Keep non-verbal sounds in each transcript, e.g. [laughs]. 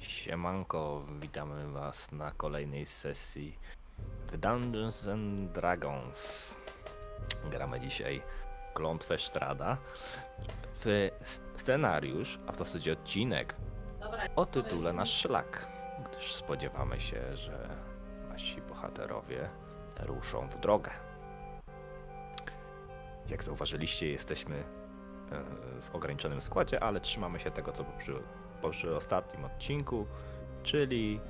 Siemanko, witamy was na kolejnej sesji The Dungeons and Dragons. Gramy dzisiaj Klątwę Strada w scenariusz, a w zasadzie odcinek o tytule Nasz Szlak, gdyż spodziewamy się, że nasi bohaterowie ruszą w drogę. Jak zauważyliście, jesteśmy e, w ograniczonym składzie, ale trzymamy się tego, co przy, przy ostatnim odcinku, czyli.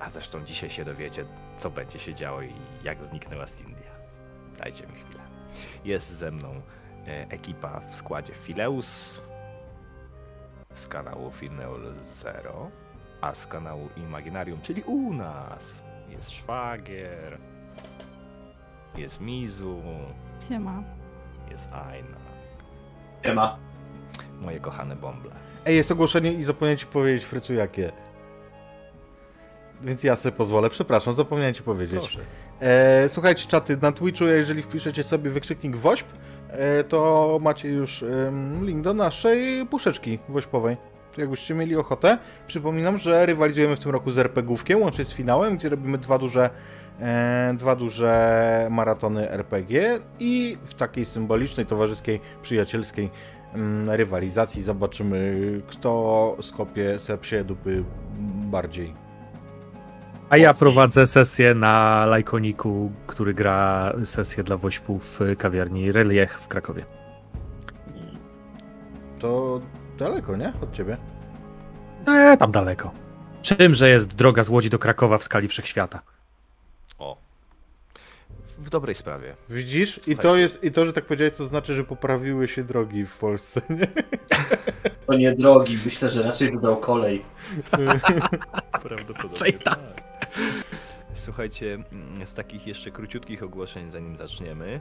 A zresztą dzisiaj się dowiecie, co będzie się działo i jak zniknęła Cindia. Dajcie mi chwilę. Jest ze mną e, ekipa w składzie Fileus z kanału Fineol Zero, a z kanału Imaginarium, czyli u nas jest Szwagier, jest Mizu, Siema. jest Aina, Nie ma. moje kochane bąble. Ej, jest ogłoszenie i zapomniałem ci powiedzieć, Frycu, jakie. Więc ja sobie pozwolę. Przepraszam, zapomniałem ci powiedzieć. Proszę. E, słuchajcie, czaty, na Twitchu, jeżeli wpiszecie sobie wykrzyknik WOŚP, e, to macie już em, link do naszej puszeczki wośpowej. Jakbyście mieli ochotę. Przypominam, że rywalizujemy w tym roku z RPGówkiem, łącznie z finałem, gdzie robimy dwa duże, e, dwa duże maratony RPG i w takiej symbolicznej, towarzyskiej, przyjacielskiej rywalizacji zobaczymy, kto skopie se psie dupy bardziej. A ja prowadzę sesję na Lajkoniku, który gra sesję dla woźpów w kawiarni Reliech w Krakowie. To daleko, nie? Od ciebie. Eee, tam daleko. Czymże jest droga z Łodzi do Krakowa w skali wszechświata? W dobrej sprawie. Widzisz? I to jest, i to, że tak powiedziałeś, to znaczy, że poprawiły się drogi w Polsce, nie? [laughs] To nie drogi, myślę, że raczej wybrał kolej. [laughs] Prawdopodobnie Raczej tak. Słuchajcie, mm, z takich jeszcze króciutkich ogłoszeń, zanim zaczniemy,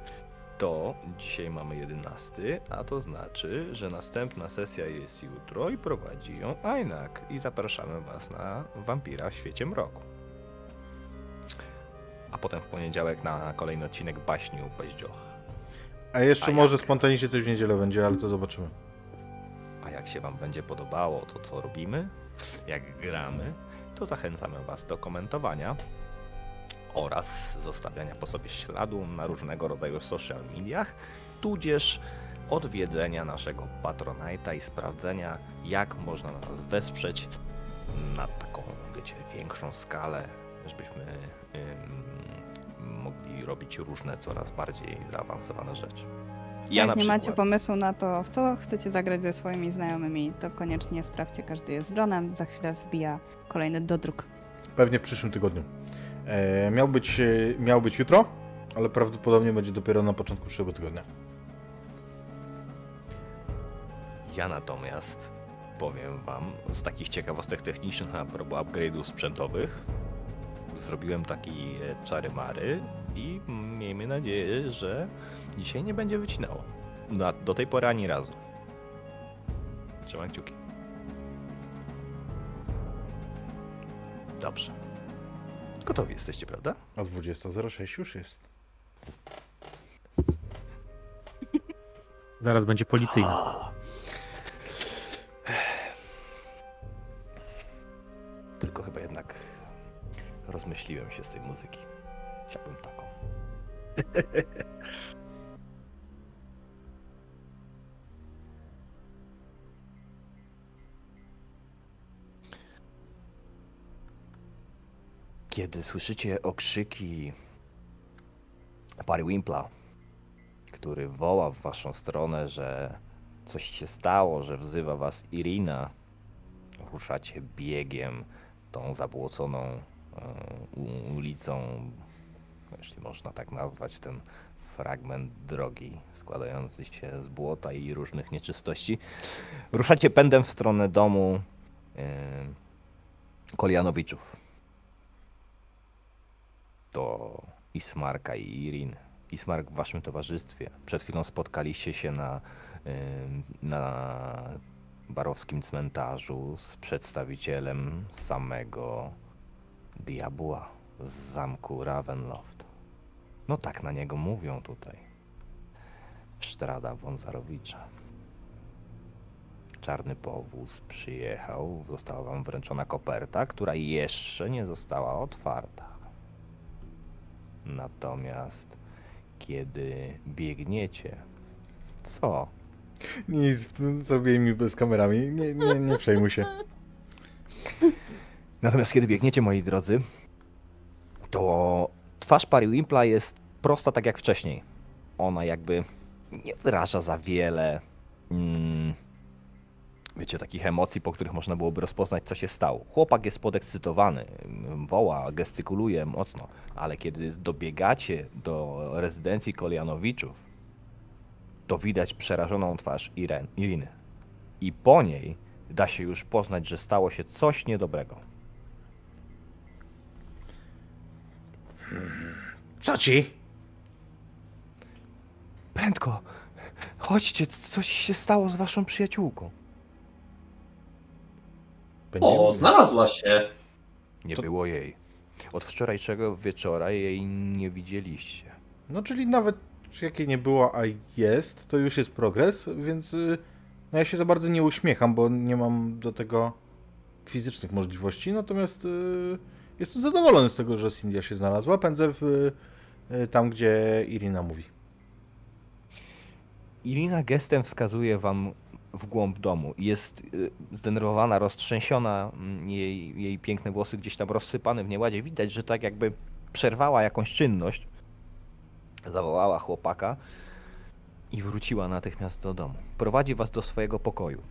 to dzisiaj mamy 11, a to znaczy, że następna sesja jest jutro i prowadzi ją Ainak i zapraszamy Was na Wampira w świecie mroku. Potem w poniedziałek na kolejny odcinek baśni u Paździoch. A jeszcze A może jak? spontanicznie coś w niedzielę będzie, ale to zobaczymy. A jak się Wam będzie podobało to, co robimy, jak gramy, to zachęcamy Was do komentowania oraz zostawiania po sobie śladu na różnego rodzaju social mediach, tudzież odwiedzenia naszego Patronite'a i sprawdzenia, jak można nas wesprzeć na taką, wiecie, większą skalę, żebyśmy mogli robić różne, coraz bardziej zaawansowane rzeczy. Ja Jak nie przykład... macie pomysłu na to, w co chcecie zagrać ze swoimi znajomymi, to koniecznie sprawdźcie, każdy jest z Johnem. Za chwilę wbija kolejny dodruk. Pewnie w przyszłym tygodniu. E, miał, być, e, miał być jutro, ale prawdopodobnie będzie dopiero na początku przyszłego tygodnia. Ja natomiast powiem Wam z takich ciekawostek technicznych a propos upgrade'ów sprzętowych. Zrobiłem taki e, czary-mary i miejmy nadzieję, że dzisiaj nie będzie wycinało. Na, do tej pory ani razu. Trzymam kciuki. Dobrze. Gotowi jesteście, prawda? A z 20.06 już jest. [laughs] Zaraz będzie policyjny. Tylko chyba jednak rozmyśliłem się z tej muzyki. Chciałbym taką. [laughs] Kiedy słyszycie okrzyki Barry Wimpla, który woła w waszą stronę, że coś się stało, że wzywa was Irina, ruszacie biegiem tą zabłoconą ulicą, jeśli można tak nazwać ten fragment drogi składający się z błota i różnych nieczystości. Ruszacie pędem w stronę domu e, Kolianowiczów. To Ismarka i Irin. Ismark w waszym towarzystwie. Przed chwilą spotkaliście się na, ym, na barowskim cmentarzu z przedstawicielem samego diabła z zamku Ravenloft. No tak na niego mówią tutaj. Sztrada Wązarowicza. czarny powóz przyjechał, została wam wręczona koperta, która jeszcze nie została otwarta. Natomiast kiedy biegniecie, co? Nic, zrobiłem mi bez kamerami. Nie, nie, nie przejmuj się. [laughs] Natomiast kiedy biegniecie, moi drodzy, to twarz Pariwimpla jest prosta tak jak wcześniej. Ona jakby nie wyraża za wiele, mm, wiecie, takich emocji, po których można byłoby rozpoznać, co się stało. Chłopak jest podekscytowany, woła, gestykuluje mocno, ale kiedy dobiegacie do rezydencji Kolianowiczów, to widać przerażoną twarz Iren, Iriny. I po niej da się już poznać, że stało się coś niedobrego. Co ci? Prędko! Chodźcie, coś się stało z waszą przyjaciółką. Będziemy- O, znalazła się. Nie To- było jej. Od wczorajszego wieczora jej nie widzieliście. No, czyli nawet jakiej nie było, a jest, to już jest progres, więc y, no ja się za bardzo nie uśmiecham, bo nie mam do tego fizycznych możliwości, natomiast y, jestem zadowolony z tego, że Cindia się znalazła. Pędzę w, y, tam, gdzie Irina mówi. Irina gestem wskazuje wam w głąb domu. Jest y, zdenerwowana, roztrzęsiona, mm, jej, jej piękne włosy gdzieś tam rozsypane w nieładzie. Widać, że tak jakby przerwała jakąś czynność. Zawołała chłopaka i wróciła natychmiast do domu. Prowadzi was do swojego pokoju.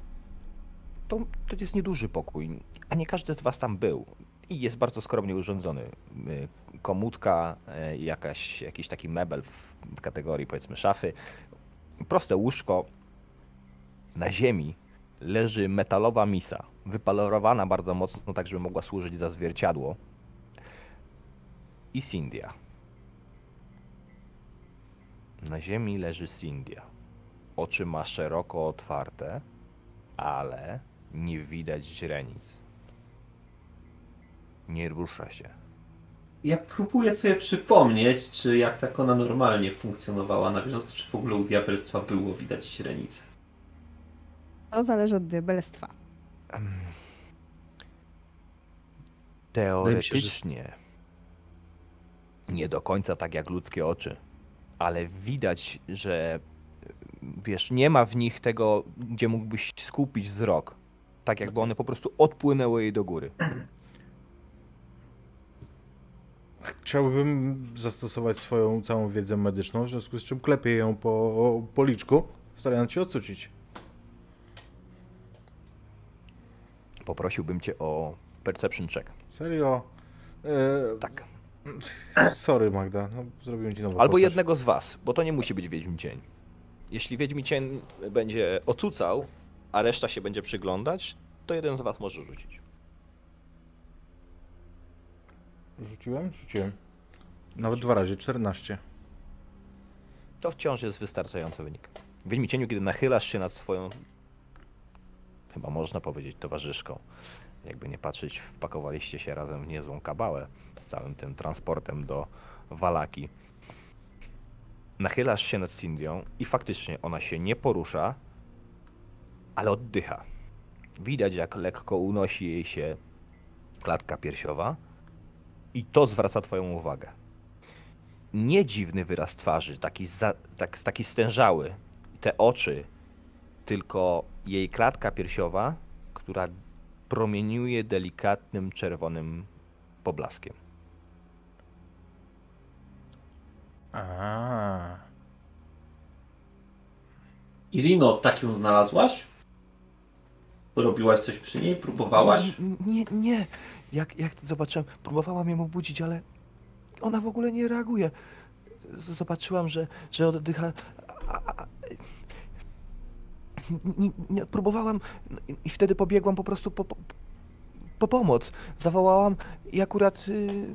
To, to jest nieduży pokój, a nie każdy z was tam był. I jest bardzo skromnie urządzony. Y, Komódka, y, jakaś, jakiś taki mebel w kategorii powiedzmy szafy, proste łóżko. Na ziemi leży metalowa misa, wypolerowana bardzo mocno, tak żeby mogła służyć za zwierciadło. I Cindia. Na ziemi leży Cindia. Oczy ma szeroko otwarte, ale nie widać źrenic. Nie rusza się. Ja próbuję sobie przypomnieć, czy jak tak ona normalnie funkcjonowała na bieżąco, czy w ogóle u diabelstwa było widać źrenice. To zależy od diabelstwa. Em, Teoretycznie nie do końca tak jak ludzkie oczy, ale widać, że wiesz, nie ma w nich tego, gdzie mógłbyś skupić wzrok. Tak jakby one po prostu odpłynęły jej do góry. [clears throat] Chciałbym zastosować swoją całą wiedzę medyczną, w związku z czym klepię ją po policzku, starając się odsucić. Poprosiłbym cię o perception check. Serio? E, Tak. Sorry Magda, no, zrobiłem ci nową Albo postać. jednego z was, bo to nie musi być Wiedźmi Cień. Jeśli Wiedźmi Cień będzie ocucał, a reszta się będzie przyglądać, to jeden z was może rzucić. Rzuciłem? Rzuciłem. Nawet dwa razy, 14. To wciąż jest wystarczający wynik. W Cieniu, kiedy nachylasz się nad swoją, chyba można powiedzieć, towarzyszką, jakby nie patrzeć, wpakowaliście się razem w niezłą kabałę z całym tym transportem do Walaki. Nachylasz się nad Cindią i faktycznie ona się nie porusza, ale oddycha. Widać, jak lekko unosi jej się klatka piersiowa i to zwraca twoją uwagę nie dziwny wyraz twarzy, taki, za, tak, taki stężały, te oczy, tylko jej klatka piersiowa, która promieniuje delikatnym czerwonym poblaskiem. A. Irino, tak ją znalazłaś? Robiłaś coś przy niej? Próbowałaś? Nie, nie. Jak, jak to zobaczyłem, próbowałam ją obudzić, ale ona w ogóle nie reaguje. Zobaczyłam, że, że oddycha. a- a- Nie, nie, próbowałam i wtedy pobiegłam po prostu po, po, po pomoc. Zawołałam i akurat y,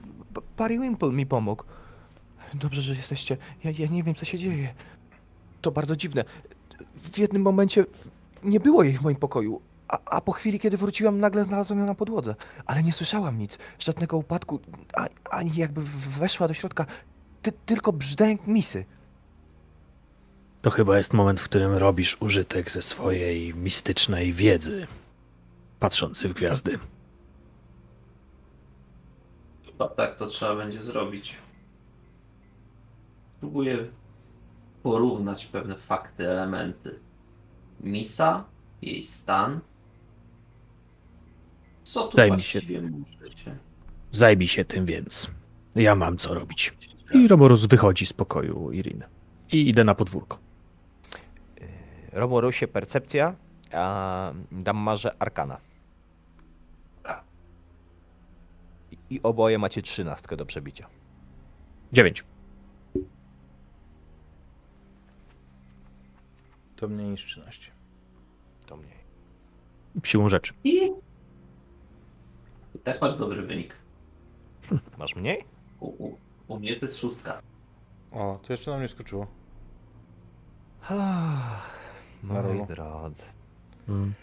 Parry Wimple mi pomógł. Dobrze, że jesteście. Ja, ja nie wiem, co się dzieje. To bardzo dziwne. W jednym momencie nie było jej w moim pokoju, a, a po chwili, kiedy wróciłam, nagle znalazłam ją na podłodze. Ale nie słyszałam nic, żadnego upadku, a, ani jakby weszła do środka. Ty, tylko brzdęk misy. To chyba jest moment, w którym robisz użytek ze swojej mistycznej wiedzy, patrzący w gwiazdy. Chyba tak to trzeba będzie zrobić. Próbuję porównać pewne fakty, elementy. Misa, jej stan. Co tu Daj mi się- się... Zajmij się tym więc. Ja mam co robić. I Romorus wychodzi z pokoju Irin. I idę na podwórko. Romorusie percepcja, a Dammarze arkana. I- I oboje macie trzynastkę do przebicia. Dziewięć. To mniej niż 13. To mniej. Siłą rzeczy. I... Tak masz dobry wynik. Masz mniej? U, u, u mnie to jest szóstka. O, to jeszcze na mnie skoczyło. Moi drodzy, Mm.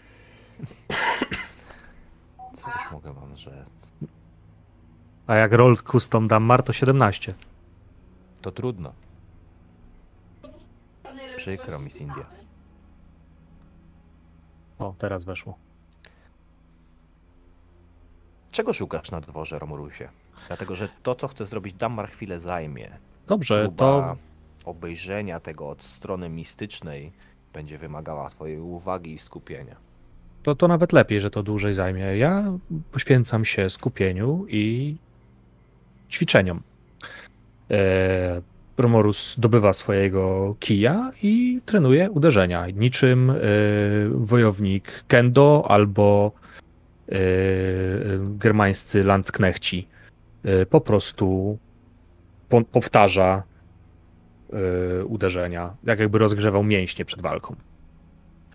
co już mogę wam rzec? A jak roll custom Dammar to 17. To trudno. Przykro mi, India. O, teraz weszło. Czego szukasz na dworze, Romorusie? Dlatego, że to, co chce zrobić Dammar, chwilę zajmie. Dobrze, Próba to obejrzenia tego od strony mistycznej będzie wymagała twojej uwagi i skupienia. To, to nawet lepiej, że to dłużej zajmie. Ja poświęcam się skupieniu i ćwiczeniom. E, Romorus dobywa swojego kija i trenuje uderzenia. Niczym e, wojownik kendo albo germańscy landsknechci. E, po prostu po, powtarza e, uderzenia, jak jakby rozgrzewał mięśnie przed walką.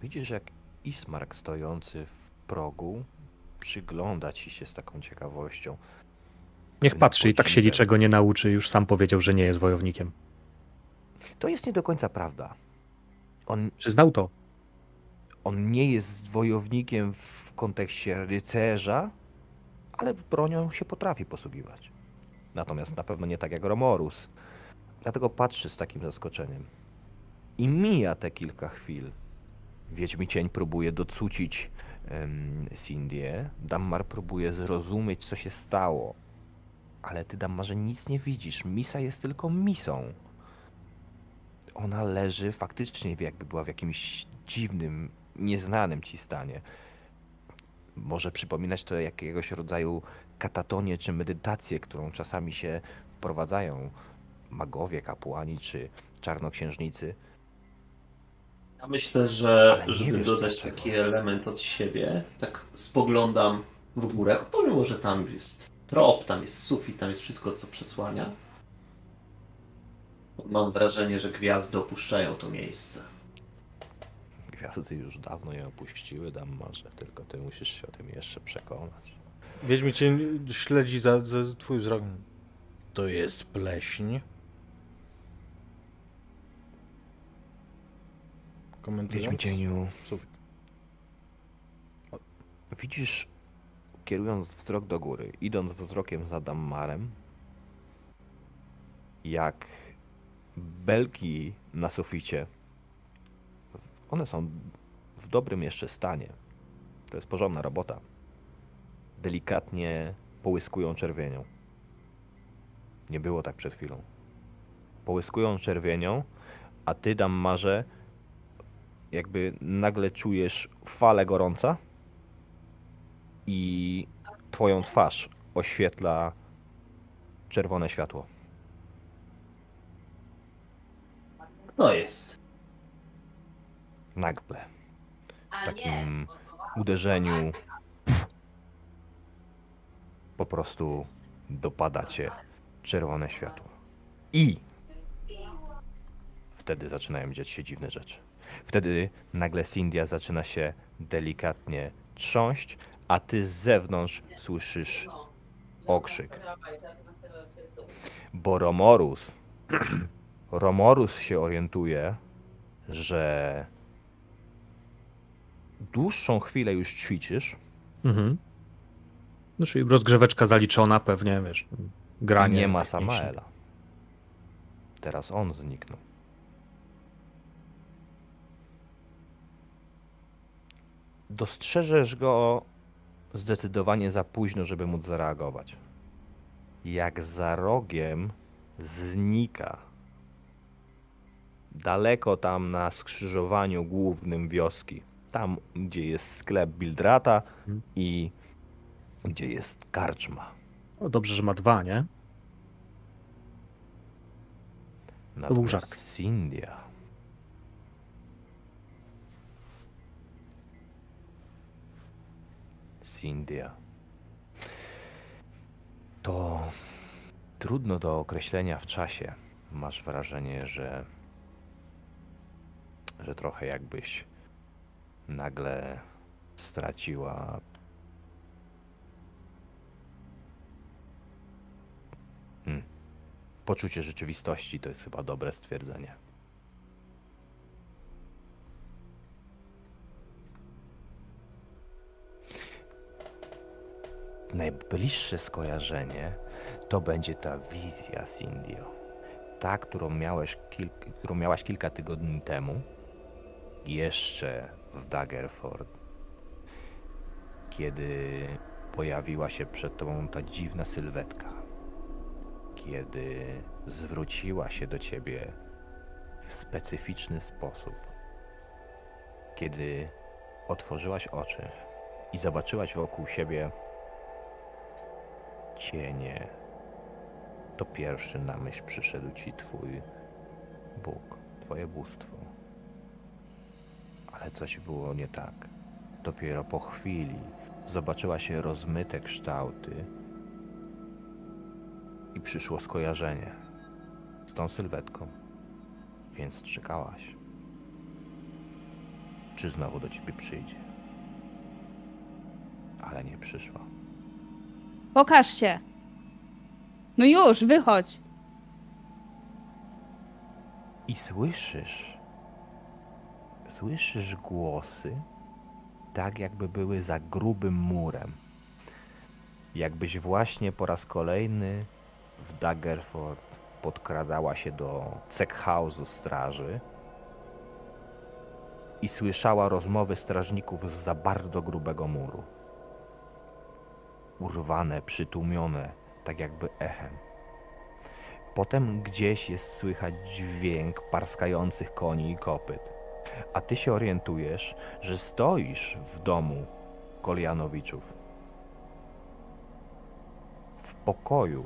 Widzisz, jak Ismark stojący w progu przygląda ci się z taką ciekawością. Niech Nie patrzy i tak się niczego nie nauczy, już sam powiedział, że nie jest wojownikiem. To jest nie do końca prawda. On, Przyznał to. On nie jest wojownikiem w kontekście rycerza, ale bronią się potrafi posługiwać. Natomiast na pewno nie tak jak Romorus. Dlatego patrzy z takim zaskoczeniem. I mija te kilka chwil. Wiedźmi cień próbuje docucić um, Cindię. Dammar próbuje zrozumieć, co się stało. Ale ty, Dammarze, nic nie widzisz. Misa jest tylko misą. Ona leży faktycznie, jakby była w jakimś dziwnym, nieznanym ci stanie. Może przypominać to jakiegoś rodzaju katatonię czy medytację, którą czasami się wprowadzają magowie, kapłani czy czarnoksiężnicy. Ja myślę, że żeby dodać taki element od siebie, tak spoglądam w górę, pomimo, że tam jest trop, tam jest sufit, tam jest wszystko, co przesłania. Mam wrażenie, że gwiazdy opuszczają to miejsce. Gwiazdy już dawno je opuściły, Dammarze, tylko ty musisz się o tym jeszcze przekonać. Wiedźmi cię śledzi za, za twój wzrok. To jest pleśń. Komentarz? Wiedźmi cieniu, Sufit. widzisz, kierując wzrok do góry, idąc wzrokiem za Dammarem, jak belki na suficie, one są w dobrym jeszcze stanie. To jest porządna robota. Delikatnie połyskują czerwienią. Nie było tak przed chwilą. Połyskują czerwienią, a ty, Dammarze, jakby nagle czujesz falę gorąca i twoją twarz oświetla czerwone światło. No jest. Nagle. W takim uderzeniu po prostu dopada cię czerwone światło. I wtedy zaczynają dziać się dziwne rzeczy. Wtedy nagle Cindia zaczyna się delikatnie trząść, a ty z zewnątrz słyszysz okrzyk. Bo Romorus, [clears throat] Romorus się orientuje, że dłuższą chwilę już ćwiczysz. Mhm. No czyli rozgrzeweczka zaliczona pewnie, wiesz, granie. Nie ma Samaela. Teraz on zniknął. Dostrzeżesz go zdecydowanie za późno, żeby móc zareagować. Jak za rogiem znika. Daleko tam na skrzyżowaniu głównym wioski. Tam, gdzie jest sklep Bildrata Mhm. i gdzie jest karczma. O, dobrze, że ma dwa, nie? był Natomiast żart. Sindia. Sindia. To trudno do określenia w czasie. Masz wrażenie, że że trochę jakbyś nagle straciła Hmm. poczucie rzeczywistości to jest chyba dobre stwierdzenie. Najbliższe skojarzenie to będzie ta wizja Sindio. Ta, którą, miałeś kil- którą miałaś kilka tygodni temu, jeszcze w Daggerford, kiedy pojawiła się przed tobą ta dziwna sylwetka. Kiedy zwróciła się do ciebie w specyficzny sposób, kiedy otworzyłaś oczy i zobaczyłaś wokół siebie cienie, to pierwszy na myśl przyszedł ci twój Bóg, twoje bóstwo. Ale coś było nie tak. Dopiero po chwili zobaczyłaś rozmyte kształty i przyszło skojarzenie z tą sylwetką, więc czekałaś. Czy znowu do ciebie przyjdzie? Ale nie przyszła. Pokaż się! No już, wychodź! I słyszysz, słyszysz głosy, tak jakby były za grubym murem. Jakbyś właśnie po raz kolejny w Daggerford podkradała się do Ceckhouse'u straży i słyszała rozmowy strażników z za bardzo grubego muru. Urwane, przytłumione, tak jakby echem. Potem gdzieś jest słychać dźwięk parskających koni i kopyt, a ty się orientujesz, że stoisz w domu Kolianowiczów. W pokoju,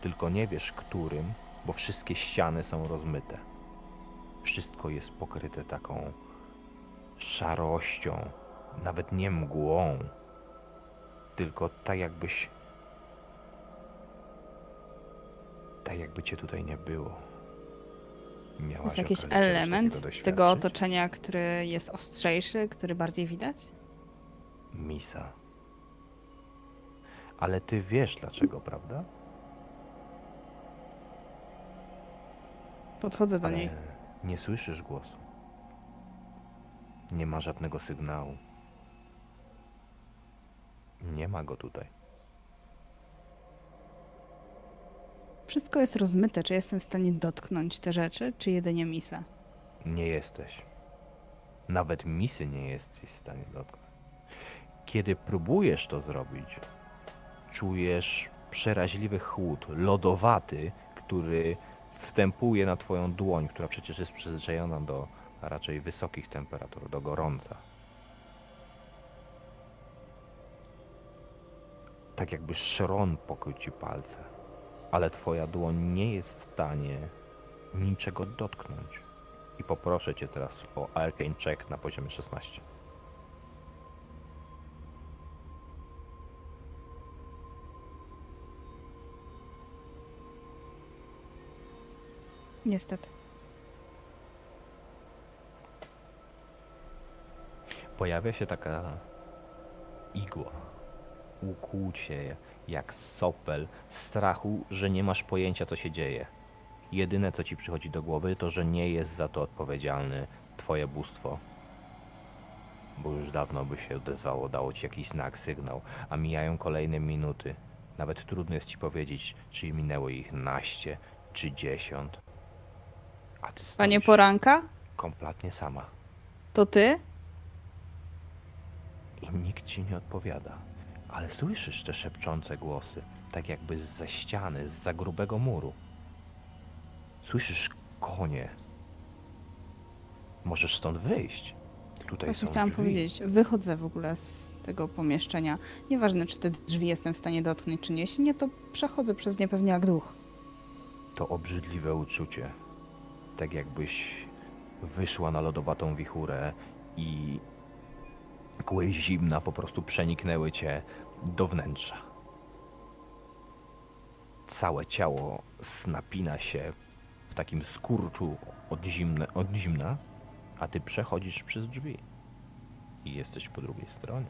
tylko nie wiesz którym, bo wszystkie ściany są rozmyte. Wszystko jest pokryte taką szarością, nawet nie mgłą, tylko tak jakbyś. Tak jakby cię tutaj nie było. Miałaś Jest jakiś element tego otoczenia, który jest ostrzejszy, który bardziej widać? Misa. Ale ty wiesz dlaczego, prawda? Podchodzę do Ale niej. nie słyszysz głosu. Nie ma żadnego sygnału. Nie ma go tutaj. Wszystko jest rozmyte. Czy jestem w stanie dotknąć te rzeczy, czy jedynie misa? Nie jesteś. Nawet misy nie jesteś w stanie dotknąć. Kiedy próbujesz to zrobić, czujesz przeraźliwy chłód, lodowaty, który wstępuje na twoją dłoń, która przecież jest przyzwyczajona do raczej wysokich temperatur, do gorąca. Tak jakby szron pokrył ci palce, ale twoja dłoń nie jest w stanie niczego dotknąć. I poproszę cię teraz o Arcane Check na poziomie 16. Niestety. Pojawia się taka igła. Ukłucie jak sopel strachu, że nie masz pojęcia co się dzieje. Jedyne co ci przychodzi do głowy to, że nie jest za to odpowiedzialny twoje bóstwo. Bo już dawno by się odezwało, dało ci jakiś znak, sygnał, a mijają kolejne minuty. Nawet trudno jest ci powiedzieć, czy minęło ich naście, czy dziesiąt. A ty Panie Poranka? kompletnie sama. To ty? i nikt ci nie odpowiada. Ale słyszysz te szepczące głosy, tak jakby z ściany, z za grubego muru. Słyszysz konie. Możesz stąd wyjść. Tutaj Właśnie są chciałam drzwi. powiedzieć, wychodzę w ogóle z tego pomieszczenia. Nieważne, czy te drzwi jestem w stanie dotknąć, czy nie. Jeśli nie, to przechodzę przez nie pewnie jak duch. To obrzydliwe uczucie. Tak jakbyś wyszła na lodowatą wichurę i kły zimna po prostu przeniknęły cię do wnętrza. Całe ciało napina się w takim skurczu od, zimne, od zimna, a ty przechodzisz przez drzwi i jesteś po drugiej stronie.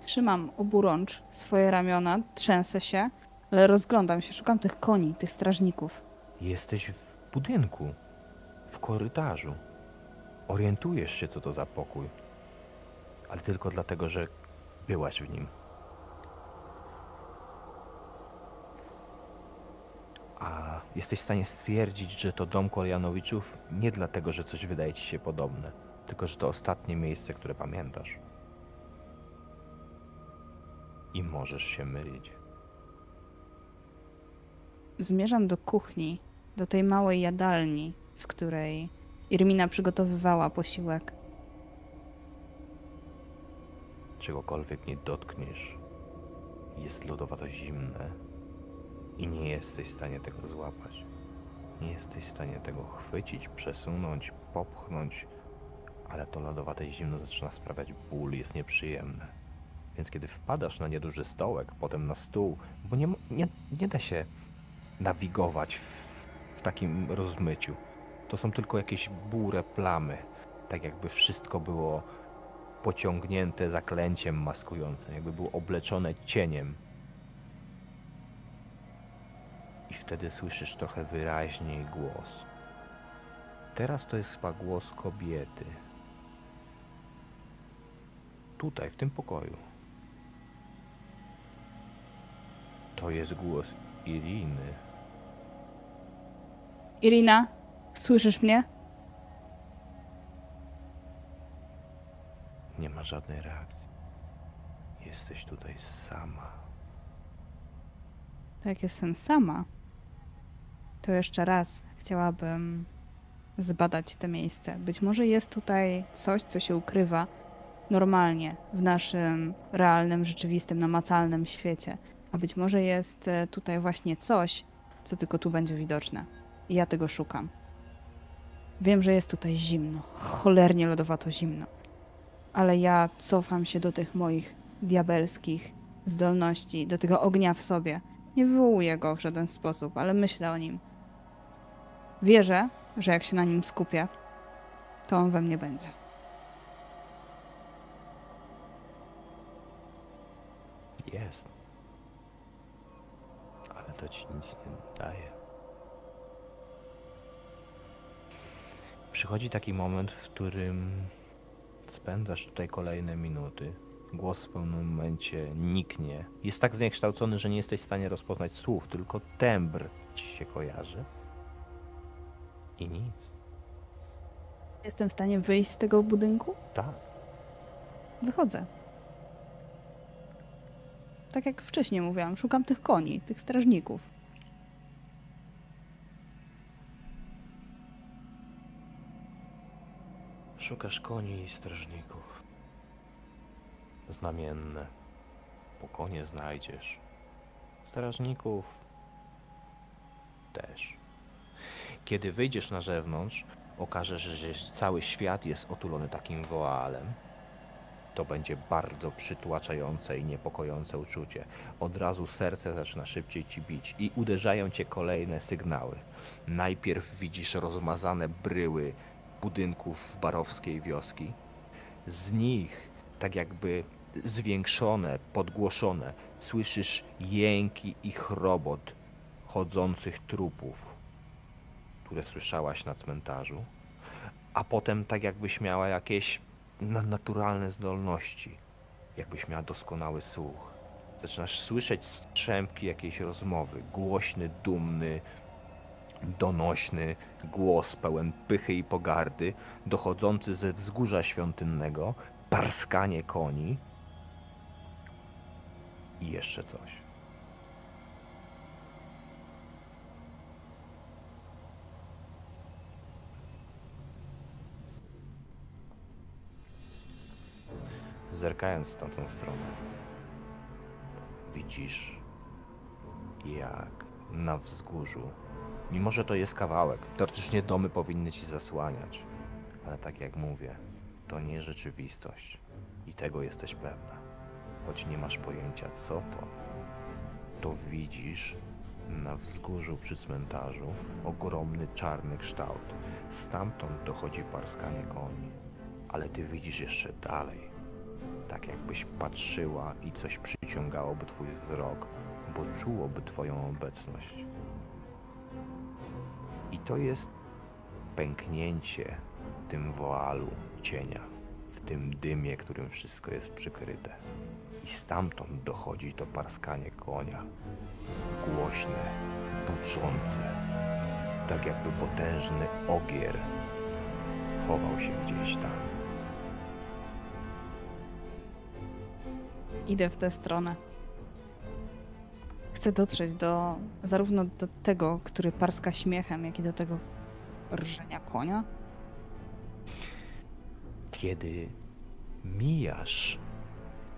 Trzymam oburącz swoje ramiona, trzęsę się, ale rozglądam się, szukam tych koni, tych strażników. Jesteś w budynku, w korytarzu. Orientujesz się, co to za pokój, ale tylko dlatego, że byłaś w nim. A jesteś w stanie stwierdzić, że to dom Kolianowiczów nie dlatego, że coś wydaje ci się podobne, tylko że to ostatnie miejsce, które pamiętasz. I możesz się mylić. Zmierzam do kuchni, do tej małej jadalni, w której Irmina przygotowywała posiłek. Czegokolwiek nie dotkniesz, jest lodowato zimne i nie jesteś w stanie tego złapać. Nie jesteś w stanie tego chwycić, przesunąć, popchnąć, ale to lodowate zimno zaczyna sprawiać ból, jest nieprzyjemne. Więc kiedy wpadasz na nieduży stołek, potem na stół, bo nie, nie, nie da się nawigować w, w takim rozmyciu. To są tylko jakieś bure plamy, tak jakby wszystko było pociągnięte zaklęciem maskującym, jakby było obleczone cieniem. I wtedy słyszysz trochę wyraźniej głos. Teraz to jest chyba głos kobiety. Tutaj, w tym pokoju. To jest głos Iriny. Irina, słyszysz mnie? Nie ma żadnej reakcji. Jesteś tutaj sama. Tak, jestem sama. To jeszcze raz chciałabym zbadać to miejsce. Być może jest tutaj coś, co się ukrywa normalnie w naszym realnym, rzeczywistym, namacalnym świecie. A być może jest e, tutaj właśnie coś, co tylko tu będzie widoczne. I ja tego szukam. Wiem, że jest tutaj zimno, cholernie lodowato zimno. Ale ja cofam się do tych moich diabelskich zdolności, do tego ognia w sobie. Nie wywołuję go w żaden sposób, ale myślę o nim. Wierzę, że jak się na nim skupię, to on we mnie będzie. Jest. Ale to ci nic nie daje. Przychodzi taki moment, w którym spędzasz tutaj kolejne minuty. Głos w pewnym momencie niknie. Jest tak zniekształcony, że nie jesteś w stanie rozpoznać słów, tylko tembr ci się kojarzy. I nic. Jestem w stanie wyjść z tego budynku? Tak. Wychodzę. Tak jak wcześniej mówiłam, szukam tych koni, tych strażników. Szukasz koni i strażników. Znamienne. Po konie znajdziesz. Strażników też. Kiedy wyjdziesz na zewnątrz, okaże się, że cały świat jest otulony takim woalem. To będzie bardzo przytłaczające i niepokojące uczucie. Od razu serce zaczyna szybciej ci bić i uderzają cię kolejne sygnały. Najpierw widzisz rozmazane bryły budynków barowskiej wioski. Z nich, tak jakby zwiększone, podgłoszone, słyszysz jęki i chrobot chodzących trupów, które słyszałaś na cmentarzu. A potem, tak jakbyś miała jakieś nadnaturalne zdolności, jakbyś miała doskonały słuch. Zaczynasz słyszeć strzępki jakiejś rozmowy, głośny, dumny, donośny głos pełen pychy i pogardy, dochodzący ze wzgórza świątynnego parskanie koni i jeszcze coś. Zerkając w tamtą stronę, widzisz, jak na wzgórzu, mimo że to jest kawałek, teoretycznie domy powinny ci zasłaniać, ale tak jak mówię, to nie rzeczywistość i tego jesteś pewna. Choć nie masz pojęcia co to, to widzisz na wzgórzu przy cmentarzu ogromny czarny kształt. Stamtąd dochodzi parskanie koni, ale ty widzisz jeszcze dalej. Tak jakbyś patrzyła i coś przyciągałoby twój wzrok, bo czułoby twoją obecność. I to jest pęknięcie w tym woalu cienia, w tym dymie, którym wszystko jest przykryte. I stamtąd dochodzi to parskanie konia. Głośne, buczące, tak jakby potężny ogier chował się gdzieś tam. Idę w tę stronę. Chcę dotrzeć do zarówno do tego, który parska śmiechem, jak i do tego rżenia konia. Kiedy mijasz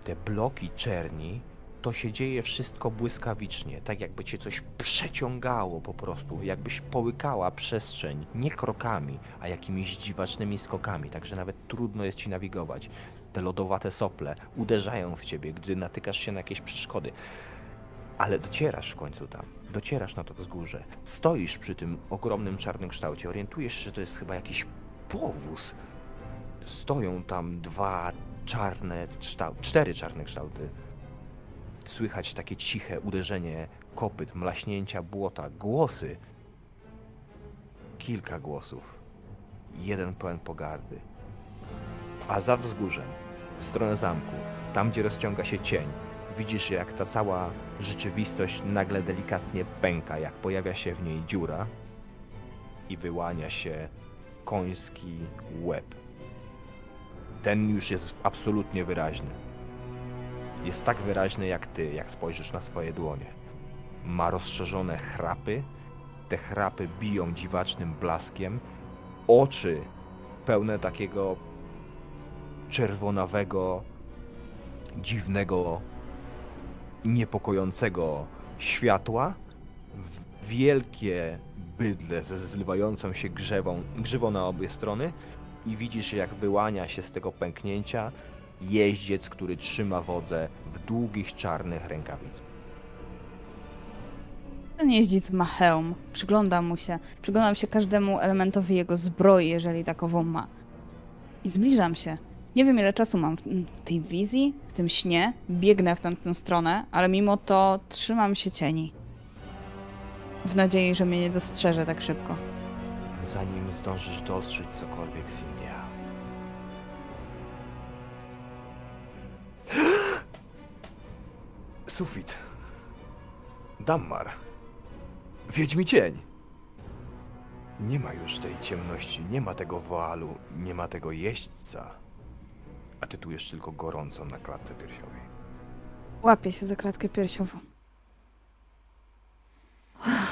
te bloki czerni, to się dzieje wszystko błyskawicznie, tak jakby cię coś przeciągało po prostu, jakbyś połykała przestrzeń nie krokami, a jakimiś dziwacznymi skokami, także nawet trudno jest ci nawigować. Te lodowate sople uderzają w ciebie, gdy natykasz się na jakieś przeszkody. Ale docierasz w końcu tam, docierasz na to wzgórze, stoisz przy tym ogromnym czarnym kształcie, orientujesz się, że to jest chyba jakiś powóz. Stoją tam dwa czarne kształty, cztery czarne kształty. Słychać takie ciche uderzenie kopyt, mlaśnięcia błota, głosy. Kilka głosów. Jeden pełen pogardy. A za wzgórzem, w stronę zamku, tam gdzie rozciąga się cień, widzisz jak ta cała rzeczywistość nagle delikatnie pęka, jak pojawia się w niej dziura i wyłania się koński łeb. Ten już jest absolutnie wyraźny. Jest tak wyraźny jak ty, jak spojrzysz na swoje dłonie. Ma rozszerzone chrapy, te chrapy biją dziwacznym blaskiem, oczy pełne takiego czerwonawego, dziwnego, niepokojącego światła, wielkie bydle ze zlewającą się grzewą, grzywą na obie strony i widzisz jak wyłania się z tego pęknięcia jeździec, który trzyma wodzę w długich czarnych rękawicach. Ten jeździec ma hełm. Przyglądam mu się. Przyglądam się każdemu elementowi jego zbroi, jeżeli takową ma. I zbliżam się. Nie wiem, ile czasu mam w, tej wizji, w tym śnie. Biegnę w tamtą stronę, ale mimo to trzymam się cieni. W nadziei, że mnie nie dostrzeże tak szybko. Zanim zdążysz dostrzec cokolwiek, Cynthia. [gasps] Sufit. Dammar. Wiedźmi cień. Nie ma już tej ciemności, nie ma tego woalu, nie ma tego jeźdźca. A ty tu jest tylko gorąco na klatce piersiowej. Łapię się za klatkę piersiową.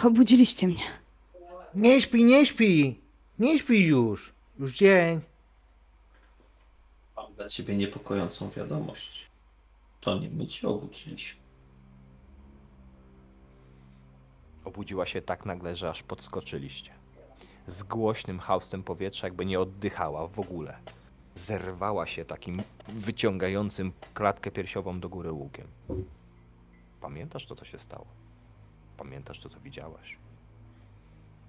Obudziliście mnie. Nie śpi, nie śpi! Nie śpi już! Już dzień. Mam dla ciebie niepokojącą wiadomość. To nie my cię obudziliśmy. Obudziła się tak nagle, że aż podskoczyliście. Z głośnym haustem powietrza, jakby nie oddychała w ogóle. Zerwała się takim wyciągającym klatkę piersiową do góry łukiem. Pamiętasz to, co się stało? Pamiętasz to, co widziałaś?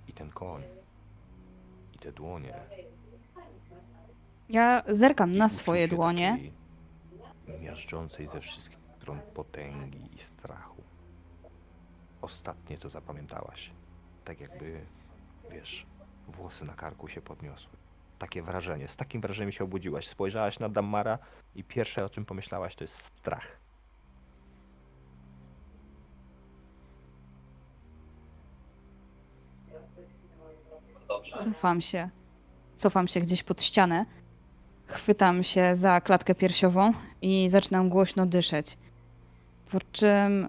I ten koń. I te dłonie. Ja zerkam na swoje dłonie. Miażdżącej ze wszystkich stron potęgi i strachu. Ostatnie, co zapamiętałaś. Tak jakby, wiesz, włosy na karku się podniosły. Takie wrażenie. Z takim wrażeniem się obudziłaś. Spojrzałaś na Dammara i pierwsze, o czym pomyślałaś, to jest strach. Cofam się. Cofam się gdzieś pod ścianę. chwytam się za klatkę piersiową i zaczynam głośno dyszeć. Po czym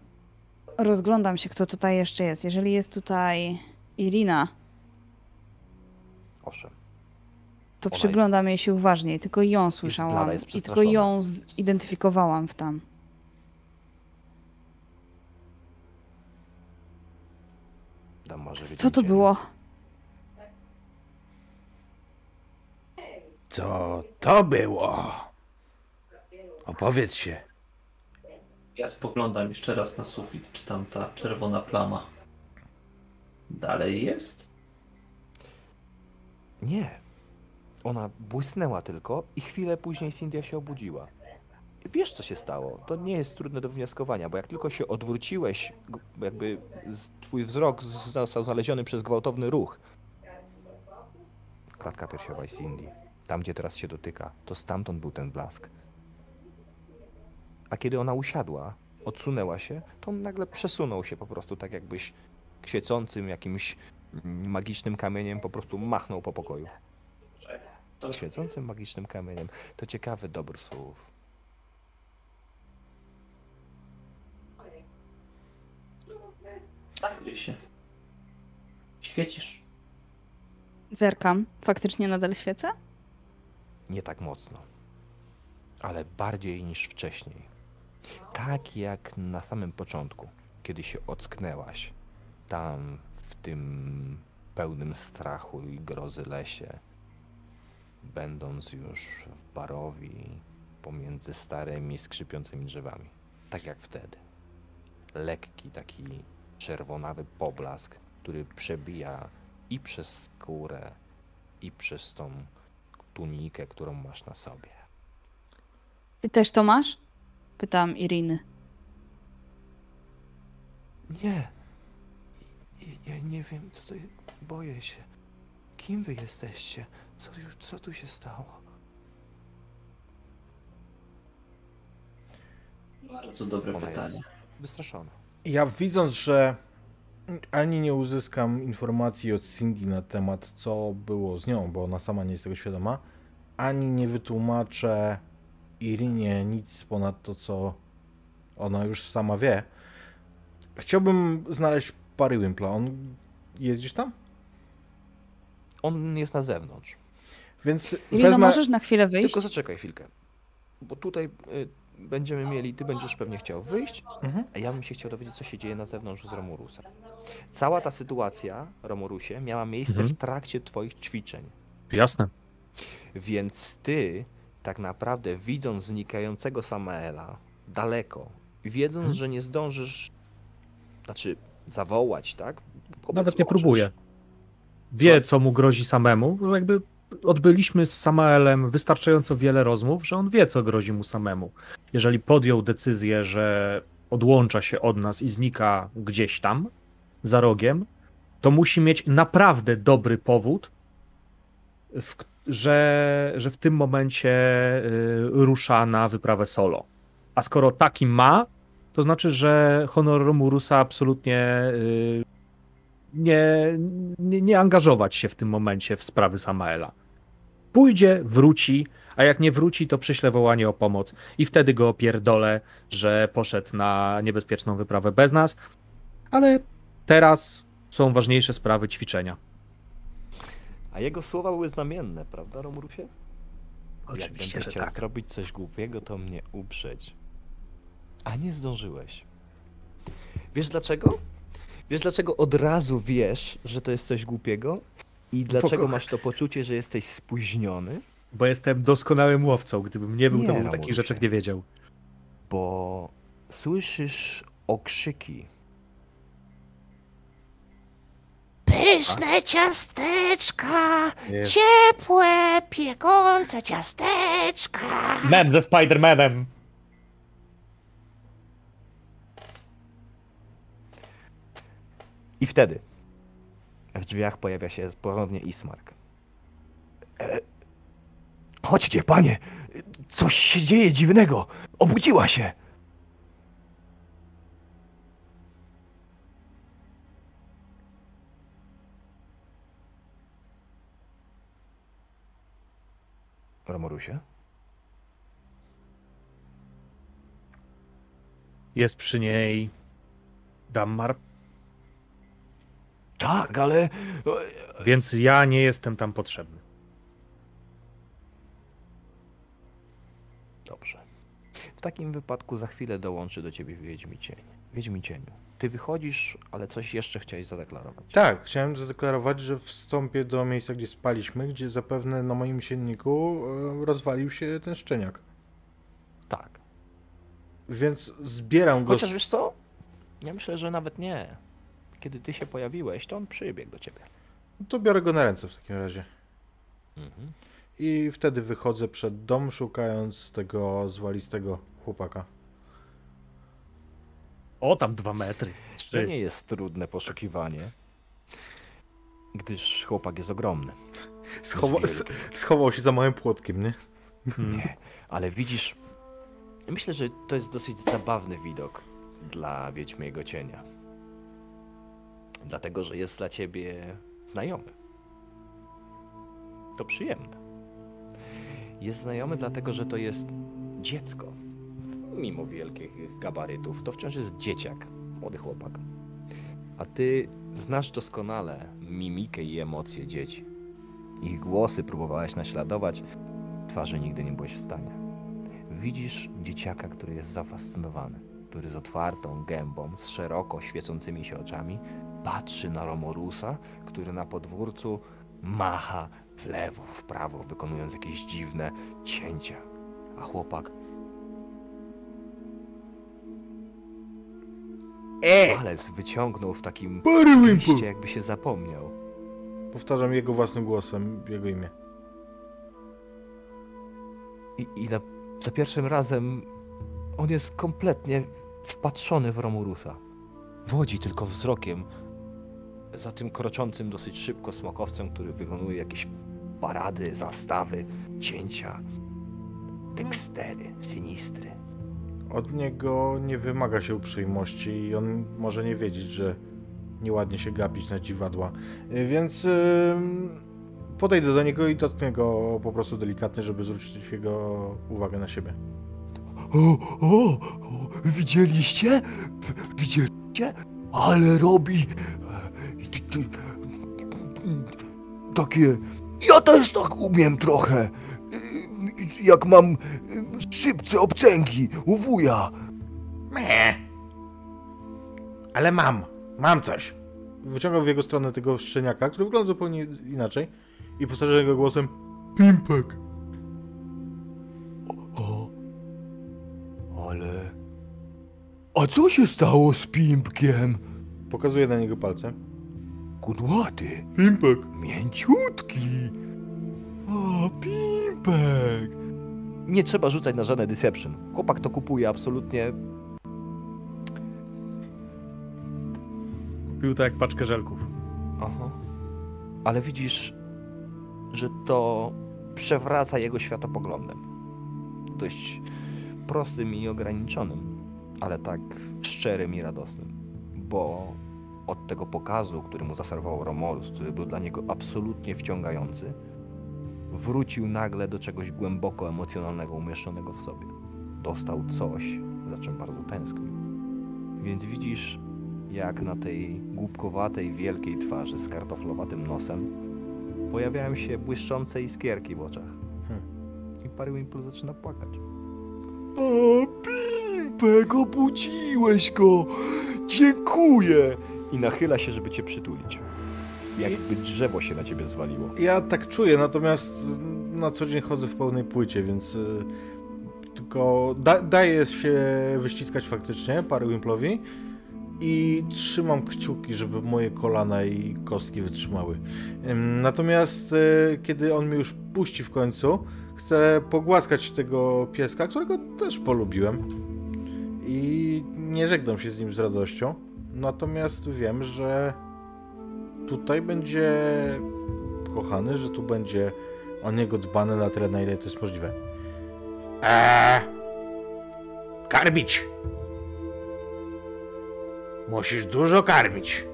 rozglądam się, kto tutaj jeszcze jest. Jeżeli jest tutaj Irina, Owszem. To Ona przyglądam jej się uważniej. Tylko ją słyszałam blada, jest i tylko ją zidentyfikowałam w tam. Dam może Co to było? Co to było? Opowiedz się. Ja spoglądam jeszcze raz na sufit, czy tam ta czerwona plama dalej jest? Nie. Ona błysnęła tylko i chwilę później Cindia się obudziła. Wiesz, co się stało. To nie jest trudne do wnioskowania, bo jak tylko się odwróciłeś, jakby twój wzrok został znaleziony przez gwałtowny ruch. Klatka piersiowa Cindy. Tam, gdzie teraz się dotyka, to stamtąd był ten blask. A kiedy ona usiadła, odsunęła się, to on nagle przesunął się po prostu, tak jakbyś świecącym jakimś mm, magicznym kamieniem po prostu machnął po pokoju. Świecącym magicznym kamieniem. To ciekawy dobór słów. Tak, się. Świecisz. Zerkam. Faktycznie nadal świecę? Nie tak mocno, ale bardziej niż wcześniej. Tak jak na samym początku, kiedy się ocknęłaś, tam w tym pełnym strachu i grozy lesie, będąc już w barowi pomiędzy starymi, skrzypiącymi drzewami. Tak jak wtedy. Lekki, taki czerwonawy poblask, który przebija i przez skórę, i przez tą tunikę, którą masz na sobie. Ty też to masz? Pytałam Iriny. Nie. Ja nie wiem, co to jest. Boję się. Kim wy jesteście? Co, co tu się stało? Bardzo dobre Ona pytanie. jest wystraszona. Ja widząc, że ani nie uzyskam informacji od Cindy na temat, co było z nią, bo ona sama nie jest tego świadoma, ani nie wytłumaczę Irinie nic ponad to, co ona już sama wie. Chciałbym znaleźć Pary Wimpla. On jest gdzieś tam? On jest na zewnątrz. Więc Irino, wezmę... możesz na chwilę wyjść? Tylko zaczekaj chwilkę. Bo tutaj y, będziemy mieli, ty będziesz pewnie chciał wyjść, Mhm. a ja bym się chciał dowiedzieć, co się dzieje na zewnątrz z Romurusem. Cała ta sytuacja, Romurusie, miała miejsce Mhm. w trakcie twoich ćwiczeń. Jasne. Więc ty, tak naprawdę, widząc znikającego Samaela daleko, wiedząc, Mhm. że nie zdążysz, znaczy zawołać, tak? Powiedz, Nawet nie możesz. próbuje. Wie, co mu grozi samemu. bo Jakby odbyliśmy z Samaelem wystarczająco wiele rozmów, że on wie, co grozi mu samemu. Jeżeli podjął decyzję, że odłącza się od nas i znika gdzieś tam, za rogiem, to musi mieć naprawdę dobry powód, w, że, że w tym momencie y, rusza na wyprawę solo. A skoro taki ma, to znaczy, że honor Romurusa absolutnie y, nie, nie, nie angażować się w tym momencie w sprawy Samaela. Pójdzie, wróci, a jak nie wróci, to przyśle wołanie o pomoc i wtedy go opierdolę, że poszedł na niebezpieczną wyprawę bez nas, ale teraz są ważniejsze sprawy ćwiczenia. A jego słowa były znamienne, prawda, Romurusie? Jak Oczywiście, będę że chciał tak. zrobić coś głupiego, to mnie uprzeć. A nie zdążyłeś. Wiesz dlaczego? Wiesz dlaczego od razu wiesz, że to jest coś głupiego? I dlaczego Pokochaj. masz to poczucie, że jesteś spóźniony? Bo jestem doskonałym łowcą. Gdybym nie był, Nie, to bym takich rzeczek nie wiedział. Bo słyszysz okrzyki. Pyszne ciasteczka, ciepłe, piekące ciasteczka. Mem ze Spider-Manem! I wtedy w drzwiach pojawia się ponownie Ismark. E, chodźcie, panie! Coś się dzieje dziwnego! Obudziła się! Romorusie? Jest przy niej Dammar, Tak, ale... więc ja nie jestem tam potrzebny. Dobrze. W takim wypadku za chwilę dołączy do ciebie Wiedźmi Cień. Wiedźmi Cieniu. Ty wychodzisz, ale coś jeszcze chciałeś zadeklarować. Tak, chciałem zadeklarować, że wstąpię do miejsca, gdzie spaliśmy, gdzie zapewne na moim sienniku e, rozwalił się ten szczeniak. Tak. Więc zbieram go. Chociaż wiesz co? Ja myślę, że nawet nie. Kiedy ty się pojawiłeś, to on przybiegł do ciebie. To biorę go na ręce w takim razie. Mhm. I wtedy wychodzę przed dom, szukając tego zwalistego chłopaka. O, tam dwa metry. To Trzy. nie jest trudne poszukiwanie, gdyż chłopak jest ogromny. [laughs] Schowa Jest schował się za małym płotkiem, nie? Hmm. Nie, ale widzisz, myślę, że to jest dosyć zabawny widok dla Wiedźmiego Cienia. Dlatego, że jest dla ciebie znajomy. To przyjemne. Jest znajomy dlatego, że to jest dziecko. Mimo wielkich gabarytów, to wciąż jest dzieciak, młody chłopak. A ty znasz doskonale mimikę i emocje dzieci. Ich głosy próbowałeś naśladować, twarzy nigdy nie byłeś w stanie. Widzisz dzieciaka, który jest zafascynowany, który z otwartą gębą, z szeroko świecącymi się oczami patrzy na Romorusa, który na podwórcu macha w lewo, w prawo, wykonując jakieś dziwne cięcia. A chłopak E! palec wyciągnął w takim liście, jakby się zapomniał. Powtarzam jego własnym głosem, jego imię. I, i na, za pierwszym razem on jest kompletnie wpatrzony w Romurusa. Wodzi tylko wzrokiem za tym kroczącym dosyć szybko smokowcem, który wykonuje jakieś parady, zastawy, cięcia, tekstery, sinistry. Od niego nie wymaga się uprzejmości i on może nie wiedzieć, że nieładnie się gapić na dziwadła. Y, Więc ym, podejdę do niego i dotknę go po prostu delikatnie, żeby zwrócić jego uwagę na siebie. O, o, o, widzieliście? P- Widzieliście? Ale robi takie. Ja też tak umiem trochę. Jak mam szybce obcęgi u wuja. Me. Ale mam, mam coś. Wyciągam w jego stronę tego szczeniaka, który wygląda zupełnie inaczej i powtarza jego głosem Pimpek. O, ale. A co się stało z Pimpkiem? Pokazuje na niego palcem. Kudłaty, Pimpek. mięciutki. O, Pimpek. Nie trzeba rzucać na żadne deception. Chłopak to kupuje absolutnie. Kupił to jak paczkę żelków. Aha. Ale widzisz, że to przewraca jego światopoglądem. Dość prostym i ograniczonym, ale tak szczerym i radosnym. Bo od tego pokazu, który mu zaserwował Romorus, który był dla niego absolutnie wciągający, wrócił nagle do czegoś głęboko emocjonalnego umieszczonego w sobie. Dostał coś, za czym bardzo tęsknił. Więc widzisz, jak na tej głupkowatej, wielkiej twarzy z kartoflowatym nosem pojawiają się błyszczące iskierki w oczach. Hmm. I Parywimpul zaczyna płakać. O, Pimpek, obudziłeś go! Dziękuję! I nachyla się, żeby cię przytulić. Jakby drzewo się na ciebie zwaliło. Ja tak czuję, natomiast na co dzień chodzę w pełnej płycie, więc y, tylko da, daję się wyściskać faktycznie parę Wimplowi i trzymam kciuki, żeby moje kolana i kostki wytrzymały. Ym, Natomiast y, kiedy on mnie już puści w końcu, chcę pogłaskać tego pieska, którego też polubiłem i nie żegnam się z nim z radością. Natomiast wiem, że tutaj będzie kochany, że tu będzie o niego dbane na tyle, na ile to jest możliwe. Eee, karmić! Musisz dużo karmić.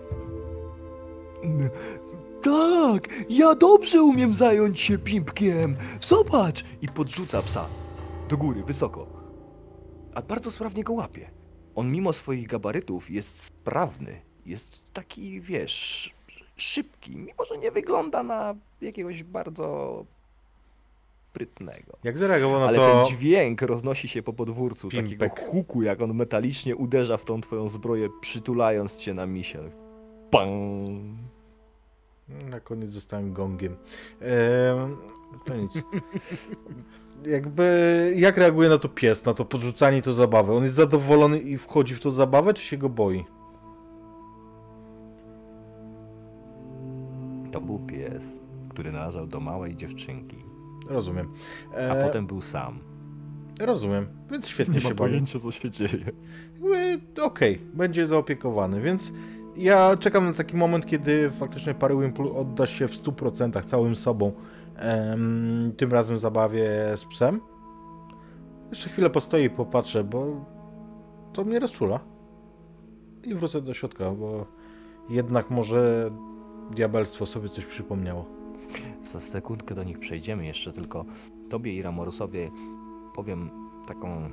Tak, ja dobrze umiem zająć się pimpkiem. Zobacz! I podrzuca psa. Do góry, wysoko. A bardzo sprawnie go łapie. On mimo swoich gabarytów jest sprawny. Jest taki, wiesz, szybki. Mimo, że nie wygląda na jakiegoś bardzo sprytnego. Jak zareagował na Ale to... ten dźwięk roznosi się po podwórcu, takiego Pimpek. huku, jak on metalicznie uderza w tą twoją zbroję, przytulając cię na misię. Pang! Na koniec zostałem gongiem. To nic. [laughs] Jakby, jak reaguje na to pies, na to podrzucanie to zabawę? On jest zadowolony i wchodzi w to zabawę, czy się go boi? To był pies, który należał do małej dziewczynki, Rozumiem. a E, potem był sam. Rozumiem, więc świetnie się bawi. co się dzieje. Jakby, Okej, będzie zaopiekowany, więc ja czekam na taki moment, kiedy faktycznie Parywimple odda się w 100% całym sobą. Tym razem zabawie z psem. Jeszcze chwilę postoję i popatrzę, bo to mnie rozczula. I wrócę do środka, bo jednak może diabelstwo sobie coś przypomniało. Za sekundkę do nich przejdziemy jeszcze, tylko tobie i Ramorusowi powiem taką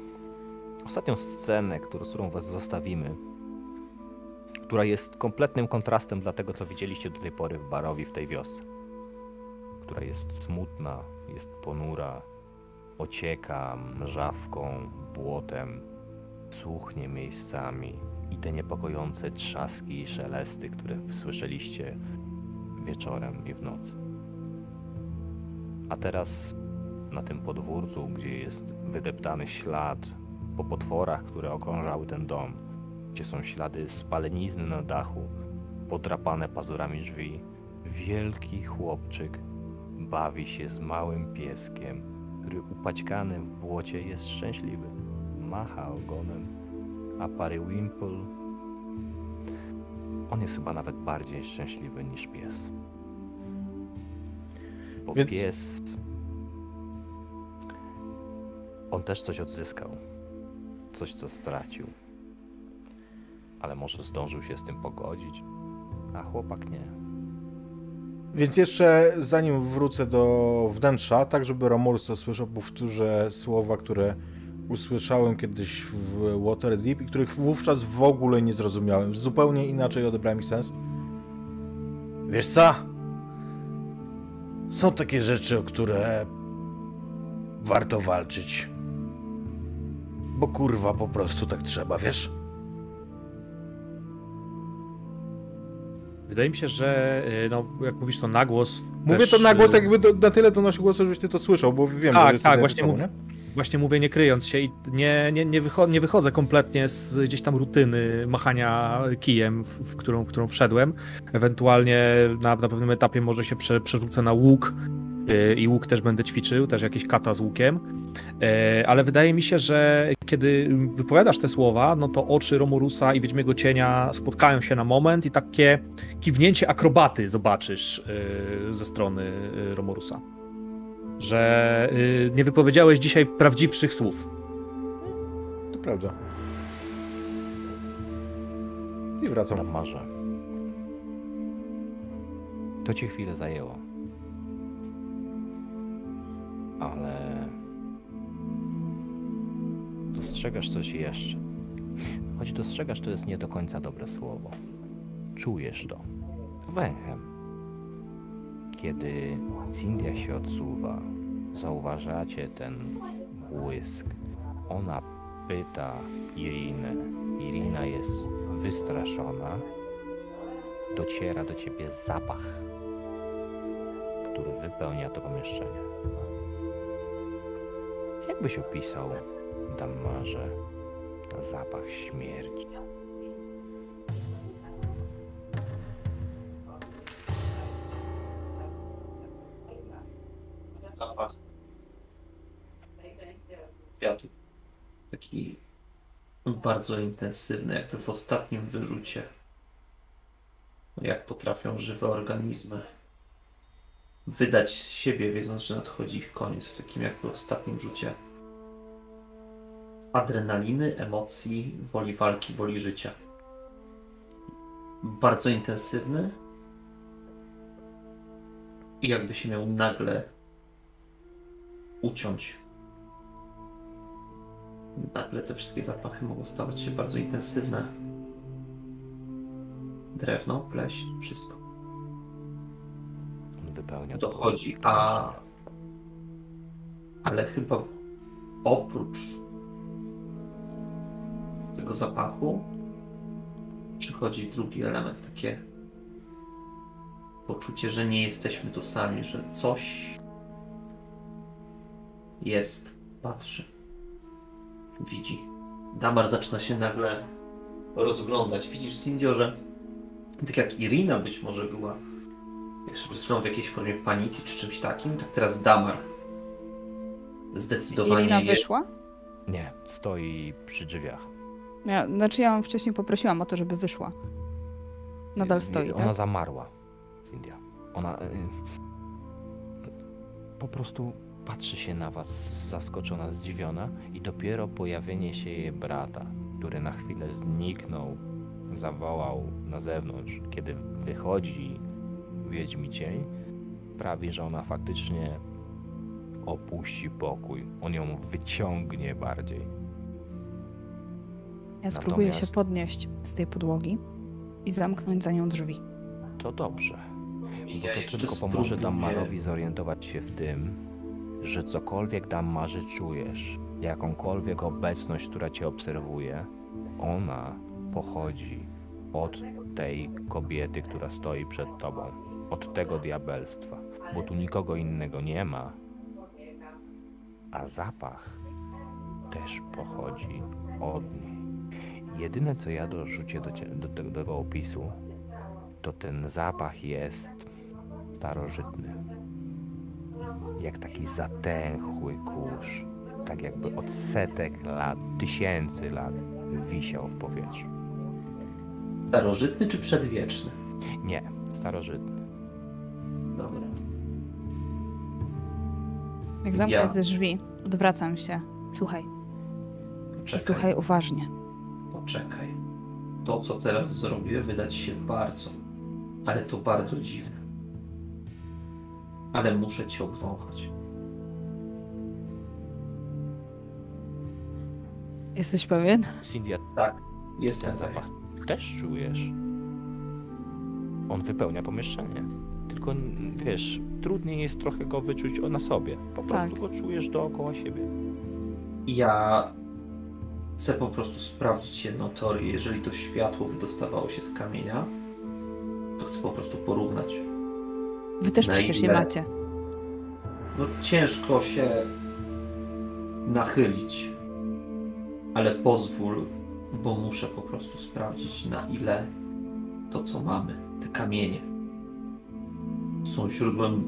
ostatnią scenę, z którą was zostawimy, która jest kompletnym kontrastem dla tego, co widzieliście do tej pory w Barowi, w tej wiosce. Która jest smutna, jest ponura, ocieka mrzawką, błotem, słuchnie miejscami i te niepokojące trzaski i szelesty, które słyszeliście wieczorem i w nocy. A teraz na tym podwórcu, gdzie jest wydeptany ślad po potworach, które okrążały ten dom, gdzie są ślady spalenizny na dachu, podrapane pazurami drzwi, wielki chłopczyk bawi się z małym pieskiem, który upaćkany w błocie jest szczęśliwy. Macha ogonem, a Parywimple... On jest chyba nawet bardziej szczęśliwy niż pies. Bo Więc- pies. On też coś odzyskał. Coś, co stracił. Ale może zdążył się z tym pogodzić. A chłopak nie. Więc jeszcze zanim wrócę do wnętrza, tak żeby Romulus słyszał, powtórzę słowa, które usłyszałem kiedyś w Waterdeep i których wówczas w ogóle nie zrozumiałem. Zupełnie inaczej odebrałem ich sens. Wiesz co? Są takie rzeczy, o które warto walczyć. Bo kurwa po prostu tak trzeba, wiesz? Wydaje mi się, że y, no, jak mówisz to na głos. Mówię też, to na głos, y, jakby do, na tyle donosi głos, żebyś ty to słyszał, bo wiem, Tak, że tak, tak, właśnie sobą, mów- nie? Właśnie mówię nie kryjąc się i nie, nie, nie, wycho- nie wychodzę kompletnie z gdzieś tam rutyny machania kijem, w, w, którą, w którą wszedłem. Ewentualnie na, na pewnym etapie może się prze, przerzucę na łuk i łuk też będę ćwiczył, też jakieś kata z łukiem. E, ale wydaje mi się, że kiedy wypowiadasz te słowa, no to oczy Romurusa i Wiedźmiego Cienia spotkają się na moment i takie kiwnięcie akrobaty zobaczysz y, ze strony y, Romurusa. Że y, nie wypowiedziałeś dzisiaj prawdziwszych słów. To prawda. I wracam. Tam może. To ci chwilę zajęło. Ale. Dostrzegasz coś jeszcze. Choć dostrzegasz, to jest nie do końca dobre słowo. Czujesz to. Węchem. Kiedy Cindia się odsuwa, zauważacie ten błysk. Ona pyta Irinę. Irina jest wystraszona. Dociera do ciebie zapach, który wypełnia to pomieszczenie. Jak byś opisał, Dammarze, zapach śmierci? zapach kwiatów. Taki bardzo intensywny, jakby w ostatnim wyrzucie. Jak potrafią żywe organizmy wydać z siebie, wiedząc, że nadchodzi ich koniec, w takim jakby ostatnim rzucie adrenaliny, emocji, woli walki, woli życia. Bardzo intensywny i jakby się miał nagle uciąć. Nagle te wszystkie zapachy mogą stawać się bardzo intensywne. Drewno, pleśń, wszystko. Wypełnia Dochodzi, to a ale chyba oprócz tego zapachu przychodzi drugi element, takie poczucie, że nie jesteśmy tu sami, że coś jest, patrzy, widzi. Damar zaczyna się nagle rozglądać. Widzisz, Sindio, że tak jak Irina być może była chwilą w jakiejś formie paniki czy czymś takim, tak teraz Damar zdecydowanie Irina je- wyszła? Nie, stoi przy drzwiach. Ja, znaczy ja ją wcześniej poprosiłam o to, żeby wyszła. Nadal stoi, Ona tak? zamarła, Cynthia. Ona y, po prostu patrzy się na was zaskoczona, zdziwiona i dopiero pojawienie się jej brata, który na chwilę zniknął, zawołał na zewnątrz, kiedy wychodzi Wiedźmi cień, sprawi, że ona faktycznie opuści pokój. On ją wyciągnie bardziej. Ja spróbuję się Natomiast- podnieść z tej podłogi i zamknąć za nią drzwi. To dobrze. Bo Ja to tylko pomoże Dammarowi zorientować się w tym, że cokolwiek Dammarze czujesz, jakąkolwiek obecność, która cię obserwuje, ona pochodzi od tej kobiety, która stoi przed tobą, od tego diabelstwa, bo tu nikogo innego nie ma, a zapach też pochodzi od niej. Jedyne, co ja dorzucię do, cie- do, do, do tego opisu, to ten zapach jest starożytny. Jak taki zatęchły kurz. Tak jakby od setek lat, tysięcy lat wisiał w powietrzu. Starożytny czy przedwieczny? Nie, starożytny. Dobra. Jak Ja- zamknę ze drzwi, odwracam się. Słuchaj, i Poczekaj, słuchaj uważnie. poczekaj. To, co teraz zrobię, wydać się bardzo, ale to bardzo dziwne. Ale muszę cię obwąchać. Jesteś pewien? Cynthia, Tak, jestem ten zapach też czujesz. On wypełnia pomieszczenie. Tylko wiesz, trudniej jest trochę go wyczuć na sobie. Po prostu Tak. go czujesz dookoła siebie. Ja chcę po prostu sprawdzić jedną teorię. Jeżeli to światło wydostawało się z kamienia, to chcę po prostu porównać. Wy też Na przecież je ile? macie. No ciężko się nachylić, ale pozwól, bo muszę po prostu sprawdzić na ile to co mamy, te kamienie są źródłem,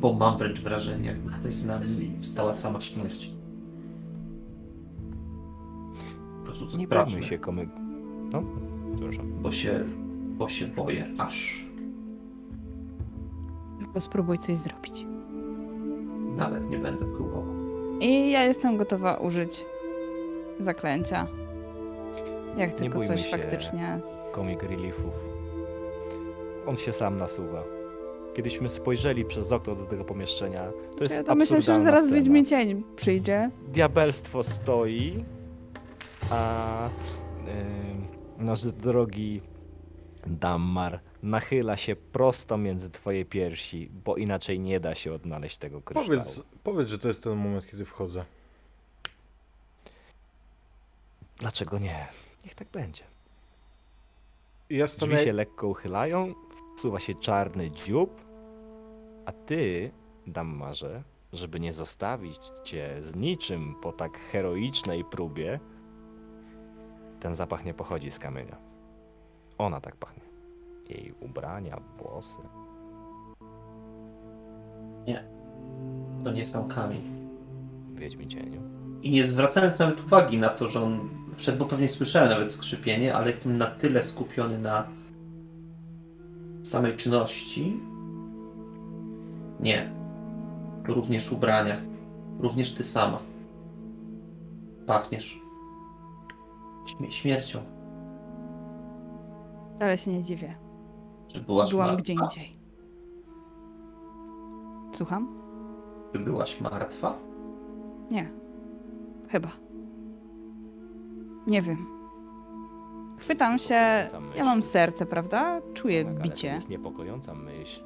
bo mam wręcz wrażenie, jakby tutaj z nami stała sama śmierć. Po prostu Nie bójmy się komy... No, przepraszam. bo się, bo się boję, aż Tylko spróbuj coś zrobić. nawet nie będę próbował. I ja jestem gotowa użyć zaklęcia. Jak tylko bójmy coś się. faktycznie. Comic Reliefów. On się sam nasuwa. Kiedyśmy spojrzeli przez okno do tego pomieszczenia. To jest Ja to myślę, że zaraz scena. Cień przyjdzie. Diabelstwo stoi, a ym, nasz drogi Dammar nachyla się prosto między twoje piersi, bo inaczej nie da się odnaleźć tego kryształu. Powiedz, powiedz, że to jest ten moment, kiedy wchodzę. Dlaczego nie? Niech tak będzie. I ja Drzwi stanę... się lekko uchylają, wsuwa się czarny dziób, a ty, Dammarze, żeby nie zostawić cię z niczym po tak heroicznej próbie, ten zapach nie pochodzi z kamienia. Ona tak pachnie. Jej ubrania, włosy. To nie sam kamień. Wiedźmi cieniu. I nie zwracając nawet uwagi na to, że on wszedł, bo pewnie słyszałem nawet skrzypienie, ale jestem na tyle skupiony na samej czynności. Nie. Również ubrania. Również ty sama. Pachniesz. Śmie- śmiercią. Wcale się nie dziwię. Że byłaś Byłam martwa. gdzie indziej. Słucham? Czy byłaś martwa? Nie. Chyba. Nie wiem. Chwytam się. Ja mam serce, prawda? Czuję ale to bicie. jest niepokojąca myśl,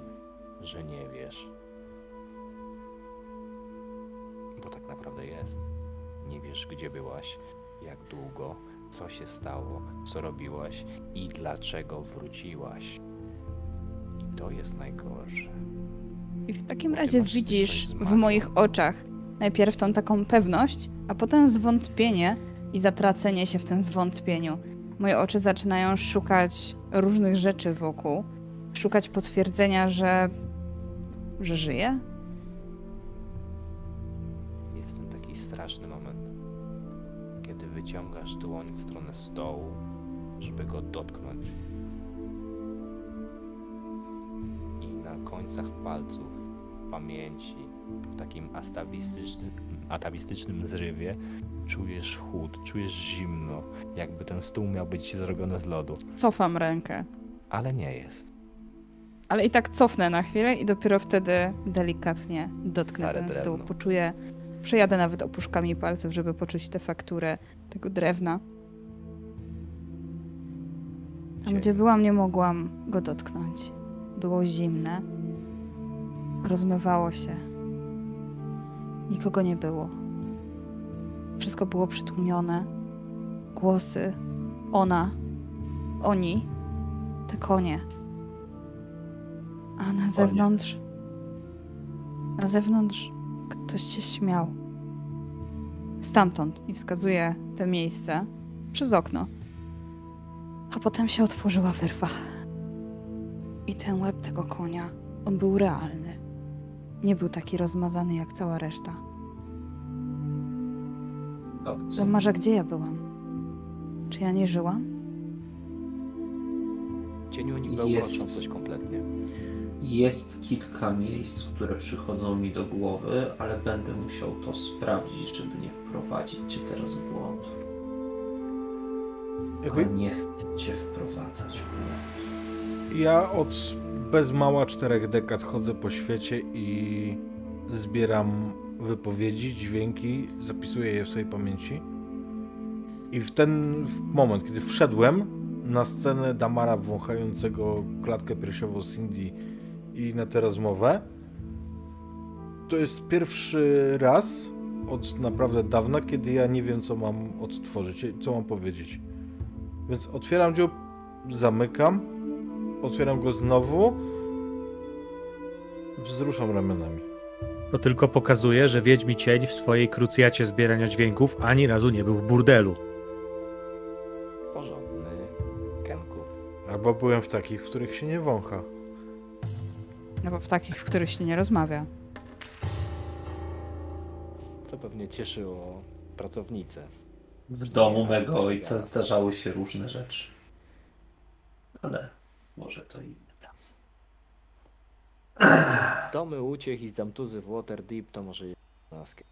że nie wiesz. Naprawdę jest. Nie wiesz, gdzie byłaś, jak długo, co się stało, co robiłaś i dlaczego wróciłaś. I to jest najgorsze. I w takim Bo razie widzisz w moich oczach najpierw tą taką pewność, a potem zwątpienie i zatracenie się w tym zwątpieniu. Moje oczy zaczynają szukać różnych rzeczy wokół, szukać potwierdzenia, że. że żyję. Wyciągasz dłoń w stronę stołu, żeby go dotknąć. I na końcach palców, pamięci, w takim astawistycznym, atawistycznym zrywie, czujesz chłód, czujesz zimno, jakby ten stół miał być zrobiony z lodu. Cofam rękę. Ale nie jest. Ale i tak cofnę na chwilę i dopiero wtedy delikatnie dotknę Stare ten stół. drewno. Poczuję, przejadę nawet opuszkami palców, żeby poczuć tę fakturę tego drewna. Tam, gdzie byłam, nie mogłam go dotknąć. Było zimne. Rozmywało się. Nikogo nie było. Wszystko było przytłumione. Głosy. Ona. Oni. Te konie. A na zewnątrz. Na zewnątrz ktoś się śmiał. Stamtąd i wskazuje to miejsce przez okno. A potem się otworzyła wyrwa. I ten łeb tego konia, on był realny. Nie był taki rozmazany jak cała reszta. Dobrze. Zamarza, gdzie ja byłam? Czy ja nie żyłam? Cieniu nie Jest. bełkoczą coś kompletnie. Jest kilka miejsc, które przychodzą mi do głowy, ale będę musiał to sprawdzić, żeby nie wprowadzić cię teraz w błąd. A Jakby nie chcę cię wprowadzać w błąd. ja od bez mała czterech dekad chodzę po świecie i zbieram wypowiedzi, dźwięki, zapisuję je w swojej pamięci. I w ten moment, kiedy wszedłem na scenę Damara wąchającego klatkę piersiową Cindy i na tę rozmowę, to jest pierwszy raz od naprawdę dawna, kiedy ja nie wiem, co mam odtworzyć, co mam powiedzieć. Więc otwieram dziób, zamykam, otwieram go znowu, wzruszam ramionami. To tylko pokazuje, że Wiedźmi Cień w swojej krucjacie zbierania dźwięków ani razu nie był w burdelu. Porządny Kenku. Albo byłem w takich, w których się nie wącha. No bo w takich, w których się nie rozmawia. To pewnie cieszyło pracownicę. W domu mego ojca zdarzały się różne rzeczy. Ale może to inny praca. Domy uciech i zamtuzy w Waterdeep to może jest laskę.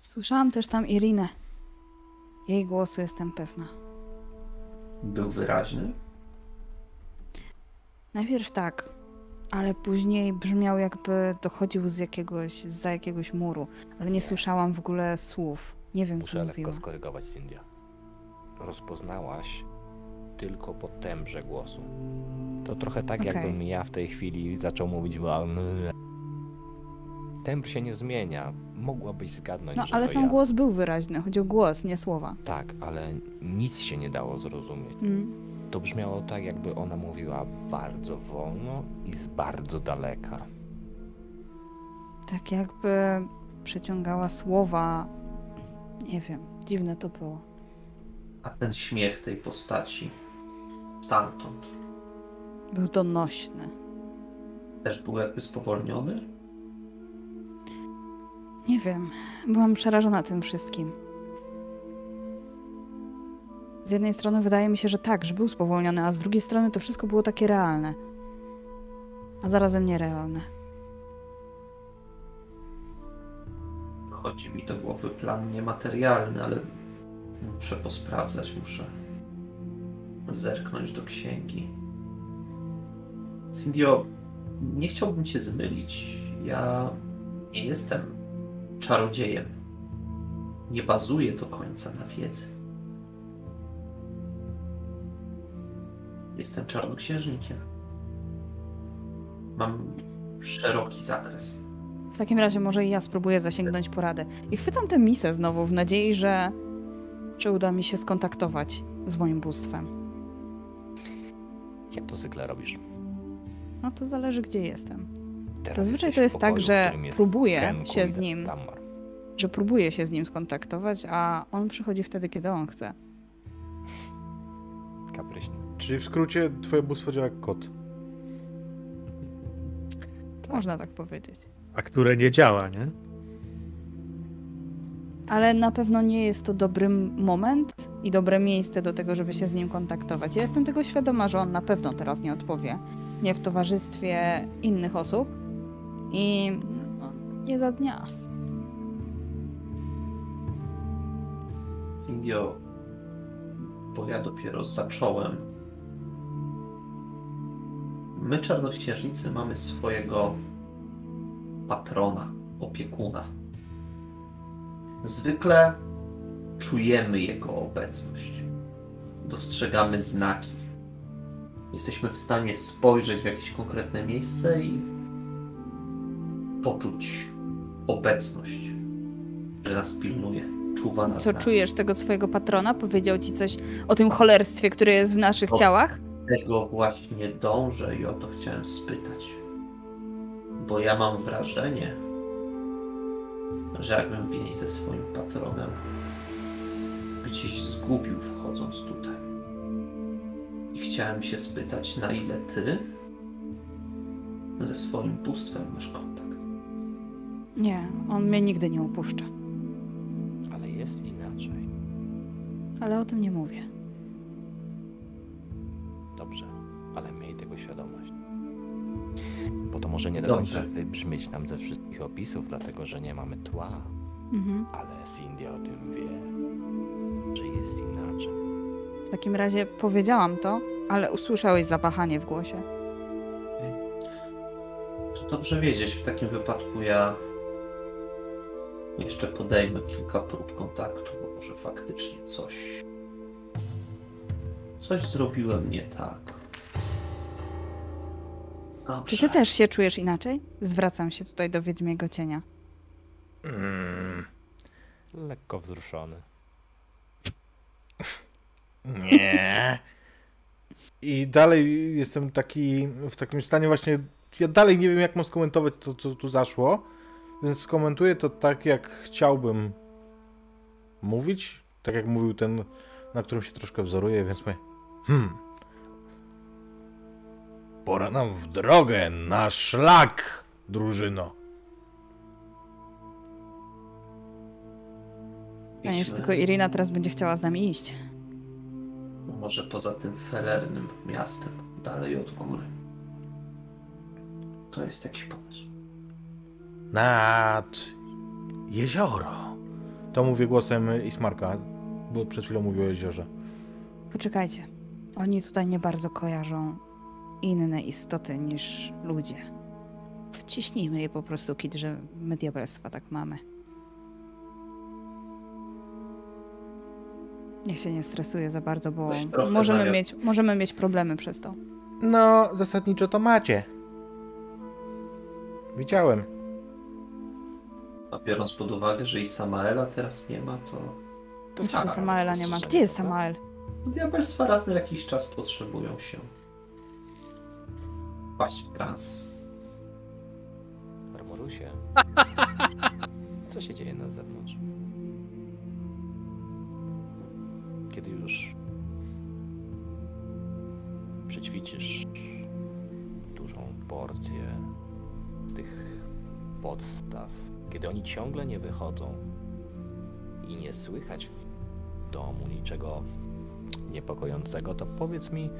Słyszałam też tam Irinę. Jej głosu jestem pewna. Był wyraźny? Najpierw tak, ale później brzmiał jakby dochodził z jakiegoś, za jakiegoś muru, ale nie słyszałam w ogóle słów. Nie wiem, co Muszę mówiła. lekko skorygować Cindia. Rozpoznałaś tylko po tembrze głosu. To trochę tak, Okej. jakbym ja w tej chwili zaczął mówić. Tembr się nie zmienia. Mogłabyś zgadnąć, No, ale sam ja. głos był wyraźny. Chodzi o głos, nie słowa. Tak, ale nic się nie dało zrozumieć. Mm. To brzmiało tak, jakby ona mówiła bardzo wolno i z bardzo daleka. Tak jakby przeciągała słowa. Nie wiem, dziwne to było. A ten śmiech tej postaci stamtąd Był donośny. też był jakby spowolniony? Nie wiem, byłam przerażona tym wszystkim. Z jednej strony wydaje mi się, że tak, że był spowolniony, a z drugiej strony to wszystko było takie realne. A zarazem nierealne. Chodzi mi do głowy plan niematerialny, ale muszę posprawdzać, muszę zerknąć do księgi. Cindio, nie chciałbym cię zmylić. Ja nie jestem czarodziejem. Nie bazuję do końca na wiedzy. Jestem czarnoksiężnikiem. Mam szeroki zakres. W takim razie może i ja spróbuję zasięgnąć porady. I chwytam tę misę znowu w nadziei, że czy uda mi się skontaktować z moim bóstwem. Jak to zwykle robisz? No to zależy, gdzie jestem. Teraz Zazwyczaj to jest tak, pokoju, w że jest próbuję się z nim- Dammar. Że próbuję się z nim skontaktować, a on przychodzi wtedy, kiedy on chce. Kapryśny. Czyli w skrócie twoje bóstwo działa jak kot. Można tak powiedzieć. A które nie działa, nie? Ale na pewno nie jest to dobry moment i dobre miejsce do tego, żeby się z nim kontaktować. Ja jestem tego świadoma, że on na pewno teraz nie odpowie. Nie w towarzystwie innych osób i no, nie za dnia. Indio, bo ja dopiero zacząłem. My, czarnoksiężnicy, mamy swojego patrona, opiekuna. Zwykle czujemy jego obecność. Dostrzegamy znaki. Jesteśmy w stanie spojrzeć w jakieś konkretne miejsce i poczuć obecność, że nas pilnuje, czuwa nad Co nami. czujesz tego swojego patrona? Powiedział ci coś o tym cholerstwie, które jest w naszych O. ciałach? Tego właśnie dążę i o to chciałem spytać. Bo ja mam wrażenie, że jakbym więź ze swoim patronem gdzieś zgubił wchodząc tutaj. I chciałem się spytać, na ile ty ze swoim bóstwem masz kontakt. Nie, on mnie nigdy nie upuszcza. Ale jest inaczej. Ale o tym nie mówię. Ale miej tego świadomość. Bo to może nie do Dobrze. końca wybrzmieć nam ze wszystkich opisów, dlatego że nie mamy tła, Mhm. ale Cindy o tym wie, że jest inaczej. W takim razie powiedziałam to, ale usłyszałeś zawahanie w głosie. To dobrze wiedzieć, w takim wypadku ja jeszcze podejmę kilka prób kontaktu, bo może faktycznie coś. Coś zrobiłem nie tak. Dobrze. Czy ty też się czujesz inaczej? Zwracam się tutaj do Wiedźmiego Cienia. Mm, Lekko wzruszony. nie. I dalej jestem taki w takim stanie właśnie. Ja dalej nie wiem, jak mam skomentować to, co tu zaszło. Więc skomentuję to tak, jak chciałbym mówić. Tak jak mówił ten, na którym się troszkę wzoruję, więc my. Hmm. Pora nam w drogę, na szlak, drużyno. Ja nie wiem, czy Idźmy. tylko Irina teraz będzie chciała z nami iść. Może poza tym felernym miastem, dalej od góry. To jest jakiś pomysł. Nad jezioro. To mówię głosem Ismarka, bo przed chwilą mówił o jeziorze. Poczekajcie. Oni tutaj nie bardzo kojarzą inne istoty niż ludzie. Wciśnijmy je po prostu, kit, że my diabelstwa tak mamy. Niech się nie stresuje za bardzo, bo możemy mieć, możemy mieć problemy przez to. No, zasadniczo to macie. Widziałem. A biorąc pod uwagę, że i Samaela teraz nie ma, to To tak, Samaela nie ma. Gdzie jest Samael? diabelstwa raz na jakiś czas potrzebują się wpaść w trans. Armorusie. [laughs] Co się dzieje na zewnątrz? Kiedy już przećwiczysz dużą porcję z tych podstaw, kiedy oni ciągle nie wychodzą i nie słychać w domu niczego niepokojącego, to powiedz mi,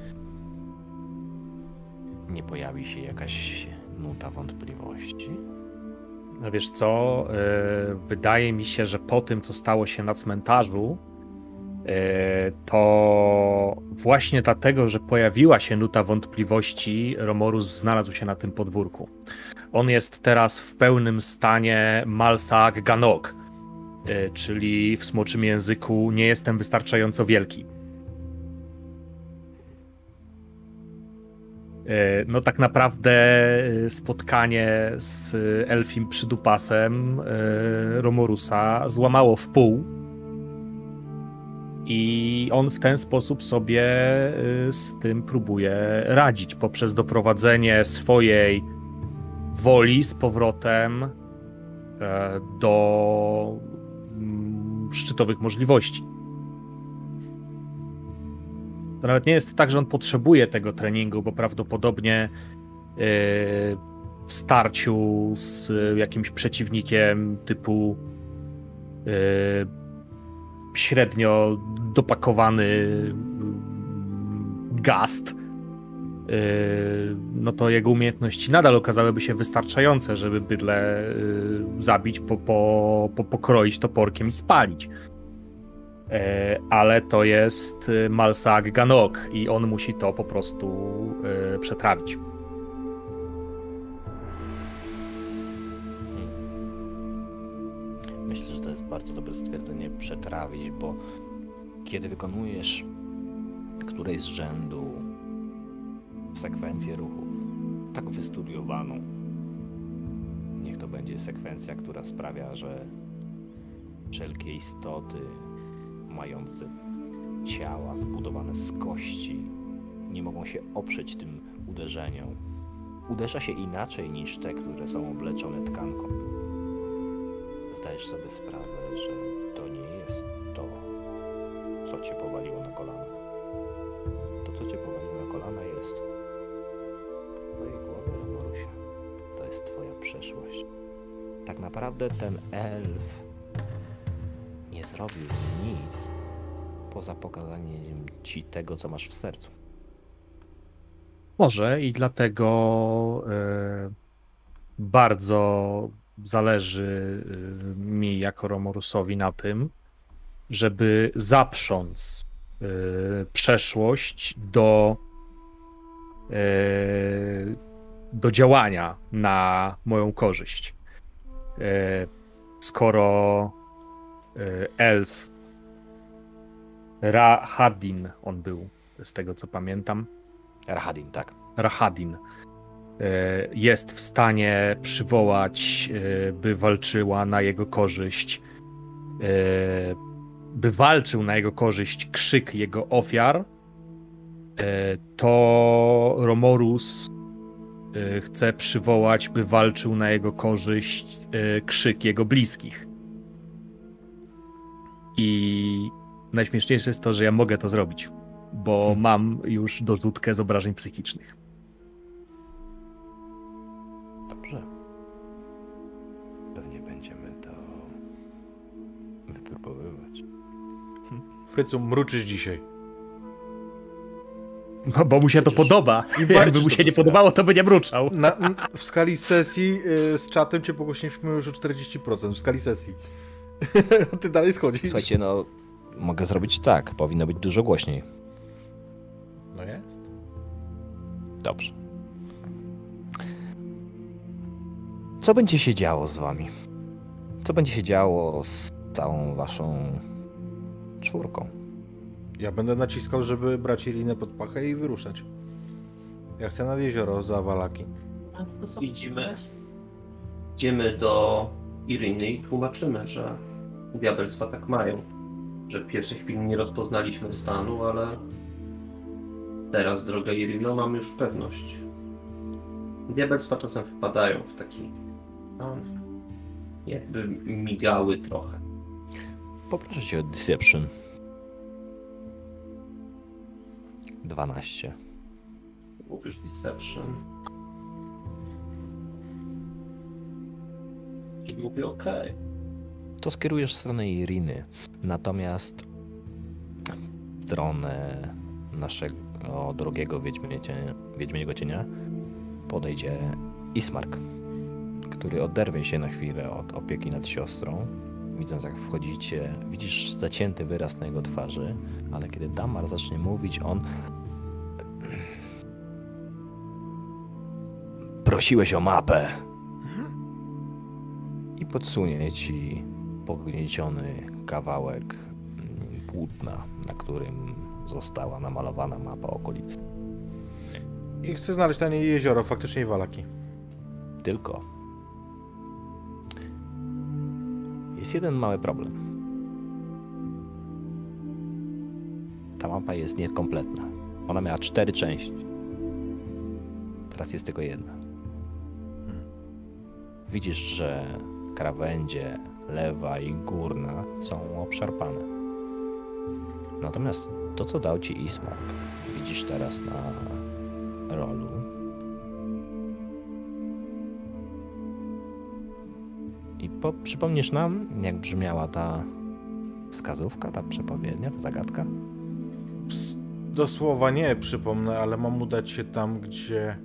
nie pojawi się jakaś nuta wątpliwości? No wiesz co, e, wydaje mi się, że po tym, co stało się na cmentarzu, e, to właśnie dlatego, że pojawiła się nuta wątpliwości, Romorus znalazł się na tym podwórku. on jest teraz w pełnym stanie Malsak Ganok, y, czyli w smoczym języku nie jestem wystarczająco wielki. No tak naprawdę y, spotkanie z Elfim przydupasem y, Romorusa złamało w pół i on w ten sposób sobie z tym próbuje radzić poprzez doprowadzenie swojej woli z powrotem e, do mm, szczytowych możliwości. To nawet nie jest tak, że on potrzebuje tego treningu, bo prawdopodobnie y, w starciu z jakimś przeciwnikiem typu y, średnio dopakowany mm, gast, no to jego umiejętności nadal okazałyby się wystarczające, żeby bydle zabić, po, po, po, pokroić toporkiem i spalić. Yy, Ale to jest yy, Malsak Ganok i on musi to po prostu yy, przetrawić. Myślę, że to jest bardzo dobre stwierdzenie przetrawić, bo kiedy wykonujesz którejś z rzędu sekwencję ruchów, tak wystudiowaną, niech to będzie sekwencja, która sprawia, że wszelkie istoty mające ciała zbudowane z kości nie mogą się oprzeć tym uderzeniom. Uderza się inaczej niż te, które są obleczone tkanką zdajesz sobie sprawę, że to nie jest to, co cię powaliło na kolana. To, co cię powaliło na kolana, jest w twojej głowie, Marusia. To jest twoja przeszłość. Tak naprawdę ten elf nie zrobił nic poza pokazaniem ci tego, co masz w sercu. Może i dlatego e, bardzo zależy e, mi jako Romorusowi na tym, żeby zaprząc e, przeszłość do, do działania na moją korzyść. Skoro elf. Rahadin on był, z tego co pamiętam, Rahadin, tak. Rahadin. E, jest w stanie przywołać, e, by walczyła na jego korzyść, e, by walczył na jego korzyść krzyk jego ofiar, e, to Romorus e, chce przywołać, by walczył na jego korzyść e, krzyk jego bliskich. I najśmieszniejsze jest to, że ja mogę to zrobić, bo mam już dorzutkę z obrażeń psychicznych. Dobrze. Pewnie będziemy to wypróbowywać. Frycu, mruczysz dzisiaj. No, bo mu się to podoba. Jakby mu się nie podobało, to by nie mruczał. Na, w skali sesji y, z czatem cię pogłosiliśmy już o 40%, w skali sesji. A [laughs] ty dalej schodzisz. Słuchajcie, no mogę zrobić tak. Powinno być dużo głośniej. No jest. Dobrze. Co będzie się działo z wami? Co będzie się działo z całą waszą czwórką? Ja będę naciskał, żeby brać Irinę pod pachę i wyruszać. Ja chcę nad jezioro za Walaki. Idziemy. Idziemy do Iryny i tłumaczymy, że diabelstwa tak mają. Że w pierwszej chwili nie rozpoznaliśmy stanu, ale teraz, droga Iryno, mamy już pewność. Diabelstwa czasem wpadają w taki stan, jakby migały trochę. Poproszę cię o Deception. 12. Mówisz Deception. I mówię okej. To skierujesz w stronę Iriny. Natomiast w stronę naszego Wiedźminie cienia, Wiedźmiego Cienia podejdzie Ismark, który oderwie się na chwilę od opieki nad siostrą. Widząc jak wchodzicie, widzisz zacięty wyraz na jego twarzy, ale kiedy Damar zacznie mówić, on... Prosiłeś o mapę. i podsunie ci pognieciony kawałek płótna, na którym została namalowana mapa okolicy. I chcę znaleźć na niej jezioro, faktycznie Walaki. Tylko jest jeden mały problem. Ta mapa jest niekompletna. Ona miała cztery części. Teraz jest tylko jedna. Widzisz, że krawędzie lewa i górna są obszarpane. Natomiast to, co dał ci Ismark, widzisz teraz na rolu, I po, przypomnisz nam, jak brzmiała ta wskazówka, ta przepowiednia, ta zagadka? Do słowa nie przypomnę, ale mam udać się tam, gdzie...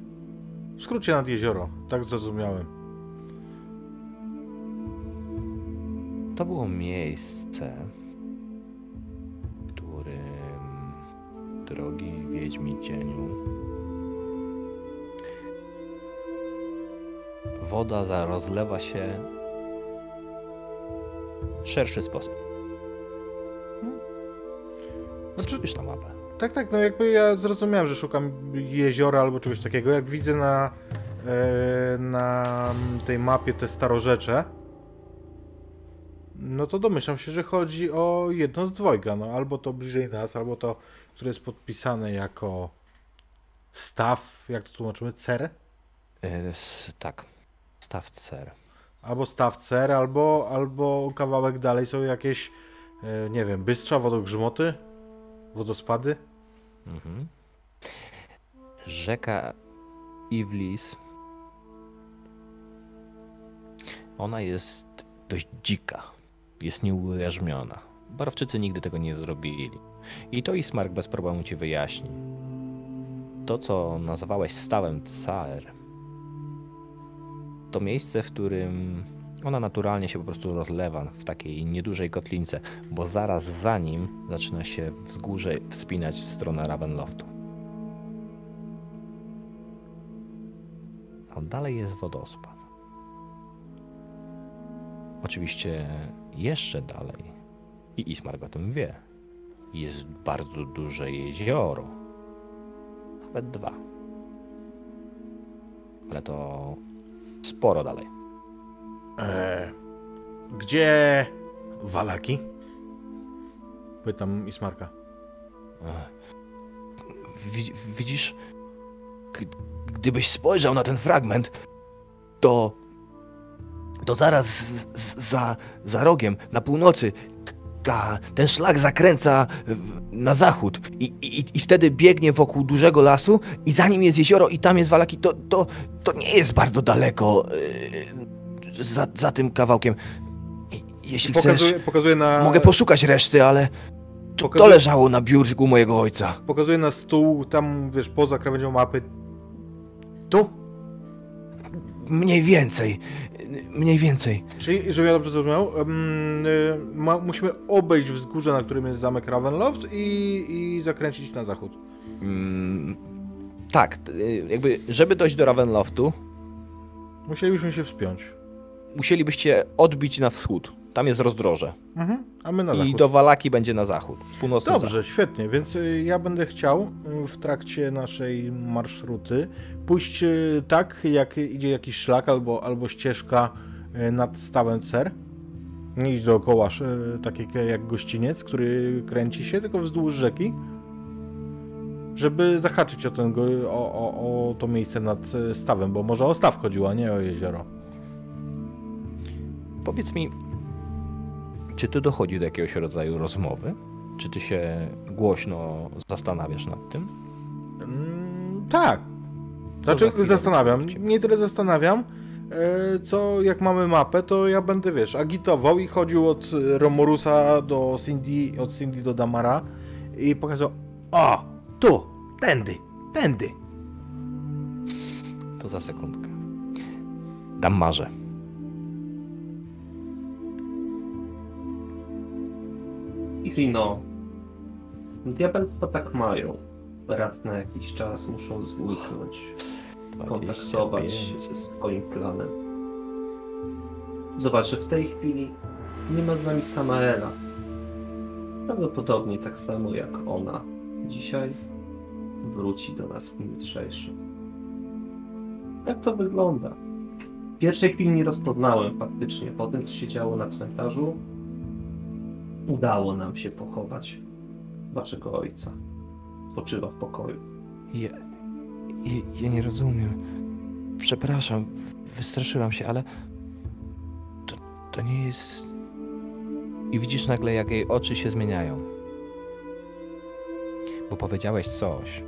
W skrócie nad jezioro, tak zrozumiałem. To było miejsce, w którym, drogi Wiedźmi Cieniu, woda rozlewa się w szerszy sposób. Znaczy- Spójrz na mapę. Tak, tak, no jakby ja zrozumiałem, że szukam jeziora albo czegoś takiego. Jak widzę na, e, na tej mapie te starorzecze, no to domyślam się, że chodzi o jedno z dwojga. No, albo to bliżej nas, albo to, które jest podpisane jako staw, jak to tłumaczymy, cer? S- tak, staw cer. Albo staw cer, albo, albo kawałek dalej są jakieś, e, nie wiem, bystrza, wodogrzmoty, wodospady. Mhm. Rzeka Iwlis. Ona jest dość dzika. Jest nieujarzmiona. Barwczycy nigdy tego nie zrobili. I to Ismark bez problemu ci wyjaśni. To, co nazwałeś stawem Caer, to miejsce, w którym ona naturalnie się po prostu rozlewa w takiej niedużej kotlince, bo zaraz za nim zaczyna się wzgórze wspinać w stronę Ravenloftu. A dalej jest wodospad. Oczywiście jeszcze dalej, i Ismark o tym wie, jest bardzo duże jezioro. Nawet dwa. Ale to sporo dalej. E, gdzie Walaki? Pytam Ismarka. Wi- Widzisz, gdybyś spojrzał na ten fragment, to, to zaraz z- z- za, za rogiem, na północy, ta, ten szlak zakręca w- na zachód i, i, i wtedy biegnie wokół dużego lasu i za nim jest jezioro i tam jest Walaki. To, to, to nie jest bardzo daleko yy, za, za tym kawałkiem. I- Jeśli chcesz, Pokazuje, pokazuje na. mogę poszukać reszty, ale to, to Pokazuje- leżało na biurku mojego ojca. Pokazuje na stół, tam wiesz, poza krawędzią mapy. Tu? Mniej więcej. Mniej więcej. Czyli, żebym ja dobrze zrozumiał, ma, musimy obejść wzgórze, na którym jest zamek Ravenloft i, i zakręcić na zachód. Mm, tak, y, jakby, żeby dojść do Ravenloftu, Musielibyśmy się wspiąć. musielibyście odbić na wschód. Tam jest rozdroże. Mhm. A my na I zachód. do Walaki będzie na zachód. Północny Dobrze, świetnie, więc y, ja będę chciał y, w trakcie naszej marszruty pójść y, tak, jak idzie jakiś szlak albo, albo ścieżka nad stawem cer. Nie iść dookoła, tak jak, gościniec, który kręci się, tylko wzdłuż rzeki. Żeby zahaczyć o, ten, o, o, o to miejsce nad stawem, bo może o staw chodziło, a nie o jezioro. Powiedz mi, czy tu dochodzi do jakiegoś rodzaju rozmowy? Czy ty się głośno zastanawiasz nad tym? Mm, tak. Znaczy, zastanawiam. Nie tyle zastanawiam, e, co jak mamy mapę, to ja będę, wiesz, agitował i chodził od Romorusa do Cindy, od Cindy do Damara i pokazał, o, tu, tędy, tędy. To za sekundkę. Dam Irino, diabelstwa tak mają. Raz na jakiś czas muszą zniknąć, kontaktować 25. się ze swoim planem. Zobacz, że w tej chwili nie ma z nami Samaela. Prawdopodobnie tak samo jak ona dzisiaj wróci do nas w jutrzejszym. Tak to wygląda. W pierwszej chwili nie rozpoznałem faktycznie. Po tym, co się działo na cmentarzu, udało nam się pochować waszego ojca. Spoczywa w pokoju. Ja, ja, ja nie rozumiem. Przepraszam, wystraszyłam się, ale to, to nie jest. I widzisz nagle, jak jej oczy się zmieniają. Bo powiedziałeś coś,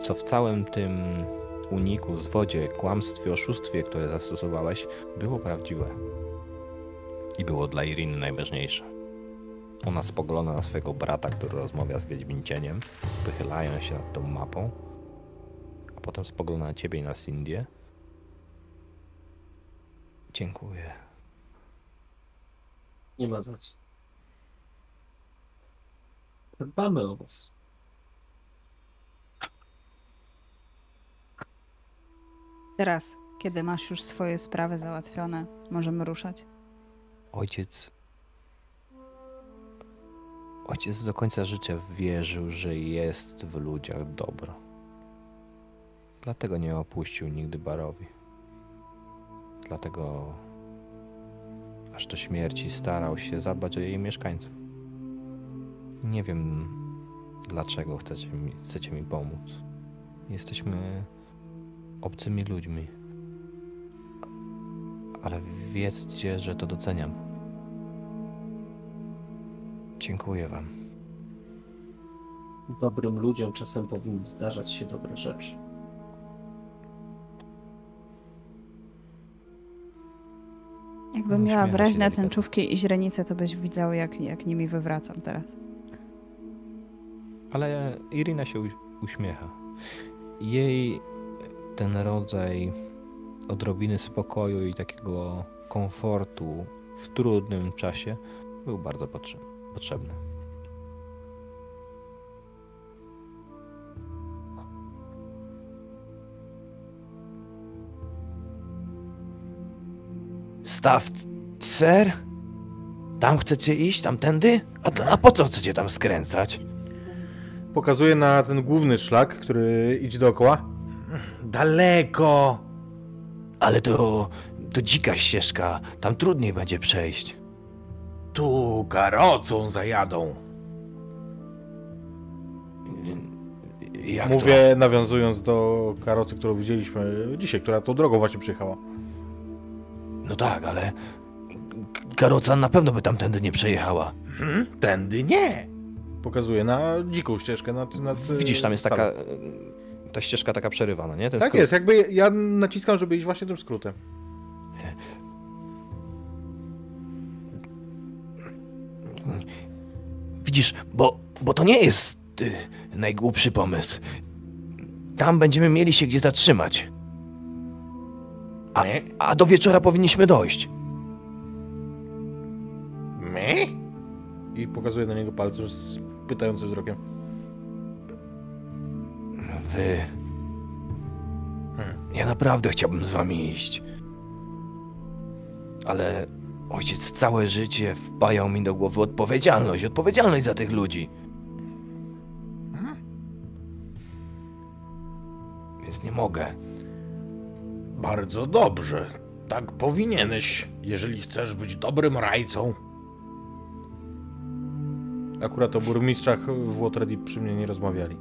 co w całym tym uniku, zwodzie, kłamstwie, oszustwie, które zastosowałeś, było prawdziwe. I było dla Iriny najważniejsze. Ona spogląda na swojego brata, który rozmawia z Wiedźmin Cieniem, wychylają się nad tą mapą, a potem spogląda na ciebie i na Cindię. Dziękuję. Nie ma za co. Zadbamy o was. Teraz, kiedy masz już swoje sprawy załatwione, możemy ruszać. Ojciec. Ojciec do końca życia wierzył, że jest w ludziach dobro. Dlatego nie opuścił nigdy barowi. Dlatego aż do śmierci starał się zadbać o jej mieszkańców. Nie wiem, dlaczego chcecie mi, chcecie mi pomóc. Jesteśmy obcymi ludźmi. Ale wiedzcie, że to doceniam. Dziękuję wam. Dobrym ludziom czasem powinny zdarzać się dobre rzeczy. Jakbym No, miała delikatnie. tęczówki i źrenice, to byś widział, jak, jak nimi wywracam teraz. Ale Irina się uś- uśmiecha. Jej ten rodzaj odrobiny spokoju i takiego komfortu w trudnym czasie był bardzo potrze- potrzebny. Staw, ser? Tam chcecie iść, tamtędy? A, to- a po co chcecie tam skręcać? Pokazuje na ten główny szlak, który idzie dookoła. Daleko! Ale to, to dzika ścieżka, tam trudniej będzie przejść. Tu karocą zajadą. Jak Mówię, nawiązując do karocy, którą widzieliśmy dzisiaj, która tą drogą właśnie przyjechała. To? No tak, ale karoca na pewno by tamtędy nie przejechała. Hmm? Tędy nie. Pokazuje na dziką ścieżkę. Nad, nad, Widzisz, tam jest taka, ta ścieżka taka przerywana, nie? Ten Tak skrót. jest, jakby ja naciskam, żeby iść właśnie tym skrótem. Widzisz, bo, bo to nie jest y, najgłupszy pomysł. Tam będziemy mieli się gdzie zatrzymać. A, My? a do wieczora powinniśmy dojść. My? I pokazuje na niego palcem z pytającym wzrokiem. Wy. Ja naprawdę chciałbym z wami iść. Ale ojciec całe życie wpajał mi do głowy odpowiedzialność, odpowiedzialność za tych ludzi. Więc nie mogę. Bardzo dobrze. Tak powinieneś, jeżeli chcesz być dobrym rajcą. Akurat o burmistrzach w Waterdeep przy mnie nie rozmawiali.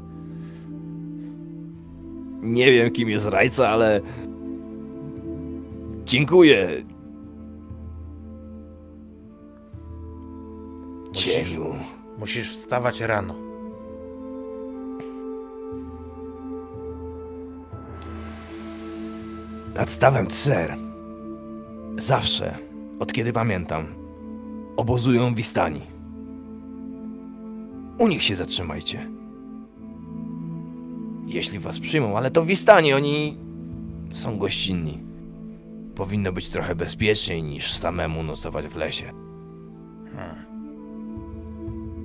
Nie wiem, kim jest rajca, ale. Dziękuję. Cieniu. Musisz wstawać rano. Nad stawem Tser. Zawsze, od kiedy pamiętam, obozują Wistani. U nich się zatrzymajcie. Jeśli was przyjmą, ale to Wistani, oni są gościnni. Powinno być trochę bezpieczniej niż samemu nocować w lesie.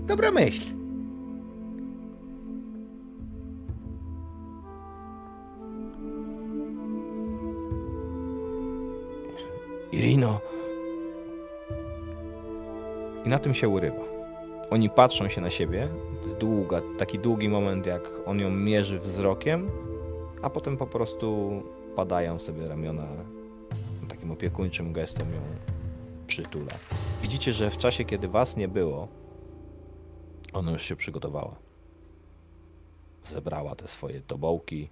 Dobra myśl. Irino. I na tym się urywa. Oni patrzą się na siebie z długa, taki długi moment, jak on ją mierzy wzrokiem, a potem po prostu padają sobie ramiona takim opiekuńczym gestem ją przytula. Widzicie, że w czasie, kiedy was nie było, ona już się przygotowała. Zebrała te swoje tobołki,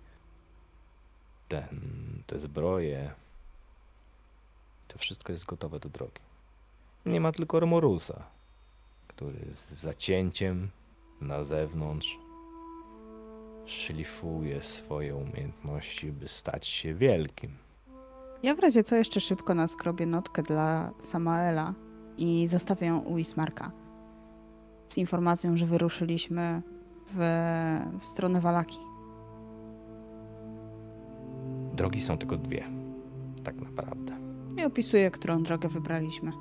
ten, te zbroje. To wszystko jest gotowe do drogi. Nie ma tylko Romorusa, który z zacięciem na zewnątrz szlifuje swoje umiejętności, by stać się wielkim. Ja w razie co jeszcze szybko naskrobię notkę dla Samaela i zostawię ją u Ismarka. Z informacją, że wyruszyliśmy w, w stronę Walaki. Drogi są tylko dwie, tak naprawdę. I opisuję, którą drogę wybraliśmy.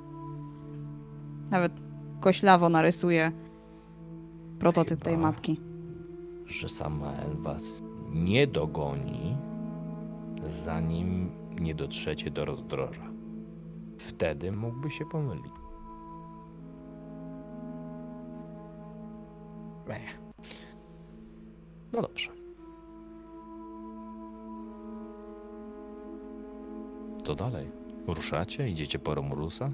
Nawet koślawo narysuję prototyp tej Chyba. mapki. Że Samael was nie dogoni, zanim nie dotrzecie do rozdroża. Wtedy mógłby się pomylić. Ech. No dobrze. Co dalej? Ruszacie? Idziecie po Romurusa?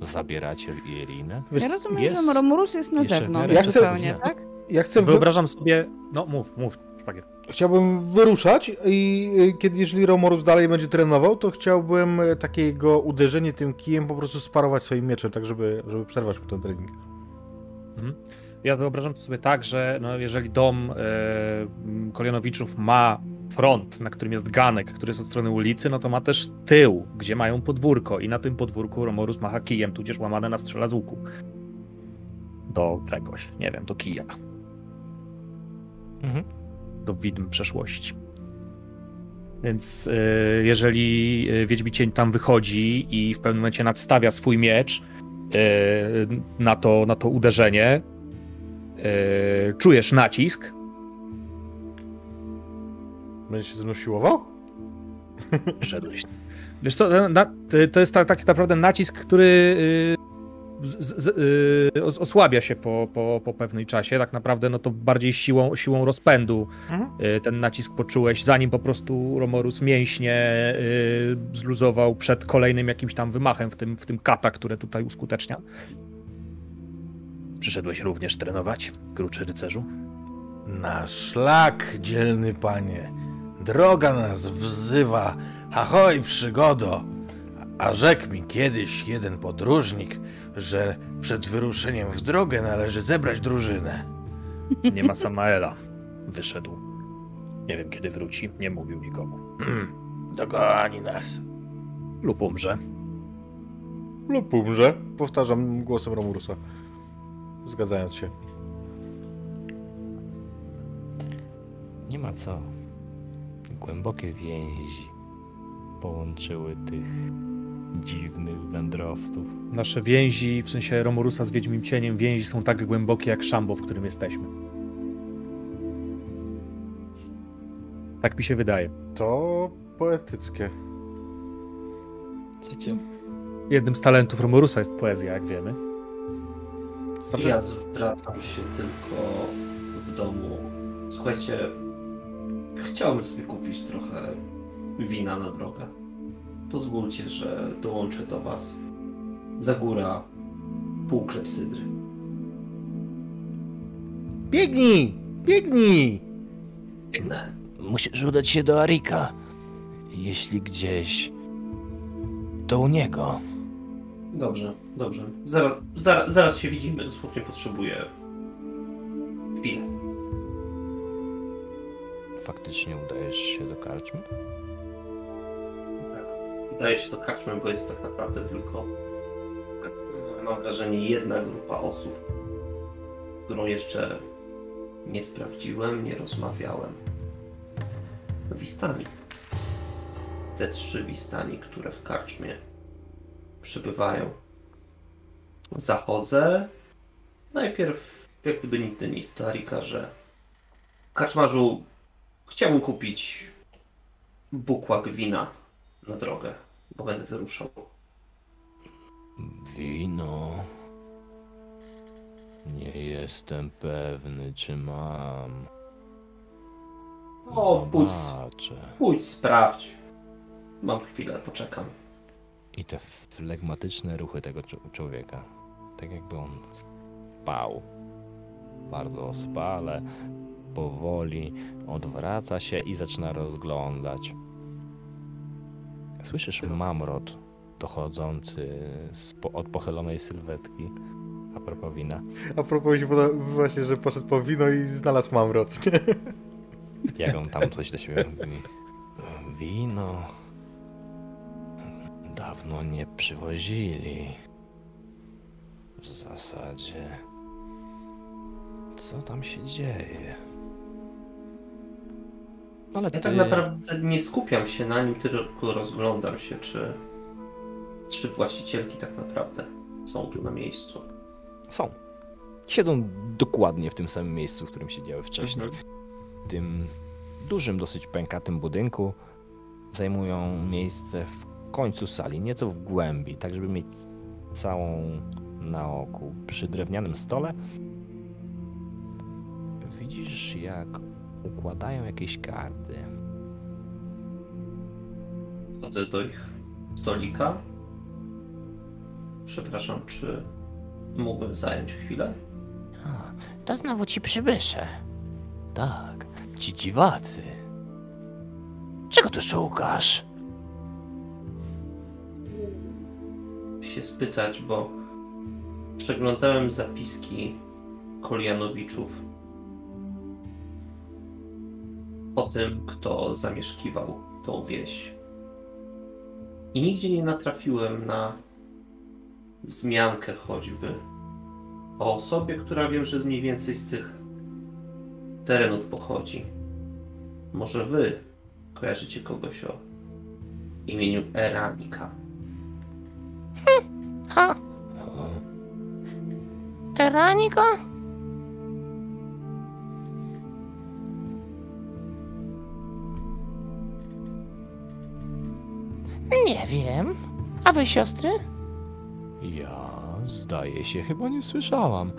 Zabieracie Irinę? Ja rozumiem, jest że Romulus jest na jeszcze zewnątrz Ja chcę- zupełnie, tak? ja chcę wy... Wyobrażam sobie. No mów, mów, szpagier. Chciałbym wyruszać i y, kiedy, jeżeli Romorus dalej będzie trenował, to chciałbym y, takiego uderzenie tym kijem po prostu sparować swoim mieczem, tak żeby, żeby przerwać mu ten trening. Ja wyobrażam to sobie tak, że no, jeżeli dom m, Kolionowiczów ma front, na którym jest ganek, który jest od strony ulicy, no to ma też tył, gdzie mają podwórko i na tym podwórku Romorus macha kijem, tudzież łamane na strzela z łuku. Do czegoś, nie wiem, do kija, Mhm. do widm przeszłości. Więc e, jeżeli e, Wiedźmi Cień tam wychodzi i w pewnym momencie nadstawia swój miecz na, to, na to uderzenie, e, czujesz nacisk, Będzie się ze mną siłował? [laughs] Szedłeś. Wiesz co, na, to jest tak, tak naprawdę nacisk, który y, z, z, y, os- osłabia się po, po, po pewnej czasie. Tak naprawdę no to bardziej siłą, siłą rozpędu Mhm. y, ten nacisk poczułeś, zanim po prostu Romorus mięśnie zluzował przed kolejnym jakimś tam wymachem w tym, w tym kata, które tutaj uskutecznia. Przyszedłeś również trenować, kruczy rycerzu? Na szlak, dzielny panie. Droga nas wzywa. Ahoj, przygodo. A rzekł mi kiedyś jeden podróżnik, że przed wyruszeniem w drogę należy zebrać drużynę. Nie ma Samaela. Wyszedł. Nie wiem kiedy wróci, nie mówił nikomu. [clears throat] Dogoni nas. Lub umrze. Lub umrze. Powtarzam głosem Romurusa. Zgadzając się. Nie ma co. Głębokie więzi połączyły tych dziwnych wędrowców. Nasze więzi, w sensie Romorusa z Wiedźmim Cieniem, więzi są tak głębokie jak szambo, w którym jesteśmy. Tak mi się wydaje. To poetyckie. Chcecie? Jednym z talentów Romorusa jest poezja, jak wiemy. Znaczy, Ja zwracam się tylko w domu. Słuchajcie, chciałbym sobie kupić trochę wina na drogę. Pozwólcie, że dołączę do was. Za góra pół klepsydry. Biegnij! Biegnij! Biegnę. Musisz udać się do Arika. Jeśli gdzieś, to u niego. Dobrze, dobrze. Zaraz, zaraz, zaraz się widzimy. Dosłownie potrzebuję chwilę. Faktycznie udajesz się do karczmy? Tak. Udaję się do karczmy, bo jest tak naprawdę tylko, mam wrażenie, jedna grupa osób, z którą jeszcze nie sprawdziłem, nie rozmawiałem. Wistani. Te trzy wistani, które w karczmie przybywają. Zachodzę. Najpierw, jak gdyby nigdy nic, do Arika, że karczmarzu, chciałbym kupić bukłak wina na drogę, bo będę wyruszał. Wino. Nie jestem pewny, czy mam. O, pójdź, pójdź sprawdź. Mam chwilę, poczekam. I te flegmatyczne ruchy tego człowieka. Tak jakby on spał. Bardzo ospale, powoli odwraca się i zaczyna rozglądać. Słyszysz mamrot dochodzący po- od pochylonej sylwetki. A propos wina. A propos właśnie, że poszedł po wino i znalazł mamrot, nie? Jak on tam coś do siebie mówi. Wino. Dawno nie przywozili. W zasadzie. Co tam się dzieje? Ale Ja ty... tak naprawdę nie skupiam się na nim, tylko rozglądam się, czy trzy właścicielki tak naprawdę są tu na miejscu. Są. Siedzą dokładnie w tym samym miejscu, w którym siedziały wcześniej. Mhm. W tym dużym, dosyć pękatym budynku zajmują miejsce w końcu sali, nieco w głębi, tak żeby mieć całą na oku. Przy drewnianym stole widzisz, jak układają jakieś karty. Chodzę do ich stolika. Przepraszam, czy mógłbym zająć chwilę? A, to znowu ci przybysze. Tak, ci dziwacy. Czego tu szukasz? Się spytać, bo przeglądałem zapiski Kolianowiczów o tym, kto zamieszkiwał tą wieś. I nigdzie nie natrafiłem na wzmiankę choćby o osobie, która wiem, że z mniej więcej z tych terenów pochodzi. Może wy kojarzycie kogoś o imieniu Eranika. Ha? Eranika? Nie wiem. A wy, siostry? Ja, zdaje się, chyba nie słyszałam.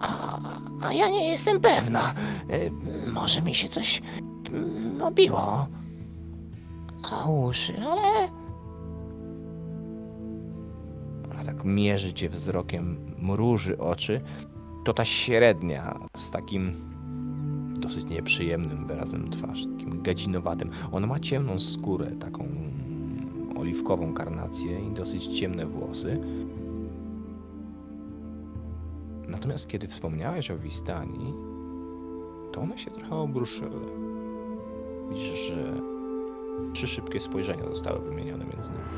A, a ja nie jestem pewna. E, Może mi się coś mm, obiło. A uszy, ale Tak mierzy cię wzrokiem, mruży oczy. To ta średnia z takim dosyć nieprzyjemnym wyrazem twarzy, takim gadzinowatym. Ona ma ciemną skórę, taką oliwkową karnację i dosyć ciemne włosy. Natomiast kiedy wspomniałeś o Wistani, to one się trochę obruszyły. Widzisz, że trzy szybkie spojrzenia zostały wymienione między nimi.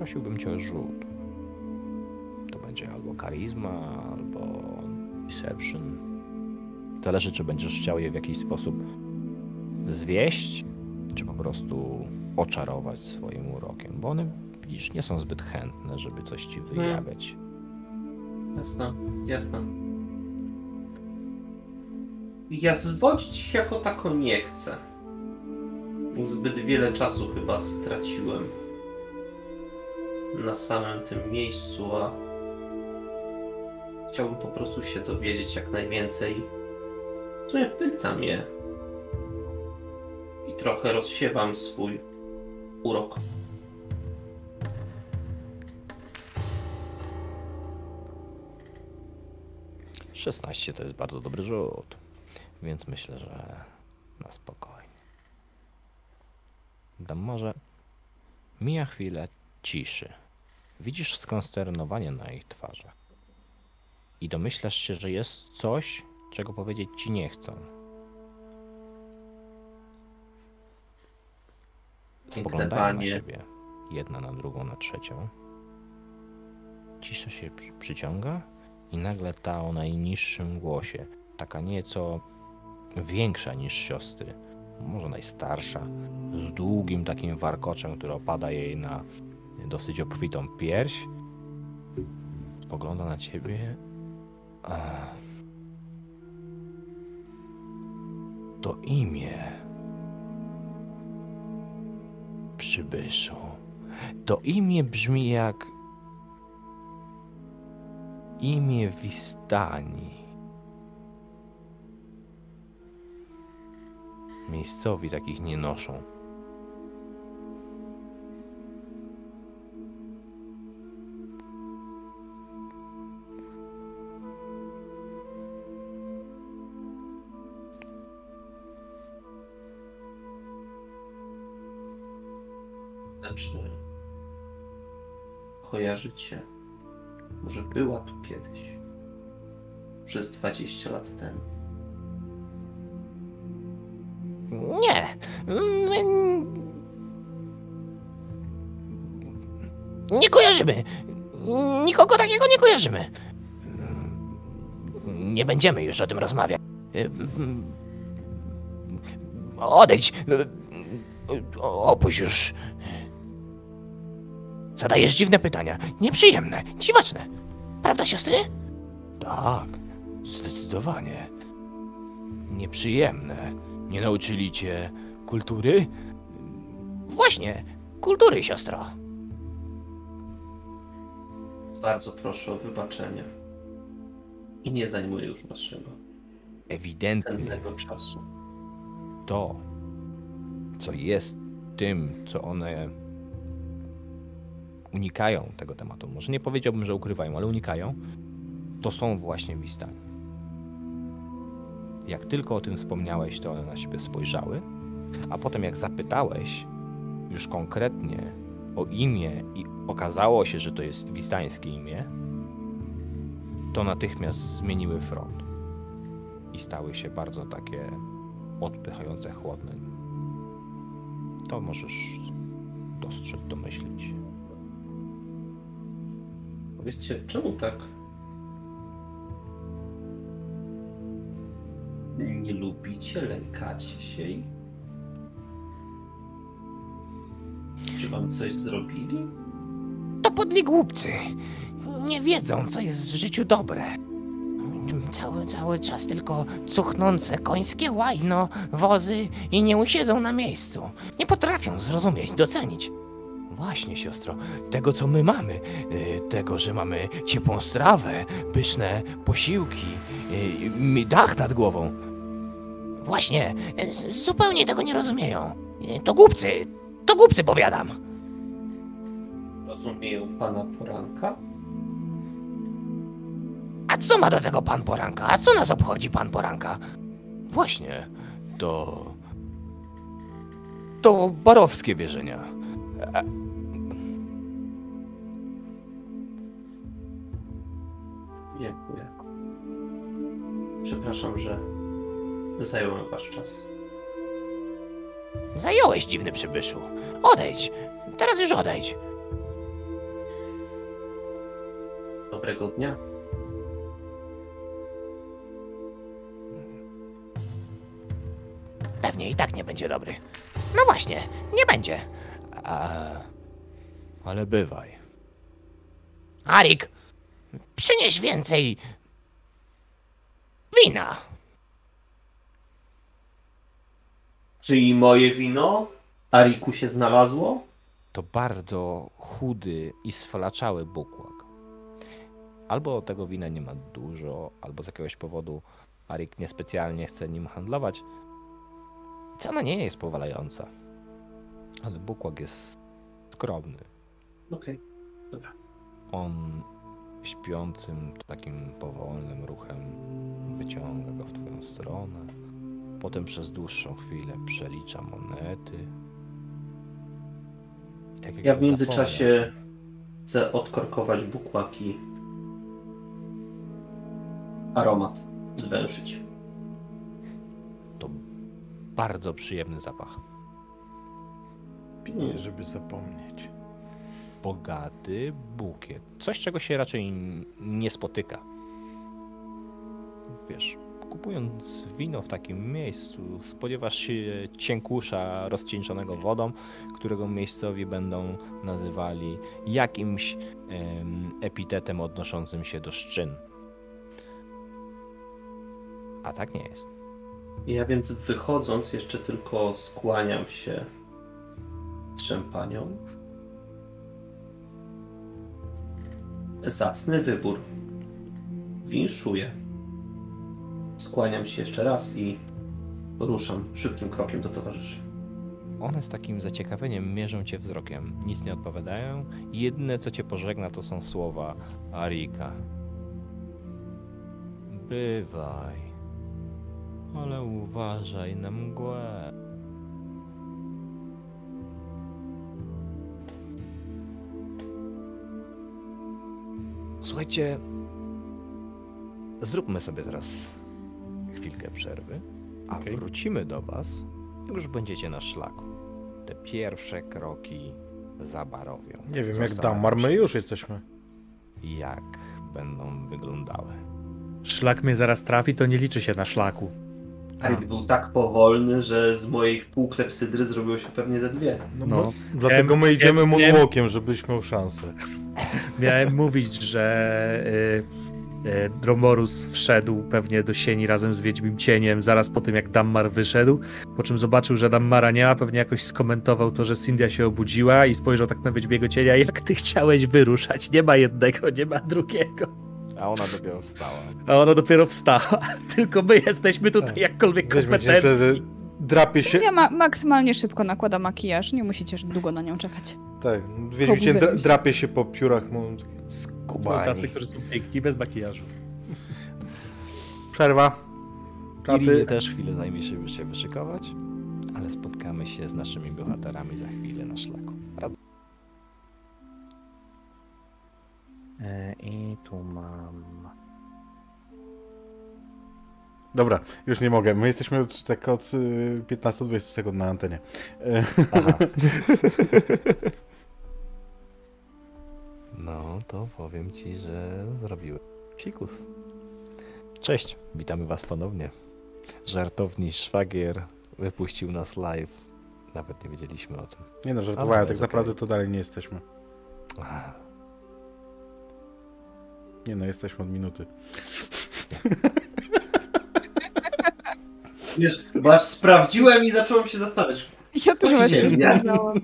I poprosiłbym cię o rzut. To będzie albo charyzma, albo deception. Zależy, czy będziesz chciał je w jakiś sposób zwieść, czy po prostu oczarować swoim urokiem, bo one, widzisz, nie są zbyt chętne, żeby coś ci wyjawiać. Jasne, jasne. Ja zwodzić ich jako tako nie chcę. Zbyt wiele czasu chyba straciłem na samym tym miejscu, a chciałbym po prostu się dowiedzieć jak najwięcej. W sumie pytam je i trochę rozsiewam swój urok. 16 to jest bardzo dobry rzut, więc myślę, że na spokojnie. Dam może. Mija chwilę ciszy. Widzisz skonsternowanie na ich twarzach. I domyślasz się, że jest coś, czego powiedzieć ci nie chcą. Spoglądają na siebie. Jedna na drugą, na trzecią. Cisza się przy- przyciąga i nagle ta o najniższym głosie, taka nieco większa niż siostry, może najstarsza, z długim takim warkoczem, który opada jej na dosyć obfitą pierś, spogląda na ciebie. To imię. przybyszu. To imię brzmi jak imię Wistani. Miejscowi takich nie noszą. Kojarzycie? Może była tu kiedyś. Przez 20 lat temu. Nie. Nie kojarzymy. Nikogo takiego nie kojarzymy. Nie będziemy już o tym rozmawiać. Odejdź. Opuść już. Zadajesz dziwne pytania. Nieprzyjemne, dziwaczne. Prawda, siostry? Tak, zdecydowanie. Nieprzyjemne. Nie nauczyli cię kultury? Właśnie, kultury, siostro. Bardzo proszę o wybaczenie. I nie zajmuję już waszego Ewidentnie cennego czasu. to, co jest tym, co one unikają tego tematu. Może nie powiedziałbym, że ukrywają, ale unikają. To są właśnie Wistani. Jak tylko o tym wspomniałeś, to one na siebie spojrzały, a potem jak zapytałeś już konkretnie o imię i okazało się, że to jest wistańskie imię, to natychmiast zmieniły front i stały się bardzo takie odpychające, chłodne. To możesz dostrzec, domyślić. Powiedzcie, czemu tak nie lubicie, lękacie się? Czy wam coś zrobili? To podli głupcy. Nie wiedzą, co jest w życiu dobre. Cały, cały czas tylko cuchnące końskie łajno, wozy i nie usiedzą na miejscu. Nie potrafią zrozumieć, docenić. Właśnie, siostro, tego co my mamy, y, tego, że mamy ciepłą strawę, pyszne posiłki, y, dach nad głową. Właśnie, zupełnie tego nie rozumieją. Y, To głupcy, to głupcy powiadam. Rozumieją pana poranka? A co ma do tego pan poranka? A co nas obchodzi pan poranka? Właśnie, to. To barowskie wierzenia. Dziękuję. Przepraszam, że zająłem wasz czas. Zająłeś dziwny przybyszu. Odejdź. Teraz już odejdź. Dobrego dnia. Pewnie i tak nie będzie dobry. No właśnie, nie będzie. A, ale bywaj. Arik, przynieś więcej wina. Czy i moje wino? Ariku się znalazło? To bardzo chudy i sfalaczały bukłak. Albo tego wina nie ma dużo, albo z jakiegoś powodu Arik niespecjalnie chce nim handlować. Cena nie jest powalająca. Ale bukłak jest skromny. Okej, dobra. On śpiącym, takim powolnym ruchem wyciąga go w twoją stronę. Potem przez dłuższą chwilę przelicza monety. I tak jak Ja w międzyczasie zapomniał, chcę odkorkować bukłaki. Aromat zwęszyć. To bardzo przyjemny zapach. Piję, żeby zapomnieć. Bogaty bukiet. Coś, czego się raczej nie spotyka. Wiesz, kupując wino w takim miejscu, spodziewasz się cienkusza rozcieńczonego wodą, którego miejscowi będą nazywali jakimś em, epitetem odnoszącym się do szczyn. A tak nie jest. Ja więc wychodząc jeszcze tylko skłaniam się Trzem panią. Zacny wybór. Winszuję. Skłaniam się jeszcze raz i ruszam szybkim krokiem do towarzyszy. One z takim zaciekawieniem mierzą cię wzrokiem, nic nie odpowiadają jedyne co cię pożegna to są słowa Arika. Bywaj, ale uważaj na mgłę. Słuchajcie, zróbmy sobie teraz chwilkę przerwy, a Okej. wrócimy do was, jak już będziecie na szlaku. Te pierwsze kroki za barowią. Nie wiem, jak Dammar, my już jesteśmy. Jak będą wyglądały. Szlak mnie zaraz trafi, to nie liczy się na szlaku. Aid był tak powolny, że z mojej pół klepsydry zrobiło się pewnie ze dwie. No, No. dlatego my idziemy moonwalkiem, żebyś miał szansę. Miałem mówić, że y, y, Dromorus wszedł pewnie do sieni razem z Wiedźmim Cieniem zaraz po tym, jak Dammar wyszedł, po czym zobaczył, że Dammara nie ma, pewnie jakoś skomentował to, że Cynthia się obudziła i spojrzał tak na Wiedźmiego Cienia, jak ty chciałeś wyruszać, nie ma jednego, nie ma drugiego. A ona dopiero wstała. A ona dopiero wstała, [laughs] tylko my jesteśmy tutaj Tak. jakkolwiek kompetentni. wtedy, drapie się... Cynthia ma maksymalnie szybko nakłada makijaż, nie musicie długo na nią czekać. Tak, Pobudzę dra, drapie się po piórach, mu Są skubani. tacy, którzy są piękni, bez makijażu. Przerwa. Czaty. też chwilę zajmie się, by się wyszykować, ale spotkamy się z naszymi bohaterami za chwilę I tu mam... Dobra, już nie mogę. My jesteśmy od, tak od y, 15-20 sekund na antenie. E, Aha. [laughs] No, to powiem ci, że zrobiłem psikus. Cześć, witamy was ponownie. Żartowni szwagier wypuścił nas live. Nawet nie wiedzieliśmy o tym. Nie no, żartowałem, to tak jest naprawdę to dalej nie jesteśmy. Ach, Nie no, jesteśmy od minuty. Wiesz, bo aż sprawdziłem i zacząłem się zastanawiać. Ja też się właśnie sprawdzałam.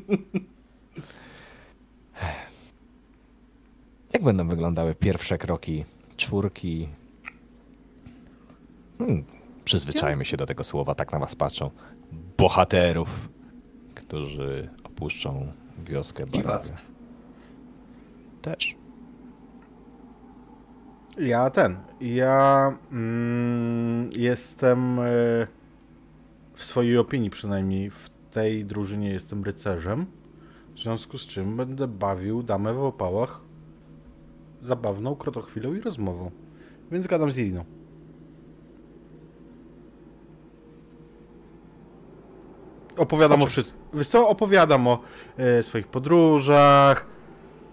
Jak będą wyglądały pierwsze kroki czwórki? Hmm, przyzwyczajmy się do tego słowa, tak na was patrzą. Bohaterów, którzy opuszczą wioskę. Dziwactwo. Też. Ja ten. Ja mm, jestem e, w swojej opinii przynajmniej w tej drużynie jestem rycerzem. W związku z czym będę bawił damę w opałach zabawną krotochwilą i rozmową. Więc gadam z Iriną. Opowiadam o wszystkim. Wiesz co? Opowiadam o e, swoich podróżach.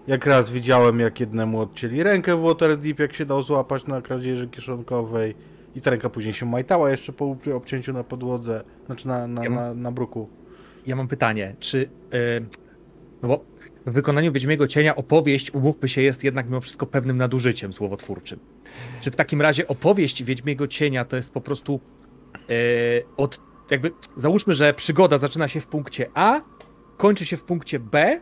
Jak raz widziałem, jak jednemu odcięli rękę w Waterdeep, jak się dał złapać na kradzieży kieszonkowej. I ta ręka później się majtała jeszcze po obcięciu na podłodze, znaczy na, na, Ja mam- na, na bruku. Ja mam pytanie, czy. Yy, no bo w wykonaniu Wiedźmiego Cienia opowieść, umówmy się, jest jednak mimo wszystko pewnym nadużyciem słowotwórczym. Czy w takim razie opowieść Wiedźmiego Cienia to jest po prostu yy, od. Jakby załóżmy, że przygoda zaczyna się w punkcie A, kończy się w punkcie B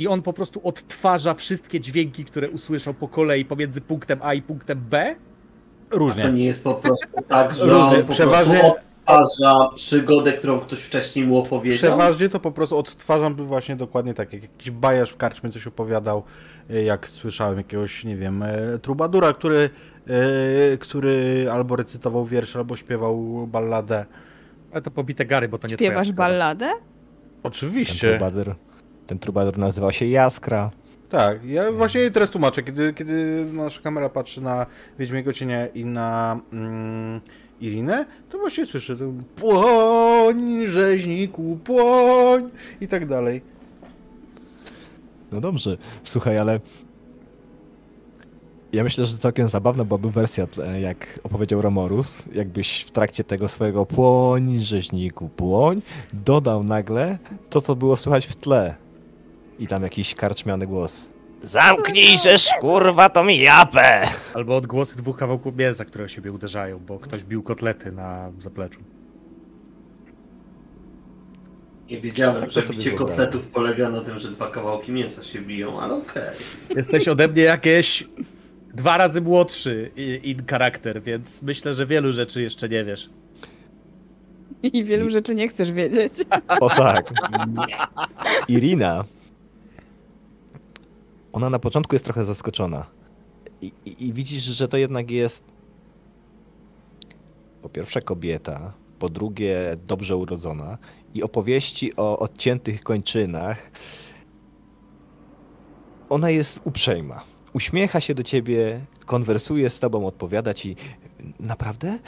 i on po prostu odtwarza wszystkie dźwięki, które usłyszał po kolei pomiędzy punktem A i punktem B. To Różnie. nie jest po prostu tak, że Różnie. on po Przeważnie- odtwarza przygodę, którą ktoś wcześniej mu opowiedział. Przeważnie to po prostu odtwarzam właśnie dokładnie tak, jak jakiś bajarz w karczmie coś opowiadał, e, jak słyszałem jakiegoś, nie wiem, e, trubadura, który, e, który albo recytował wiersz, albo śpiewał balladę. Ale to pobite gary, bo to nie Śpiewasz balladę? Ten Oczywiście. trubadur, ten trubadur nazywał się Jaskra. Tak, ja właśnie teraz tłumaczę, kiedy, kiedy nasza kamera patrzy na Wiedźmiego Cienia i na mm, Irinę, to właśnie słyszę ten płoń, rzeźniku, płoń i tak dalej. No dobrze, słuchaj, ale ja myślę, że całkiem zabawna byłaby wersja, jak opowiedział Romorus, jakbyś w trakcie tego swojego płoń, rzeźniku, płoń, dodał nagle to, co było słychać w tle. I tam jakiś karczmiany głos. Zamknij się, kurwa, to mi japę! Albo odgłosy dwóch kawałków mięsa, które o siebie uderzają, bo ktoś bił kotlety na zapleczu. Nie wiedziałem, Tak że bicie kotletów polega na tym, że dwa kawałki mięsa się biją, ale okej. Jesteś ode mnie jakieś dwa razy młodszy i- in charakter, więc myślę, że wielu rzeczy jeszcze nie wiesz. I wielu rzeczy nie chcesz wiedzieć. O tak. Irina. Ona na początku jest trochę zaskoczona. I, i, I widzisz, że to jednak jest po pierwsze kobieta, po drugie dobrze urodzona i opowieści o odciętych kończynach. Ona jest uprzejma. Uśmiecha się do ciebie, konwersuje z tobą, odpowiada ci. Naprawdę?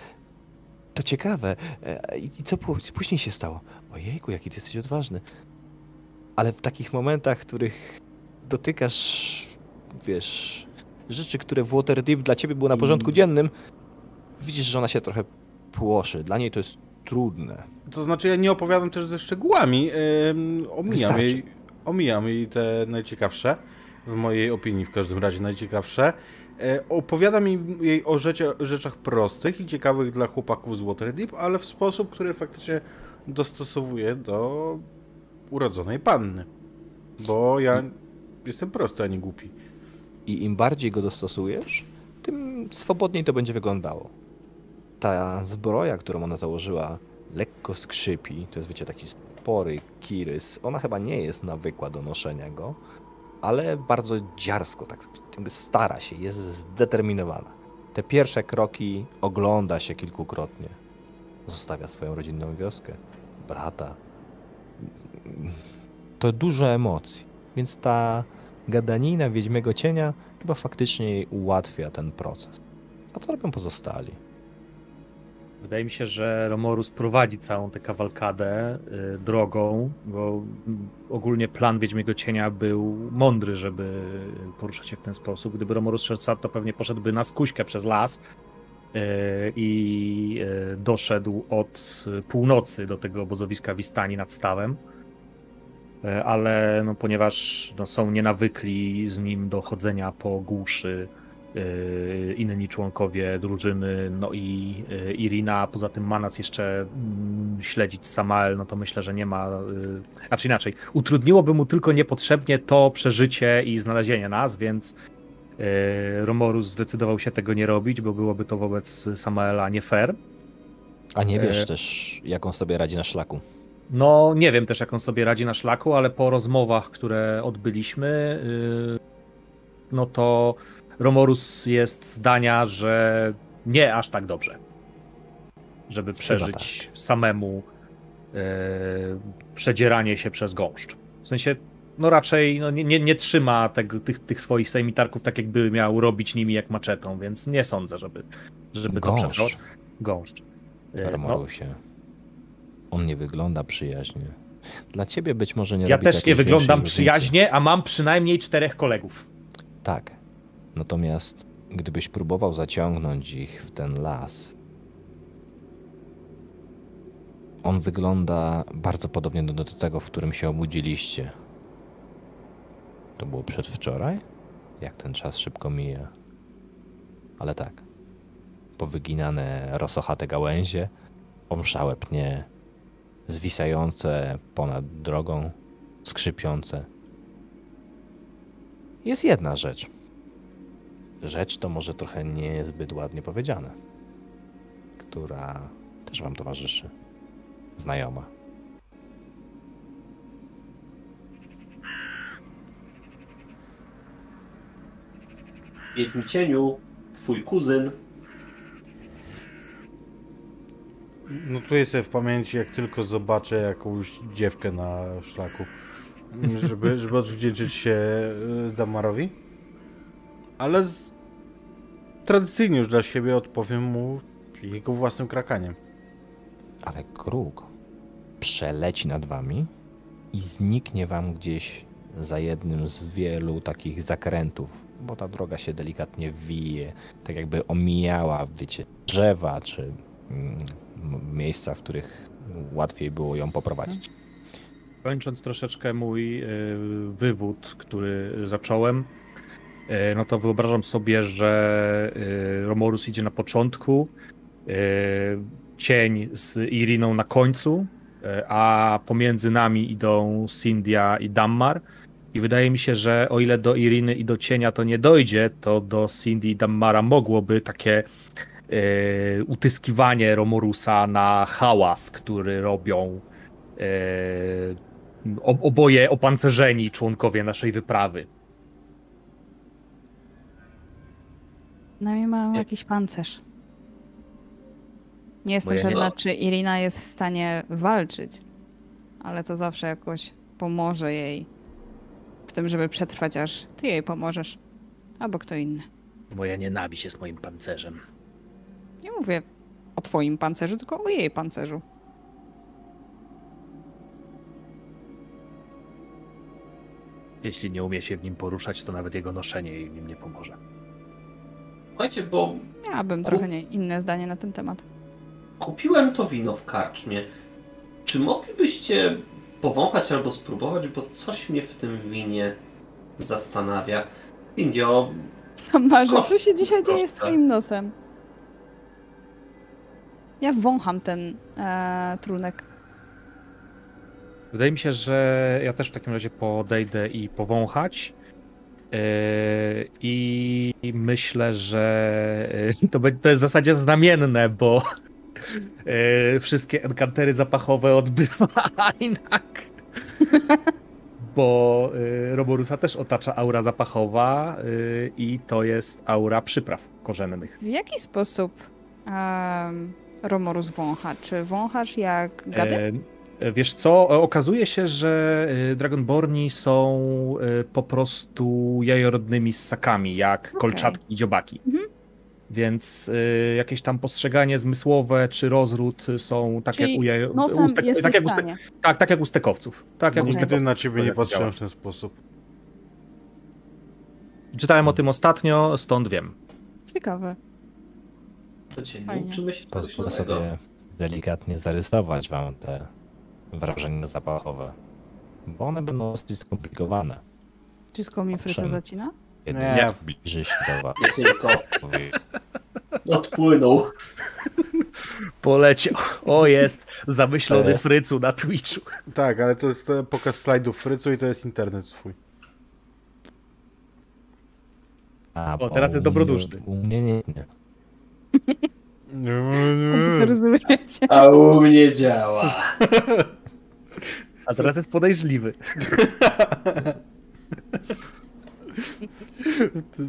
To ciekawe. E, I co później się stało? Ojejku, jaki ty jesteś odważny. Ale w takich momentach, w których dotykasz, wiesz, rzeczy, które w Waterdeep dla ciebie były na porządku dziennym, widzisz, że ona się trochę płoszy. Dla niej to jest trudne. To znaczy, ja nie opowiadam też ze szczegółami. Ym, omijam, jej, omijam jej te najciekawsze. W mojej opinii, w każdym razie najciekawsze. E, opowiadam jej, o rzeczy, rzeczach prostych i ciekawych dla chłopaków z Waterdeep, ale w sposób, który faktycznie dostosowuje do urodzonej panny. Bo ja jestem prosty, a nie głupi. I im bardziej go dostosujesz, tym swobodniej to będzie wyglądało. Ta zbroja, którą ona założyła, lekko skrzypi. To jest, wiecie, taki spory kirys. Ona chyba nie jest nawykła do noszenia go, ale bardzo dziarsko, tak stara się, jest zdeterminowana. Te pierwsze kroki ogląda się kilkukrotnie. Zostawia swoją rodzinną wioskę, brata. To dużo emocji, więc ta gadanina Wiedźmiego Cienia chyba faktycznie jej ułatwia ten proces. A co robią pozostali? Wydaje mi się, że Romorus prowadzi całą tę kawalkadę y, drogą, bo ogólnie plan Wiedźmiego Cienia był mądry, żeby poruszać się w ten sposób. Gdyby Romorus szedł to pewnie poszedłby na skuśkę przez las y, i y, doszedł od północy do tego obozowiska Wistani nad stawem. Y, Ale no, ponieważ no, są nienawykli z nim do chodzenia po głuszy, y, inni członkowie drużyny, no i y, Irina, a poza tym ma nas jeszcze mm, śledzić Samael, no to myślę, że nie ma, y, znaczy inaczej, utrudniłoby mu tylko niepotrzebnie to przeżycie i znalezienie nas, więc Romorus zdecydował się tego nie robić, bo byłoby to wobec Samaela nie fair. A nie wiesz E. też, jak on sobie radzi na szlaku. No, nie wiem też, jak on sobie radzi na szlaku, ale po rozmowach, które odbyliśmy, yy, no to Romorus jest zdania, że nie aż tak dobrze, żeby przeżyć samemu yy, przedzieranie się przez gąszcz. W sensie, no raczej no, nie, nie, nie trzyma tego, tych, tych swoich sejmitarków tak, jakby miał robić nimi jak maczetą, więc nie sądzę, żeby, żeby to przetrwał. Gąszcz. Yy, no, Romorusie. On nie wygląda przyjaźnie. Dla ciebie być może nie Ja też nie wyglądam przyjaźnie, a mam przynajmniej czterech kolegów. Tak. Natomiast gdybyś próbował zaciągnąć ich w ten las, on wygląda bardzo podobnie do, do tego, w którym się obudziliście. To było przedwczoraj? Jak ten czas szybko mija. Ale tak. Powyginane rosochate gałęzie, omszałe pnie, zwisające ponad drogą, skrzypiące. Jest jedna rzecz. Rzecz to może trochę niezbyt ładnie powiedziane, która też wam towarzyszy. Znajoma. Wiedźmi cieniu, twój kuzyn. No tu jest w pamięci, jak tylko zobaczę jakąś dziewkę na szlaku, żeby, [laughs] żeby odwdzięczyć się y, Damarowi. Ale z... tradycyjnie już dla siebie odpowiem mu jego własnym krakaniem. Ale kruk przeleci nad wami i zniknie wam gdzieś za jednym z wielu takich zakrętów, bo ta droga się delikatnie wije, tak jakby omijała, wiecie, drzewa czy mm, miejsca, w których łatwiej było ją poprowadzić. Kończąc troszeczkę mój y, wywód, który zacząłem, y, no to wyobrażam sobie, że y, Romorus idzie na początku, cień z Iriną na końcu e, a pomiędzy nami idą Cindia i Dammar. I wydaje mi się, że o ile do Iriny i do cienia to nie dojdzie, to do Cindy i Dammara mogłoby takie e, utyskiwanie Romorusa na hałas, który robią e, ob- oboje opancerzeni członkowie naszej wyprawy. Przynajmniej mają Nie. jakiś pancerz. Nie jestem pewna, czy Irina jest w stanie walczyć, ale to zawsze jakoś pomoże jej w tym, żeby przetrwać, aż ty jej pomożesz. Albo kto inny. Moja nienawiść jest moim pancerzem. Nie mówię o twoim pancerzu, tylko o jej pancerzu. Jeśli nie umie się w nim poruszać, to nawet jego noszenie jej w nim nie pomoże. Słuchajcie, bo Miałabym trochę nie, inne zdanie na ten temat. kupiłem to wino w karczmie. Czy moglibyście powąchać albo spróbować, bo coś mnie w tym winie zastanawia. Indio, [laughs] Marze, co się dzisiaj dzieje z twoim nosem? Ja wącham ten e, trunek. Wydaje mi się, że ja też w takim razie podejdę i powąchać. Yy, I myślę, że yy, to, be- to jest w zasadzie znamienne, bo yy, wszystkie enkantery zapachowe odbywa [laughs] Ainak. Bo yy, Roborusa też otacza aura zapachowa i to jest aura przypraw korzennych. W jaki sposób em, Romorus wącha? Czy wąchasz jak gady? E, Wiesz co, e, okazuje się, że e, Dragonborni są e, po prostu jajorodnymi ssakami, jak Okej. kolczatki i dziobaki. Mhm. Więc e, jakieś tam postrzeganie zmysłowe czy rozród są tak Czyli jak u, jajo... Nosem u stek- jesteś tak, jak w u ste... stanie. tak, tak jak u stekowców. Tak jak. Nigdy stekowców. na ciebie nie patrzyłem w ten sposób. Czytałem o tym ostatnio, stąd wiem. Ciekawe. To cię Fajnie. uczymy się czegoś Pozwolę nowego. sobie delikatnie zarysować wam te wrażenia zapachowe, bo one będą dosyć skomplikowane. Wszystko mi fryca Owszem. zacina? Kiedy Nie. jak zbliży się do was, Nie tylko powiedz, odpłynął. Poleciał. O, jest zamyślony frycu na Twitchu. Tak, ale to jest e, pokaz slajdów Frycu i to jest internet twój. a, O, bo teraz jest dobroduszny. U mnie nie, nie. Komputer Rozumiecie? A u mnie działa. A teraz jest podejrzliwy.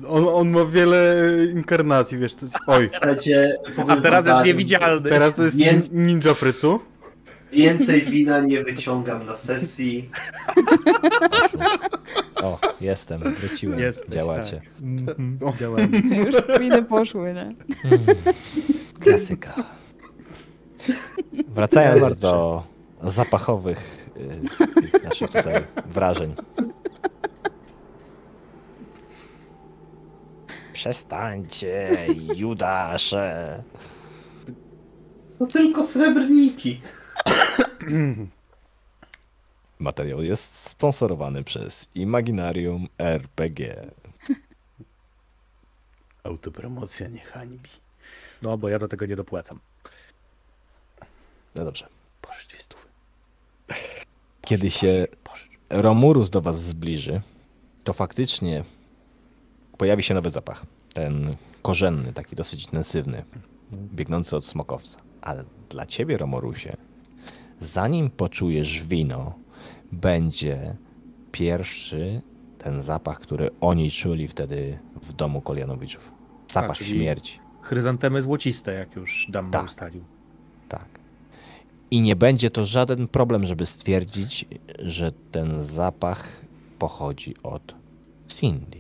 On, on ma wiele inkarnacji, wiesz, to jest... Oj, Słuchajcie, powiem A teraz wam jest tak, niewidzialny. teraz to jest Więc- ninja Frycu. Więcej wina nie wyciągam na sesji. O, jestem, wróciłem, Jesteś, działacie. Tak. O. działamy. Już spiny poszły, nie? Mm, Klasyka. Wracając do zapachowych y, naszych tutaj wrażeń. Przestańcie, Judasze. To tylko srebrniki. [coughs] Materiał jest sponsorowany przez Imaginarium RPG. [laughs] Autopromocja nie hańbi. No, bo ja do tego nie dopłacam. No dobrze. Pożycz dwie stówy. [coughs] Kiedy się Pożycz. Romurus do was zbliży, to faktycznie pojawi się nowy zapach. Ten korzenny, taki dosyć intensywny, biegnący od smokowca. Ale dla ciebie, Romorusie, zanim poczujesz wino, będzie pierwszy ten zapach, który oni czuli wtedy w domu Kolianowiczów. Zapach czyli- śmierci. Chryzantemy złociste, jak już Damma Tak. ustalił. Tak. I nie będzie to żaden problem, żeby stwierdzić, że ten zapach pochodzi od Cindy.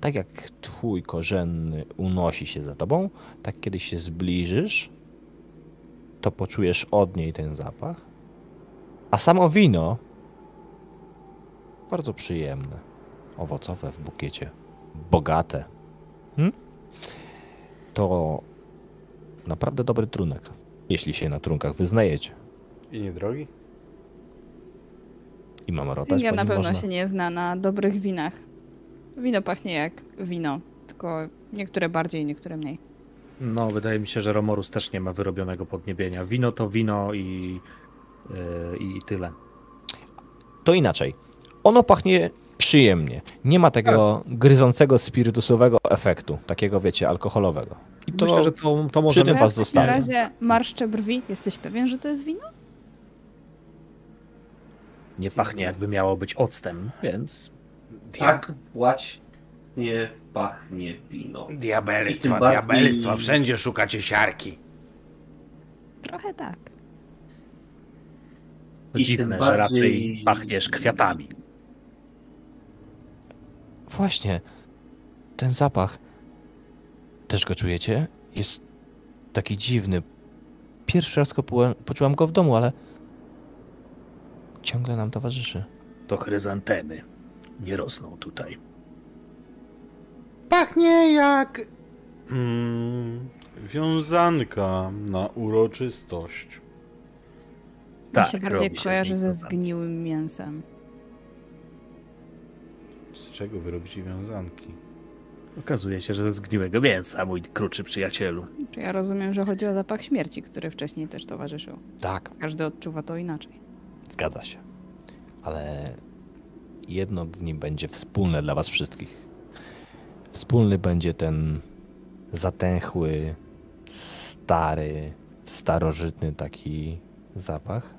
Tak jak twój korzenny unosi się za tobą, tak kiedy się zbliżysz, to poczujesz od niej ten zapach. A samo wino bardzo przyjemne, owocowe w bukiecie, bogate. Hmm? To naprawdę dobry trunek, jeśli się na trunkach wyznajecie. I niedrogi. I mam rotać, po na pewno można? się nie zna na dobrych winach. Wino pachnie jak wino, tylko niektóre bardziej, niektóre mniej. No, wydaje mi się, że Romorus też nie ma wyrobionego podniebienia. Wino to wino i i tyle. To inaczej. Ono pachnie przyjemnie. Nie ma tego gryzącego, spirytusowego efektu, takiego wiecie, alkoholowego. I to Myślę, że to, to może przy tym was w takim zostawię. razie marszczę brwi. Jesteś pewien, że to jest wino? nie pachnie jakby miało być octem, więc Tak właśnie pachnie wino. Tym Diabelstwa, bardziej- diabelstwa, wszędzie szukacie siarki. Trochę tak. To I dziwne, tym że raczej bardziej- pachniesz kwiatami. Właśnie, ten zapach, też go czujecie? Jest taki dziwny. Pierwszy raz go poczułam go w domu, ale ciągle nam towarzyszy. To chryzantemy. Nie rosną tutaj. Pachnie jak... Mm, wiązanka na uroczystość. Mi Tak, się bardziej robi się kojarzy ze zgniłym mięsem. Z czego wy robicie wiązanki? Okazuje się, że ze zgniłego mięsa, mój kruczy przyjacielu. Czy ja rozumiem, że chodzi o zapach śmierci, który wcześniej też towarzyszył. Tak, Każdy odczuwa to inaczej. zgadza się. Ale jedno w nim będzie wspólne dla was wszystkich. Wspólny będzie ten zatęchły, stary, starożytny taki zapach.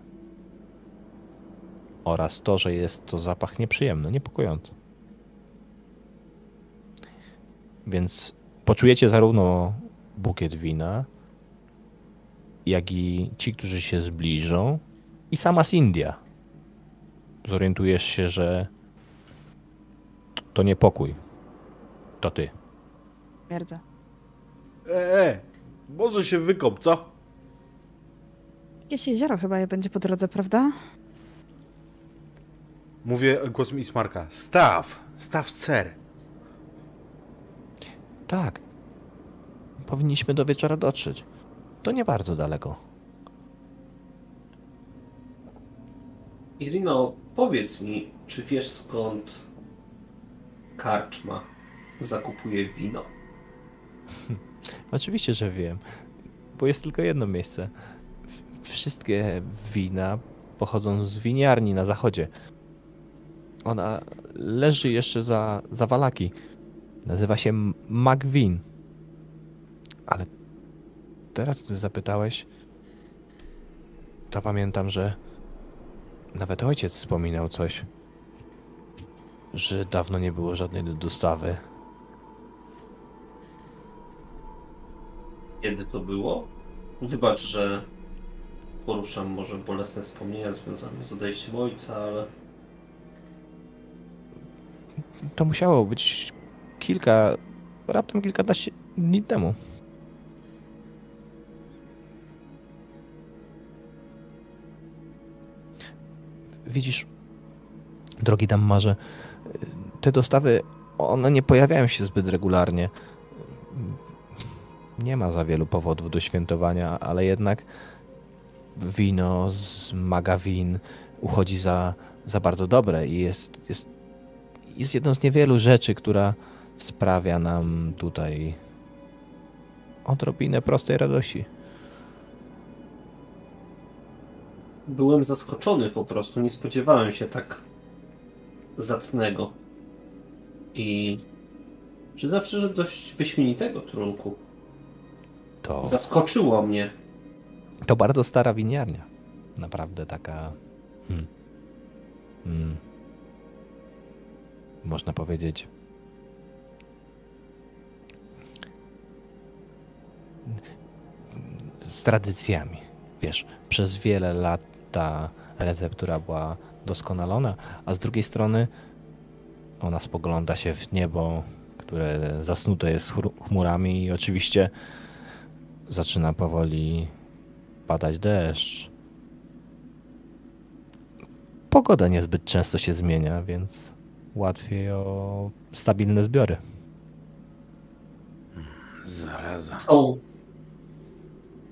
Oraz to, że jest to zapach nieprzyjemny, niepokojący. Więc poczujecie zarówno bukiet wina, jak i ci, którzy się zbliżą, i sama Sindia. Zorientujesz się, że to nie pokój. To ty. Mierdza. E, e, może się wykop, co? Jakieś jezioro chyba będzie po drodze, prawda? Mówię głosem Ismarka. Staw, staw cer. Tak. Powinniśmy do wieczora dotrzeć. To nie bardzo daleko. Irino, powiedz mi, czy wiesz skąd karczma zakupuje wino? [laughs] Oczywiście, że wiem. Bo jest tylko jedno miejsce. Wszystkie wina pochodzą z winiarni na zachodzie. Ona leży jeszcze za, za Walaki. Nazywa się Magwin. Ale teraz, gdy zapytałeś, to pamiętam, że nawet ojciec wspominał coś, że dawno nie było żadnej dostawy. Kiedy to było? Wybacz, że poruszam może bolesne wspomnienia związane z odejściem ojca, ale To musiało być kilka, raptem kilkanaście dni temu. Widzisz, drogi Dammarze, te dostawy, one nie pojawiają się zbyt regularnie. Nie ma za wielu powodów do świętowania, ale jednak wino z Magawin uchodzi za, za bardzo dobre i jest, jest jest jedną z niewielu rzeczy, która sprawia nam tutaj odrobinę prostej radości. byłem zaskoczony po prostu. Nie spodziewałem się tak zacnego. I przyznam szczerze, dość wyśmienitego trunku. To, Zaskoczyło mnie. to bardzo stara winiarnia. Naprawdę taka. Hmm, hmm, można powiedzieć. Z tradycjami. Wiesz, przez wiele lat ta receptura była doskonalona, a z drugiej strony ona spogląda się w niebo, które zasnute jest chmur- chmurami i oczywiście zaczyna powoli padać deszcz. Pogoda niezbyt często się zmienia, więc łatwiej o stabilne zbiory. Zaraza. Są,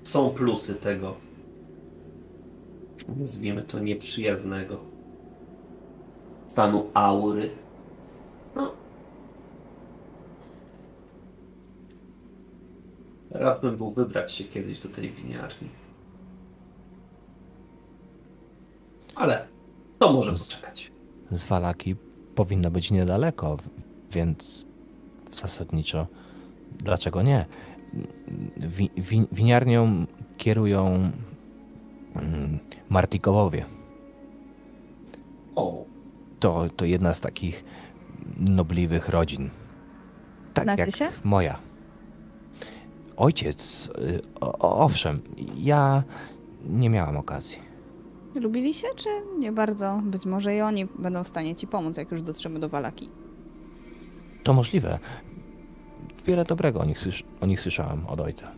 są plusy tego. Nazwijmy to nieprzyjaznego stanu aury. No. Rad bym był wybrać się kiedyś do tej winiarni. Ale to może poczekać. Z Walaki powinno być niedaleko, więc zasadniczo dlaczego nie? Wi, wi, winiarnią kierują mm, Martikowowie. O, To, to jedna z takich nobliwych rodzin. Tak Znacie jak się? moja. Ojciec, y, o, o, owszem, ja nie miałam okazji. Lubili się, czy nie bardzo? Być może i oni będą w stanie ci pomóc, jak już dotrzemy do Walaki. To możliwe. Wiele dobrego o nich, słysz- o nich słyszałem od ojca.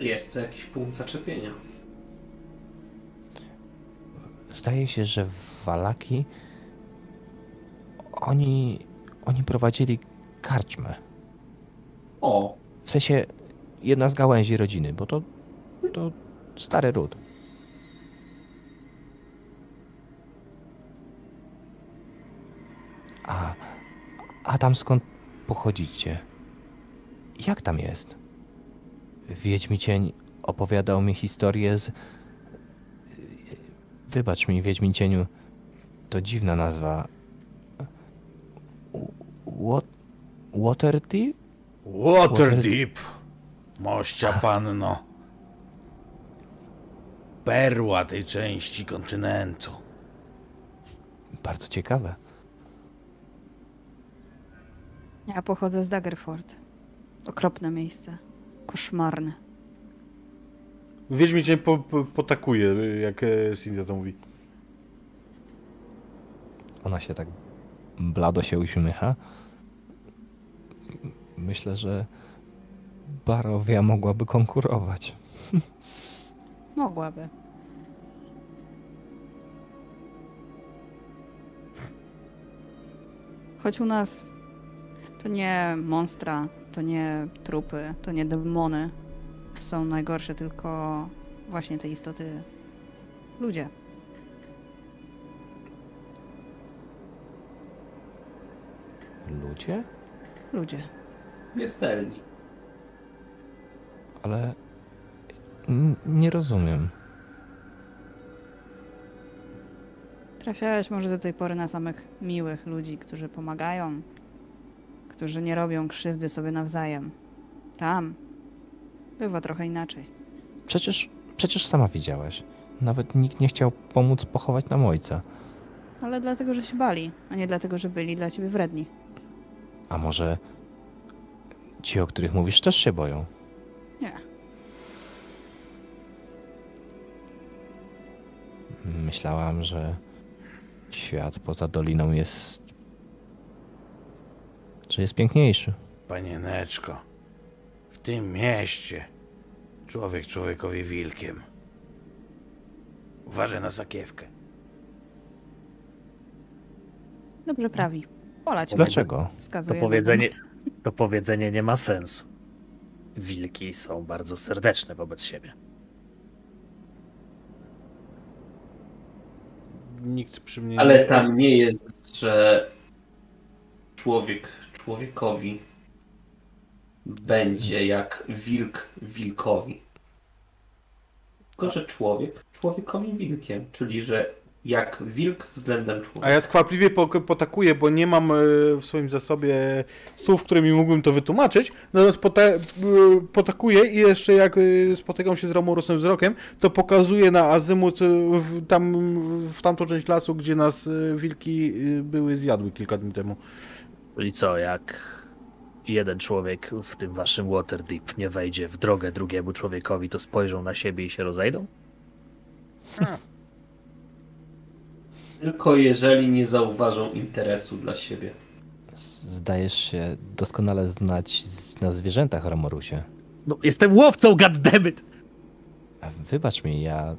jest to jakiś punkt zaczepienia. Zdaje się, że w Walaki oni, oni prowadzili karczmę. O, W sensie jedna z gałęzi rodziny, bo to, to stary ród. A, a tam skąd pochodzicie? Jak tam jest? Wiedźmi Cień opowiadał mi historię z... Wybacz mi, Wiedźmin Cieniu, to dziwna nazwa. What? Waterdeep? Waterdeep, mościa panno. Perła tej części kontynentu. Bardzo ciekawe. Ja pochodzę z Daggerford. Okropne miejsce. Koszmarne. Wiedźmin cię po, po, potakuje, jak e, Cynthia to mówi. Ona się tak blado się uśmiecha. Myślę, że Barowia mogłaby konkurować. Mogłaby. Choć u nas to nie monstra, to nie trupy, to nie demony są najgorsze, tylko właśnie te istoty ludzie. Ludzie? Ludzie. śmiertelni. Ale nie rozumiem. Trafiałeś może do tej pory na samych miłych ludzi, którzy pomagają, którzy nie robią krzywdy sobie nawzajem. Tam bywa trochę inaczej. Przecież, przecież sama widziałaś. Nawet nikt nie chciał pomóc pochować nam ojca. Ale dlatego, że się bali, a nie dlatego, że byli dla ciebie wredni. A może ci, o których mówisz, też się boją? Nie. Myślałam, że świat poza doliną jest. że jest piękniejszy. Panieneczko, w tym mieście człowiek człowiekowi wilkiem. Uważaj na sakiewkę. Dobrze prawi. Polać Dlaczego? To Wskazuje powiedzenie, to powiedzenie nie ma sensu. Wilki są bardzo serdeczne wobec siebie. Nikt przy mnie Ale tam nie jest, że człowiek człowiekowi będzie jak wilk wilkowi. Tylko, że człowiek człowiekowi wilkiem, czyli że jak wilk względem A człowieka. ja skwapliwie po- potakuję, bo nie mam e, w swoim zasobie słów, którymi mógłbym to wytłumaczyć. Natomiast pota e, potakuję i jeszcze jak e, spotykam się z Romorusem wzrokiem, to pokazuję na azymut w, tam, w tamtą część lasu, gdzie nas wilki były zjadły kilka dni temu. Czyli co, jak jeden człowiek w tym waszym Waterdeep nie wejdzie w drogę drugiemu człowiekowi, to spojrzą na siebie i się rozejdą? Tylko jeżeli nie zauważą interesu dla siebie. Zdajesz się doskonale znać na zwierzętach, Romorusie. No, jestem łowcą, goddammit! A wybacz mi, ja.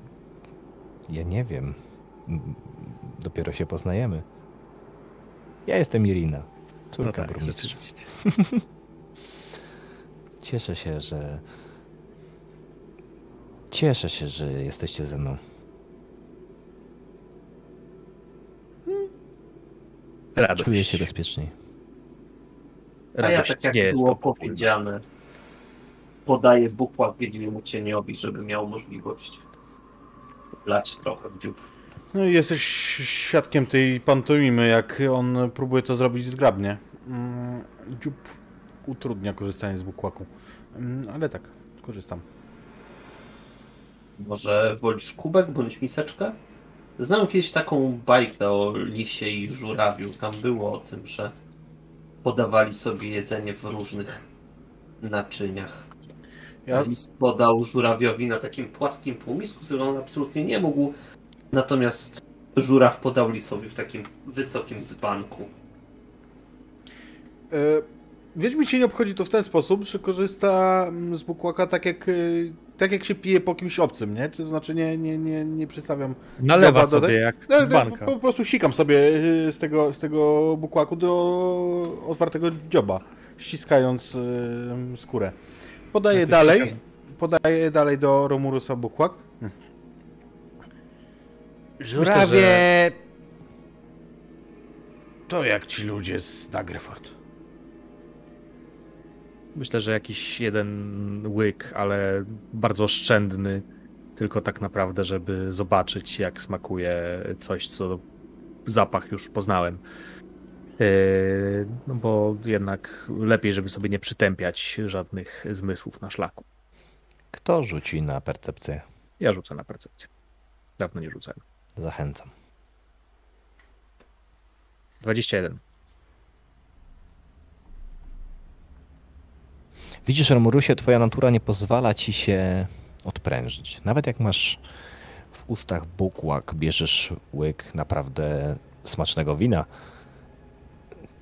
Ja nie wiem. Dopiero się poznajemy. Ja jestem Irina, córka tak, burmistrza. [laughs] Cieszę się, że. Cieszę się, że jesteście ze mną. Radość. Czuję się bezpieczniej. A ja Radość tak jak nie było powiedziane, podaję bukłak Wiedźmiemu Cieniowi, żeby miał możliwość lać trochę w dziób. No i jesteś świadkiem tej pantomimy, jak on próbuje to zrobić zgrabnie. Mm, Dziób utrudnia korzystanie z bukłaku. Mm, Ale tak, korzystam. Może wolisz kubek bądź miseczkę? Znam kiedyś taką bajkę o lisie i żurawiu. Tam było o tym, że podawali sobie jedzenie w różnych naczyniach. Ja, Lis podał żurawiowi na takim płaskim półmisku, którego on absolutnie nie mógł. Natomiast żuraw podał lisowi w takim wysokim dzbanku. e, Wiedźmin się nie obchodzi to w ten sposób, że korzysta mm, z bukłaka tak jak, e, tak jak się pije po kimś obcym, nie? To znaczy nie, nie, nie, nie przedstawiam Nalewa Dobra, sobie dodaj- jak No, z no, banka. po, po prostu sikam sobie y, z tego, z tego bukłaku do otwartego dzioba, ściskając y, skórę. Podaję dalej, podaję dalej do Romurusa bukłak. Hm. Żurawie... To jak ci ludzie z Dagreford. Myślę, że jakiś jeden łyk, ale bardzo oszczędny, tylko tak naprawdę, żeby zobaczyć, jak smakuje coś, co zapach już poznałem. Yy, No bo jednak lepiej, żeby sobie nie przytępiać żadnych zmysłów na szlaku. Kto rzuci na percepcję? Ja rzucę na percepcję. Dawno nie rzucałem. Zachęcam. 21. Widzisz, Romurusie, twoja natura nie pozwala ci się odprężyć. Nawet jak masz w ustach bukłak, bierzesz łyk naprawdę smacznego wina,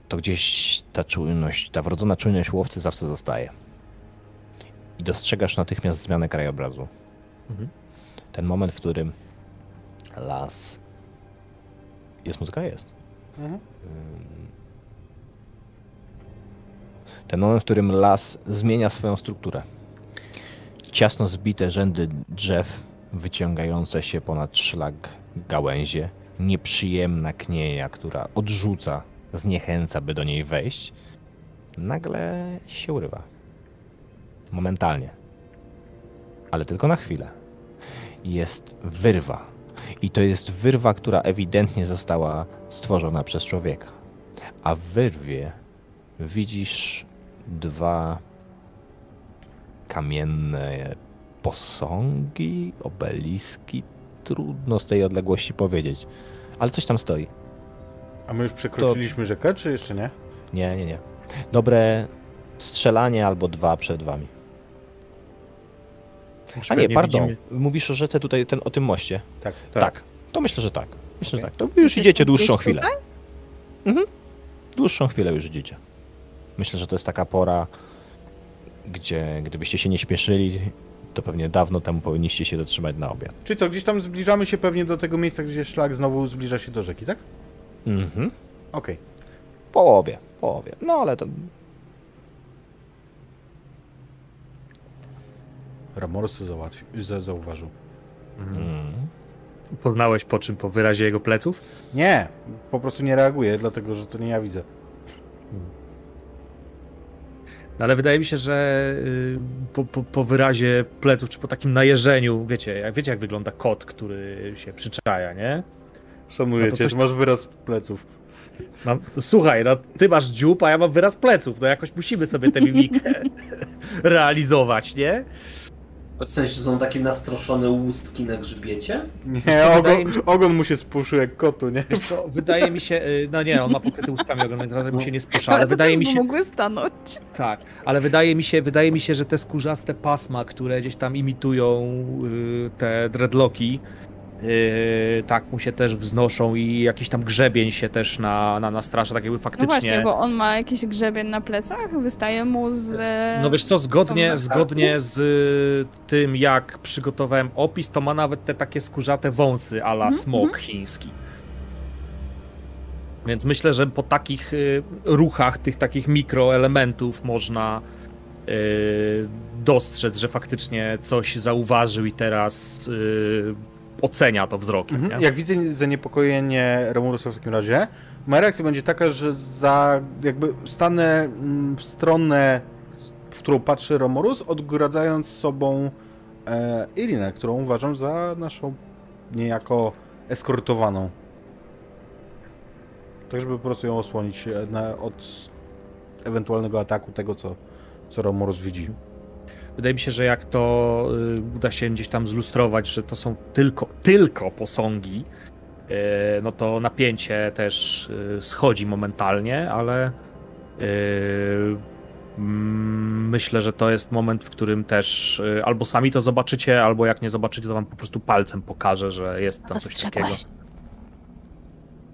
to gdzieś ta czujność, ta wrodzona czujność łowcy zawsze zostaje. I dostrzegasz natychmiast zmianę krajobrazu. Mhm. Ten moment, w którym las... Jest muzyka? Jest. Mhm. Ten moment, w którym las zmienia swoją strukturę. Ciasno zbite rzędy drzew, wyciągające się ponad szlak gałęzie, nieprzyjemna knieja, która odrzuca, zniechęca, by do niej wejść, nagle się urywa. Momentalnie. Ale tylko na chwilę. Jest wyrwa. I to jest wyrwa, która ewidentnie została stworzona przez człowieka. A w wyrwie widzisz dwa kamienne posągi, obeliski. Trudno z tej odległości powiedzieć, ale coś tam stoi. A my już przekroczyliśmy rzekę, czy jeszcze nie? Nie, nie, nie. Dobre strzelanie albo dwa przed wami. A nie, pardon. widzimy- Mówisz o rzece tutaj, ten, o tym moście. Tak. Tak. To myślę, że tak. Myślę, że Okej. tak. To już idziecie dłuższą chwilę. tutaj? Mhm. Dłuższą chwilę już idziecie. Myślę, że to jest taka pora, gdzie gdybyście się nie śpieszyli, to pewnie dawno temu powinniście się zatrzymać na obiad. Czyli co, gdzieś tam zbliżamy się pewnie do tego miejsca, gdzie szlak znowu zbliża się do rzeki, tak? Mhm. Okej. Połowie, połowie. No ale to Ramorus to załatwił, za- zauważył. mm. Poznałeś po czym? Po wyrazie jego pleców? Nie, po prostu nie reaguje, dlatego że to nie ja widzę. No ale wydaje mi się, że y, po, po, po wyrazie pleców, czy po takim najeżeniu, wiecie, jak wiecie jak wygląda kot, który się przyczaja, nie? Szanuję No to cię, coś- masz wyraz pleców. Mam, słuchaj, no, ty masz dziób, a ja mam wyraz pleców, no jakoś musimy sobie tę mimikę [laughs] realizować, nie? W sensie, że są takie nastroszone łuski na grzbiecie? Nie, ogon, mi ogon mu się spuszył jak kotu, nie? Wiesz co, wydaje mi się, y, no nie, on ma pokryty łuskami ogon, więc razem mu się nie spusza, Ale ale to wydaje mi się, mogły stanąć. tak, ale wydaje mi się, wydaje mi się, że te skórzaste pasma, które gdzieś tam imitują y, te dreadlocki, y, tak mu się też wznoszą i jakiś tam grzebień się też na, na, na straży, tak jakby No faktycznie... właśnie, bo on ma jakiś grzebień na plecach, wystaje mu z... No wiesz co, zgodnie, zgodnie z y, tym, jak przygotowałem opis, to ma nawet te takie skórzate wąsy a la Mhm, smok chiński. Więc myślę, że po takich y, ruchach, tych takich mikroelementów można y, dostrzec, że faktycznie coś zauważył i teraz ocenia to wzrokiem. Mhm. Jak widzę zaniepokojenie Romurusa w takim razie, moja reakcja będzie taka, że za jakby stanę mm, w stronę, w którą patrzy Romorus, odgradzając sobą e, Irinę, którą uważam za naszą niejako eskortowaną. Tak, żeby po prostu ją osłonić e, na, od ewentualnego ataku tego, co, co Romorus widzi. Wydaje mi się, że jak to y, uda się gdzieś tam zlustrować, że to są tylko, tylko posągi, y, no to napięcie też y, schodzi momentalnie, ale mm, myślę, że to jest moment, w którym też albo sami to zobaczycie, albo jak nie zobaczycie, to wam po prostu palcem pokażę, że jest tam coś takiego.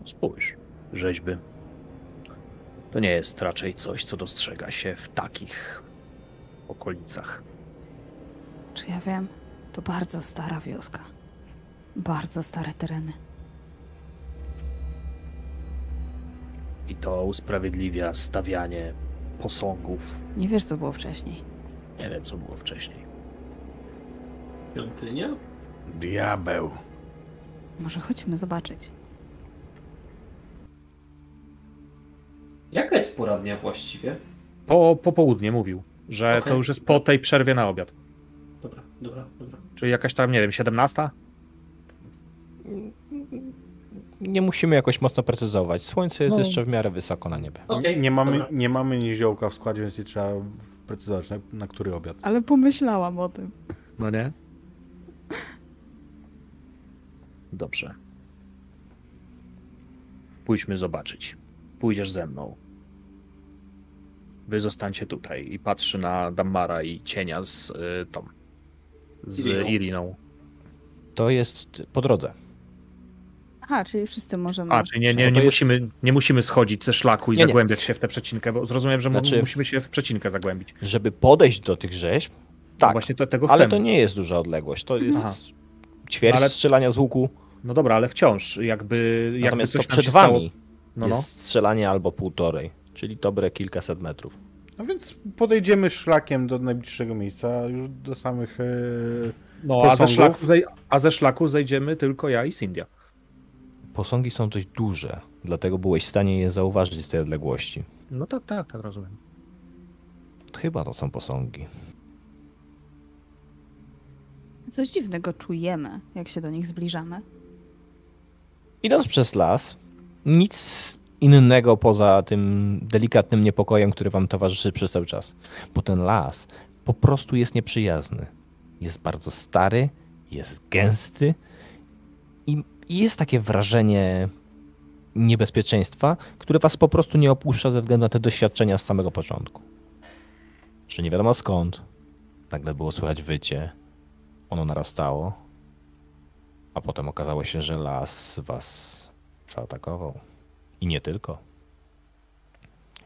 Spójrz, rzeźby. To nie jest raczej coś, co dostrzega się w takich okolicach. Czy ja wiem? To bardzo stara wioska. Bardzo stare tereny. I to usprawiedliwia stawianie posągów. Nie wiesz, co było wcześniej. Nie wiem, co było wcześniej. Świątynia? Diabeł. Może chodźmy zobaczyć. Jaka jest pora dnia właściwie? Po, po południe mówił, że Okej. to już jest po tej przerwie na obiad. Dobra, dobra. Czyli jakaś tam, nie wiem, 17? Nie musimy jakoś mocno precyzować. Słońce jest No. jeszcze w miarę wysoko na niebie. Okej, Nie mamy, dobra. nie mamy niziołka w składzie, więc nie trzeba precyzować, na, na który obiad. Ale pomyślałam o tym. No nie? Dobrze. Pójdźmy zobaczyć. Pójdziesz ze mną. Wy zostańcie tutaj i patrzy na Dammara i cienia z y, tą. Z Iriną. Iriną. To jest po drodze. Aha, czyli wszyscy możemy. A, czyli nie, No nie, to nie, jest- musimy, nie musimy schodzić ze szlaku i Nie, nie. zagłębiać się w tę przecinkę, bo zrozumiem, że Znaczy- musimy się w przecinkę zagłębić. Żeby podejść do tych rzeźb, No tak, właśnie to, tego ale to nie jest duża odległość. To jest Aha. ćwierć Ale- strzelania z łuku. No dobra, ale wciąż, jakby, jakby Natomiast coś to przed się stało- wami No, no. jest strzelanie albo półtorej, czyli dobre kilkaset metrów. No więc podejdziemy szlakiem do najbliższego miejsca, już do samych... E, No, a ze, szlaku zej- a ze szlaku zejdziemy tylko ja i Cindia. Posągi są dość duże, dlatego byłeś w stanie je zauważyć z tej odległości. No tak, tak, tak, rozumiem. Chyba to są posągi. Coś dziwnego czujemy, jak się do nich zbliżamy. Idąc przez las, nic innego poza tym delikatnym niepokojem, który wam towarzyszy przez cały czas. Bo ten las po prostu jest nieprzyjazny. Jest bardzo stary, jest gęsty i jest takie wrażenie niebezpieczeństwa, które was po prostu nie opuszcza ze względu na te doświadczenia z samego początku. Że nie wiadomo skąd, nagle było słychać wycie, ono narastało, a potem okazało się, że las was zaatakował. I nie tylko.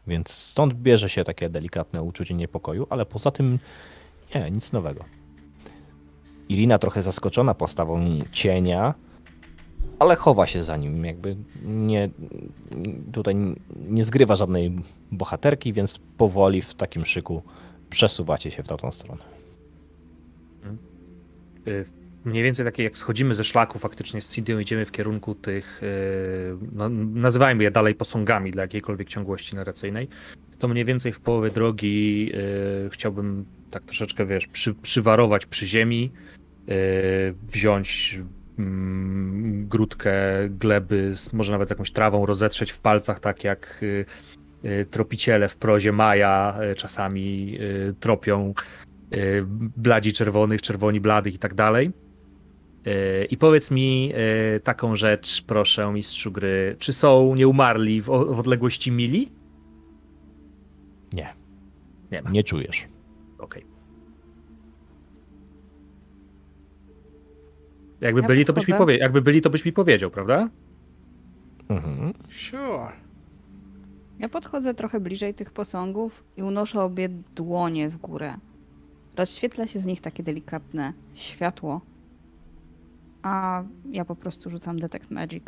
Więc stąd bierze się takie delikatne uczucie niepokoju, ale poza tym nie, nic nowego. Irina trochę zaskoczona postawą cienia, ale chowa się za nim, jakby nie, tutaj nie zgrywa żadnej bohaterki, więc powoli w takim szyku przesuwacie się w tamtą stronę. Mniej więcej takie jak schodzimy ze szlaku faktycznie z Cindią idziemy w kierunku tych, y, no, nazywajmy je dalej posągami dla jakiejkolwiek ciągłości narracyjnej, to mniej więcej w połowie drogi y, chciałbym tak troszeczkę, wiesz, przy, przywarować przy ziemi, y, wziąć mm, grudkę gleby, może nawet jakąś trawą, rozetrzeć w palcach, tak jak tropiciele w prozie Maja czasami tropią bladzi czerwonych, czerwoni bladych i tak dalej. Y, I powiedz mi y, taką rzecz, proszę, mistrzu gry. Czy są nieumarli w, w odległości mili? Nie, Nie ma. nie czujesz. Okej. Jakby Ja byli, to byś mi powie- jakby byli, to byś mi powiedział, prawda? Mhm. Sure. Ja podchodzę trochę bliżej tych posągów i unoszę obie dłonie w górę. Rozświetla się z nich takie delikatne światło. A ja po prostu rzucam Detect Magic.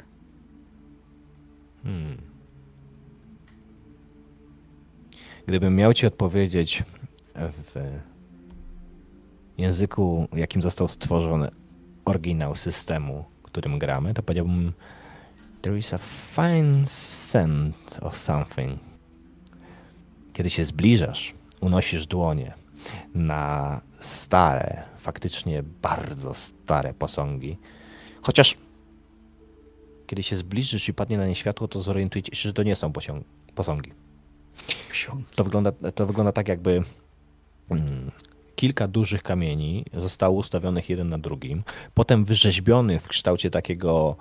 Hmm. Gdybym miał ci odpowiedzieć w języku, jakim został stworzony oryginał systemu, którym gramy, to powiedziałbym There is a fine scent of something. Kiedy się zbliżasz, unosisz dłonie na stare, faktycznie bardzo stare posągi, Chociaż kiedy się zbliżysz i padnie na nie światło, to zorientujecie się, że to nie są posągi. To wygląda, to wygląda tak, jakby mm, kilka dużych kamieni zostało ustawionych jeden na drugim, potem wyrzeźbiony w kształcie takiego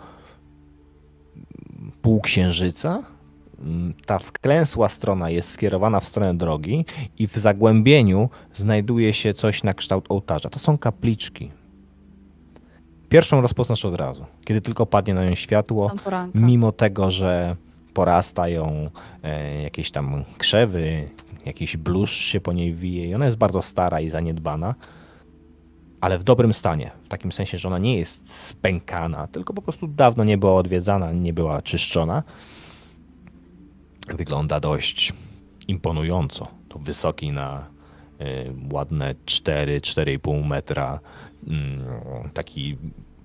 półksiężyca. Mm, Ta wklęsła strona jest skierowana w stronę drogi i w zagłębieniu znajduje się coś na kształt ołtarza. To są kapliczki. Pierwszą rozpoznasz od razu, kiedy tylko padnie na nią światło mimo tego, że porastają e, jakieś tam krzewy, jakiś bluszcz się po niej wije i ona jest bardzo stara i zaniedbana, ale w dobrym stanie. W takim sensie, że ona nie jest spękana, tylko po prostu dawno nie była odwiedzana, nie była czyszczona. Wygląda dość imponująco. To wysoki na y, ładne 4-4,5 metra mm, taki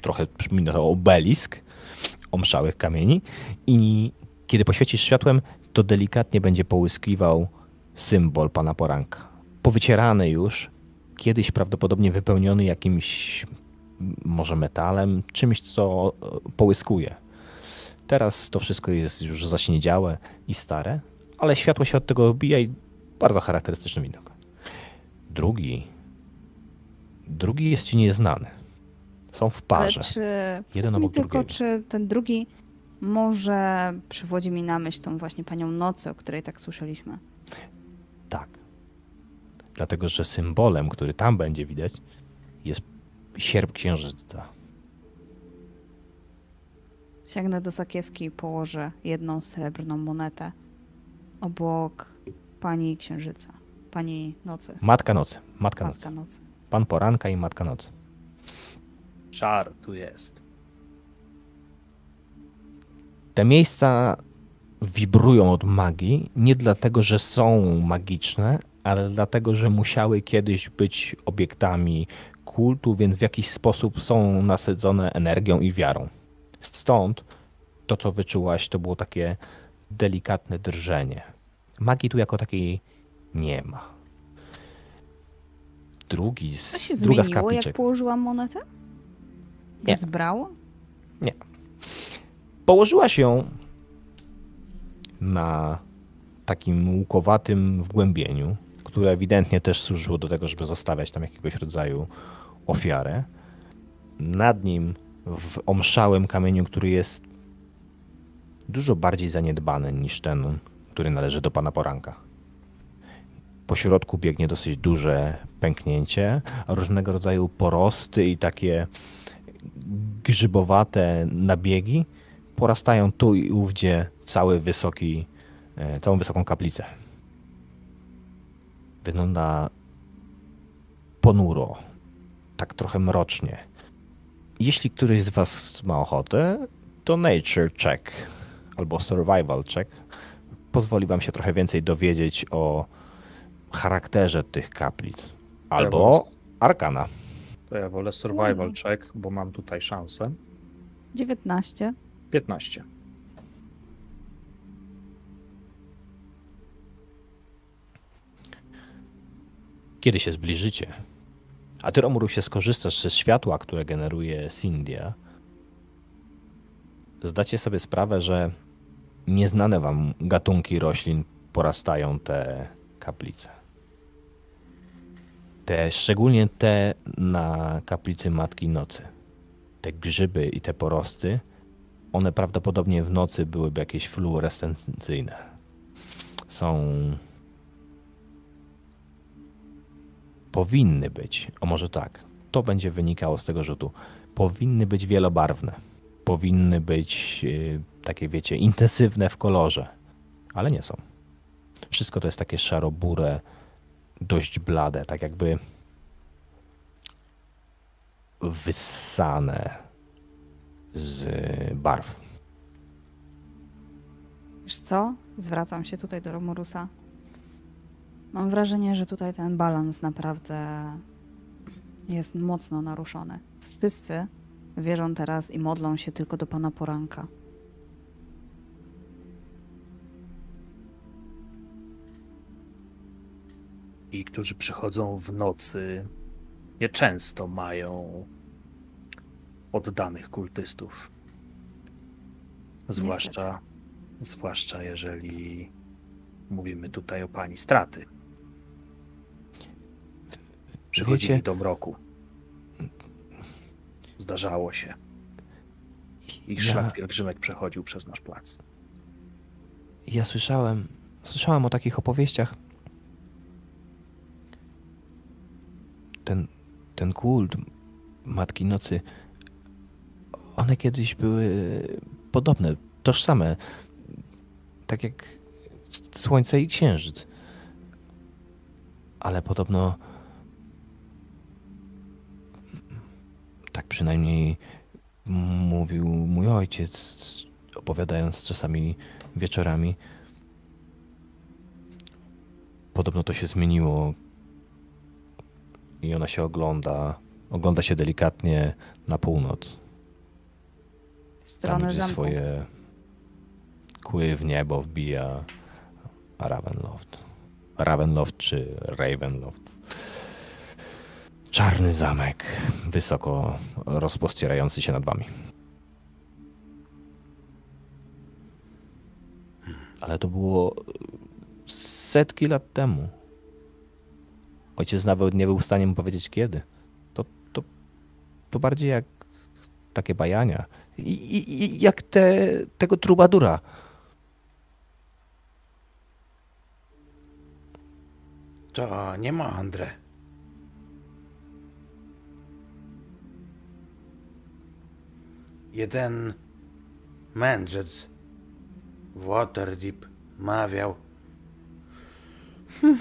trochę przypomina to obelisk omszałych kamieni i kiedy poświecisz światłem, to delikatnie będzie połyskiwał symbol pana poranka. Powycierany już, kiedyś prawdopodobnie wypełniony jakimś może metalem, czymś, co e, połyskuje. Teraz to wszystko jest już zaśniedziałe i stare, ale światło się od tego odbija i bardzo charakterystyczny widok. Drugi, drugi jest ci nieznany. Są w parze. Ale czy, Jeden obok tylko, drugiego. czy ten drugi może przywodzi mi na myśl tą właśnie panią Nocy, o której tak słyszeliśmy? Tak. Dlatego, że symbolem, który tam będzie widać, jest sierp księżyca. Sięgnę do sakiewki i położę jedną srebrną monetę obok pani Księżyca, pani Nocy, Matka nocy. Matka nocy. matka Nocy. Pan poranka i matka nocy. Czar tu jest. Te miejsca wibrują od magii nie dlatego, że są magiczne, ale dlatego, że musiały kiedyś być obiektami kultu, więc w jakiś sposób są nasycone energią i wiarą. Stąd to, co wyczułaś, to było takie delikatne drżenie. Magii tu jako takiej nie ma. Drugi z, się druga z zmieniło, jak kapliczek. położyłam monetę? Nie. Zbrało? Położyłaś ją na takim łukowatym wgłębieniu, które ewidentnie też służyło do tego, żeby zostawiać tam jakiegoś rodzaju ofiarę. Nad nim w omszałym kamieniu, który jest dużo bardziej zaniedbany niż ten, który należy do pana poranka. Po środku biegnie dosyć duże pęknięcie, a różnego rodzaju porosty i takie grzybowate nabiegi porastają tu i ówdzie cały wysoki, e, całą wysoką kaplicę. Wygląda ponuro, tak trochę mrocznie. Jeśli któryś z Was ma ochotę, to Nature Check albo Survival Check pozwoli Wam się trochę więcej dowiedzieć o charakterze tych kaplic. Albo Arkana. To ja wolę survival check, bo mam tutaj szansę. 19. 15. Kiedy się zbliżycie, a ty, Romuru, się skorzystasz ze światła, które generuje Sindia, zdacie sobie sprawę, że nieznane wam gatunki roślin porastają te kaplice. Te, szczególnie te na kaplicy Matki Nocy. Te grzyby i te porosty, one prawdopodobnie w nocy byłyby jakieś fluorescencyjne. Są powinny być, o może tak, to będzie wynikało z tego rzutu, powinny być wielobarwne. Powinny być yy, takie, wiecie, intensywne w kolorze, ale nie są. Wszystko to jest takie szaro-burę, dość blade, tak jakby wyssane z barw. Wiesz co? Zwracam się tutaj do Romurusa. Mam wrażenie, że tutaj ten balans naprawdę jest mocno naruszony. Wszyscy wierzą teraz i modlą się tylko do Pana Poranka. I którzy przychodzą w nocy, nieczęsto mają oddanych kultystów. Zwłaszcza, zwłaszcza jeżeli mówimy tutaj o pani straty. Przychodzili Wiecie- do mroku. Zdarzało się. I Ja- szlak pielgrzymek przechodził przez nasz plac. Ja słyszałem, słyszałem o takich opowieściach. Ten, ten kult Matki Nocy, one kiedyś były podobne, tożsame. Tak jak Słońce i Księżyc. Ale podobno tak przynajmniej mówił mój ojciec, opowiadając czasami wieczorami. Podobno to się zmieniło i ona się ogląda. Ogląda się delikatnie na północ. Tam, Stronę gdzie zamku. swoje kły w niebo wbija Ravenloft. Ravenloft czy Ravenloft. Czarny zamek, wysoko rozpościerający się nad wami. Ale to było setki lat temu. Ojciec nawet nie był w stanie mu powiedzieć kiedy. To, to, to bardziej jak takie bajania. I, i, jak te, tego trubadura. To nie mądre. Jeden mędrzec Waterdeep mawiał. "Hm,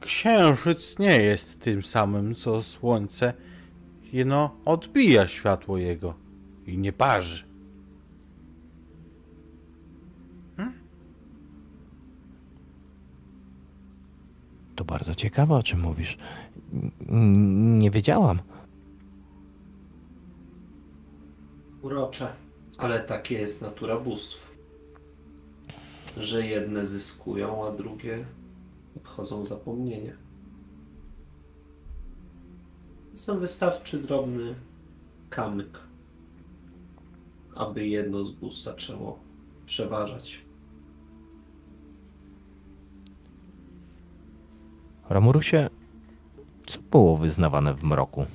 Księżyc nie jest tym samym co słońce, jeno odbija światło jego i nie parzy. To bardzo ciekawe, o czym mówisz. N- Nie wiedziałam. Urocze, ale takie jest natura bóstw. Że jedne zyskują, a drugie odchodzą w zapomnienie. Czasem wystarczy drobny kamyk, aby jedno z bóstw zaczęło przeważać. Ramurusie, co było wyznawane w mroku?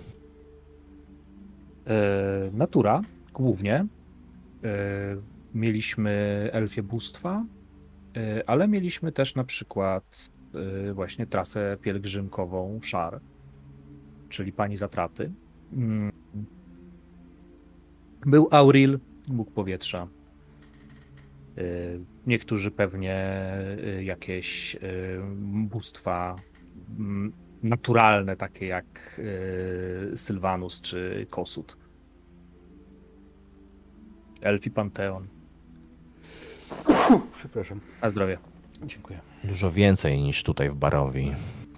E, natura głównie. E, mieliśmy elfie bóstwa, e, ale mieliśmy też na przykład e, właśnie trasę pielgrzymkową Szar, czyli pani zatraty. Mm. Był Auril, bóg powietrza. Niektórzy pewnie jakieś bóstwa naturalne, takie jak Sylvanus czy Kosut. Elfi Panteon. Przepraszam. Na zdrowie. Dziękuję. Dużo więcej niż tutaj w Barowi.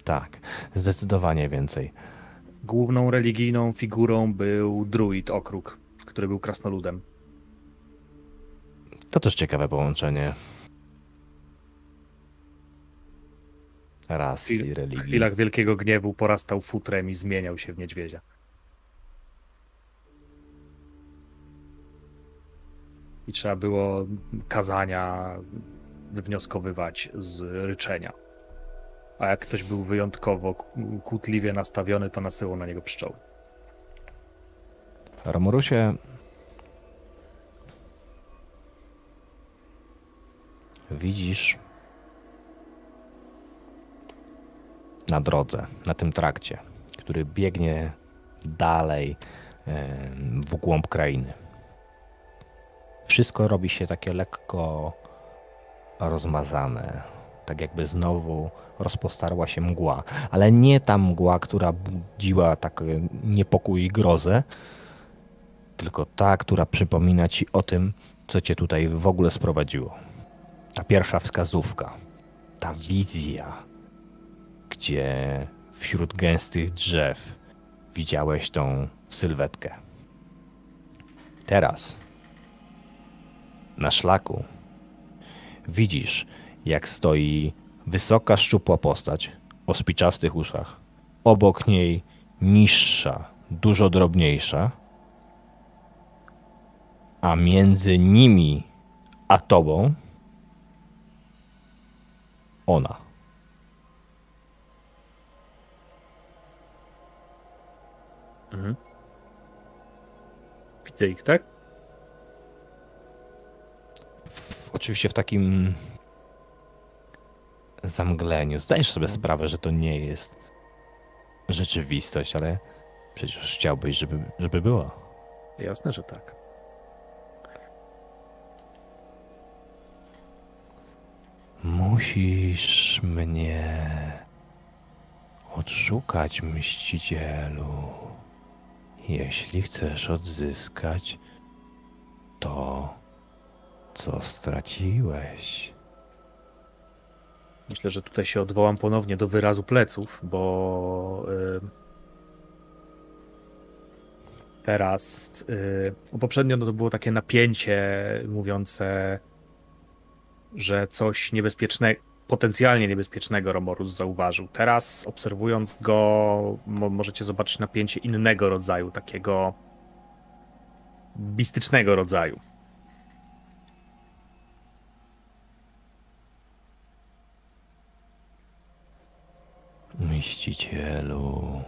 Tak, zdecydowanie więcej. Główną religijną figurą był druid Okruk, który był krasnoludem. To też ciekawe połączenie. Ras i W religii. chwilach wielkiego gniewu porastał futrem i zmieniał się w niedźwiedzia. I trzeba było kazania wywnioskowywać z ryczenia. A jak ktoś był wyjątkowo kłótliwie nastawiony, to nasyłał na niego pszczoły. Ramurusie, widzisz na drodze, na tym trakcie, który biegnie dalej w głąb krainy. Wszystko robi się takie lekko rozmazane, tak jakby znowu rozpostarła się mgła, ale nie ta mgła, która budziła tak niepokój i grozę, tylko ta, która przypomina ci o tym, co cię tutaj w ogóle sprowadziło. Ta pierwsza wskazówka, ta wizja, gdzie wśród gęstych drzew widziałeś tą sylwetkę. Teraz na szlaku widzisz, jak stoi wysoka, szczupła postać o spiczastych uszach. Obok niej niższa, dużo drobniejsza, A między nimi a tobą ona. Mhm. Widzę ich, tak? W, oczywiście w takim zamgleniu. Zdajesz sobie sprawę, że to nie jest rzeczywistość, ale przecież chciałbyś, żeby, żeby była. Jasne, że tak. Musisz mnie odszukać, mścicielu. Jeśli chcesz odzyskać to, co straciłeś. Myślę, że tutaj się odwołam ponownie do wyrazu pleców, bo y, teraz y, poprzednio no to było takie napięcie mówiące, że coś niebezpiecznego, potencjalnie niebezpiecznego Romorus zauważył. Teraz obserwując go mo możecie zobaczyć napięcie innego rodzaju, takiego mistycznego rodzaju. Mścicielu,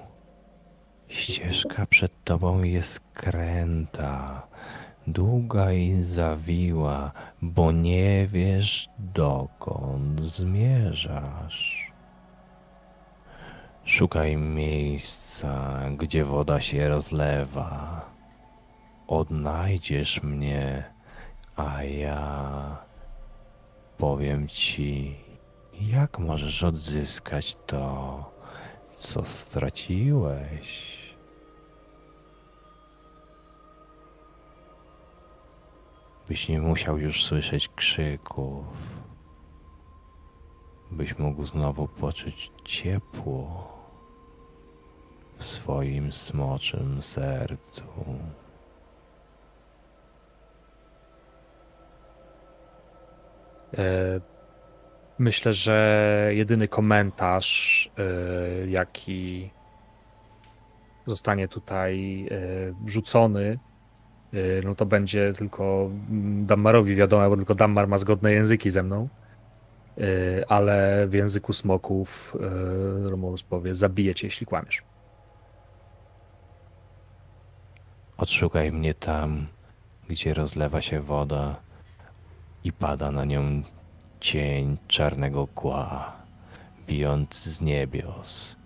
ścieżka przed tobą jest kręta, długa i zawiła, bo nie wiesz dokąd zmierzasz. Szukaj miejsca, gdzie woda się rozlewa. Odnajdziesz mnie, a ja powiem ci, jak możesz odzyskać to, co straciłeś. Byś nie musiał już słyszeć krzyków. Byś mógł znowu poczuć ciepło w swoim smoczym sercu. E, Myślę, że jedyny komentarz, e, jaki zostanie tutaj e, rzucony, e, no to będzie tylko Dammarowi wiadomo, bo tylko Dammar ma zgodne języki ze mną. Ale w języku smoków Romulus powie: Zabiję cię, jeśli kłamiesz. Odszukaj mnie tam, gdzie rozlewa się woda i pada na nią cień czarnego kła, bijąc z niebios.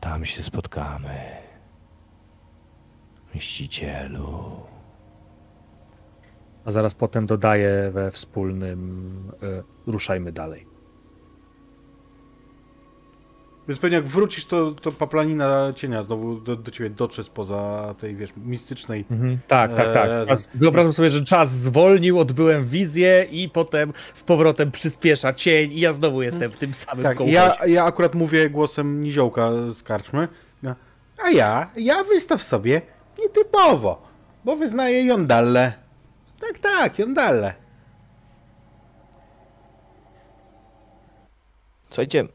Tam się spotkamy, mścicielu. A zaraz potem dodaję we wspólnym: y, ruszajmy dalej. Więc pewnie jak wrócisz, to, to paplanina cienia znowu do, do ciebie dotrze spoza tej, wiesz, mistycznej... Mhm. Tak, tak, tak. Czas, wyobrażam sobie, że czas zwolnił, odbyłem wizję i potem z powrotem przyspiesza cień i ja znowu jestem w tym samym Tak, kołchozie. ja, ja akurat mówię głosem niziołka z karczmy. A ja, ja wystaw sobie nietypowo, bo wyznaję Jondallę. Tak, tak, Jondallę. Słuchajcie,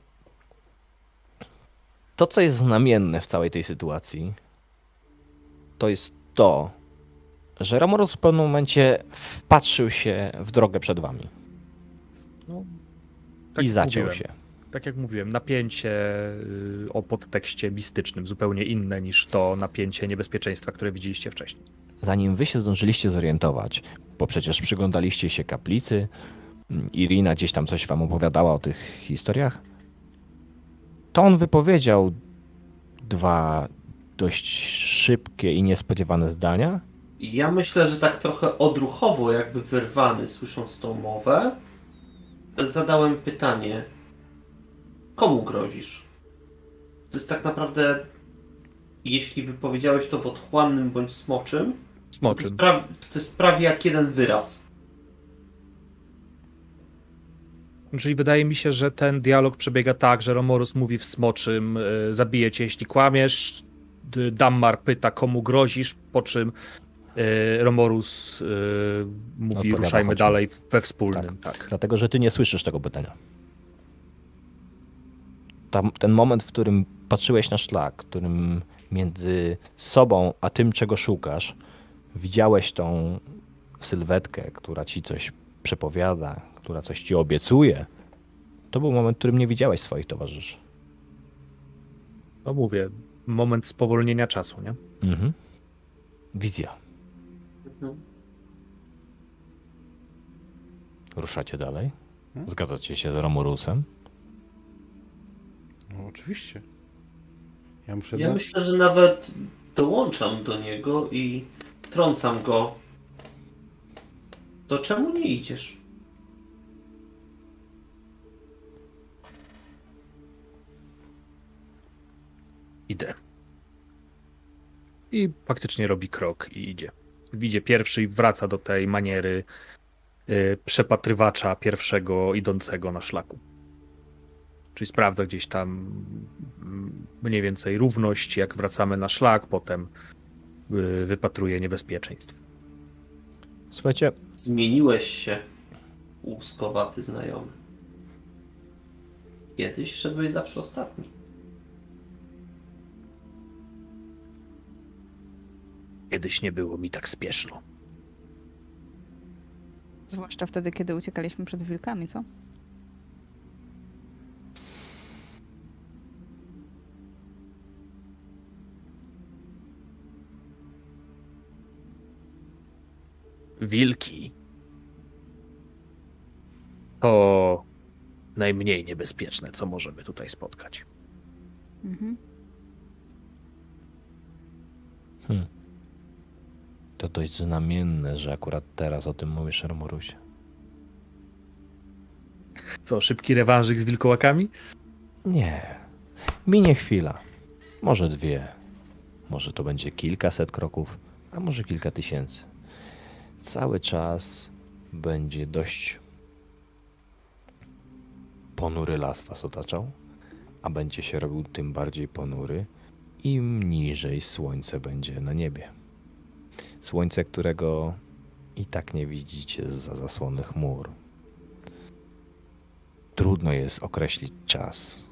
to co jest znamienne w całej tej sytuacji, to jest to, że Romorus w pewnym momencie wpatrzył się w drogę przed wami Tak i zaciął mówiłem. się. tak jak mówiłem, napięcie y, o podtekście mistycznym, zupełnie inne niż to napięcie niebezpieczeństwa, które widzieliście wcześniej. Zanim wy się zdążyliście zorientować, bo przecież przyglądaliście się kaplicy, mm, Irina gdzieś tam coś wam opowiadała o tych historiach, to on wypowiedział dwa dość szybkie i niespodziewane zdania. Ja myślę, że tak trochę odruchowo, jakby wyrwany, słysząc tą mowę, zadałem pytanie: komu grozisz? To jest tak naprawdę, jeśli wypowiedziałeś to w otchłannym bądź smoczym, to Smoczym. jest, praw, to jest prawie jak jeden wyraz. Czyli wydaje mi się, że ten dialog przebiega tak, że Romorus mówi w smoczym, y, zabiję cię, jeśli kłamiesz. Dammar pyta, komu grozisz, po czym y, Romorus y, mówi, Odpowiada, ruszajmy chodźmy. dalej we wspólnym. Tak. Dlatego, że ty nie słyszysz tego pytania. Tam, ten moment, w którym patrzyłeś na szlak, w którym między sobą a tym, czego szukasz, widziałeś tą sylwetkę, która ci coś przepowiada, która coś ci obiecuje, to był moment, w którym nie widziałeś swoich towarzyszy. No mówię, moment spowolnienia czasu, nie? Mhm. Wizja. Mhm. Ruszacie dalej? Hmm? Zgadzacie się z Romurusem? No oczywiście. Ja muszę Ja dać- myślę, że nawet dołączam do niego i trącam go. To czemu nie idziesz? Idę. I faktycznie robi krok i idzie. Idzie pierwszy i wraca do tej maniery y, przepatrywacza pierwszego idącego na szlaku. Czyli sprawdza gdzieś tam mm, mniej więcej równość, jak wracamy na szlak, potem y, wypatruje niebezpieczeństw. Słuchajcie, Zmieniłeś się, łuskowaty znajomy. Kiedyś szedłeś zawsze ostatni. Kiedyś nie było mi tak spieszno. Zwłaszcza wtedy, kiedy uciekaliśmy przed wilkami, co? wilki to najmniej niebezpieczne, co możemy tutaj spotkać. Mhm. hmm. To dość znamienne, że akurat teraz o tym mówisz, Romurusie. Co, szybki rewanżyk z wilkołakami? Nie. Minie chwila. Może dwie. Może to będzie kilkaset kroków, a może kilka tysięcy. Cały czas będzie dość ponury las was otaczał, a będzie się robił tym bardziej ponury, im niżej słońce będzie na niebie. Słońce, którego i tak nie widzicie za zasłony chmur. Trudno jest określić czas.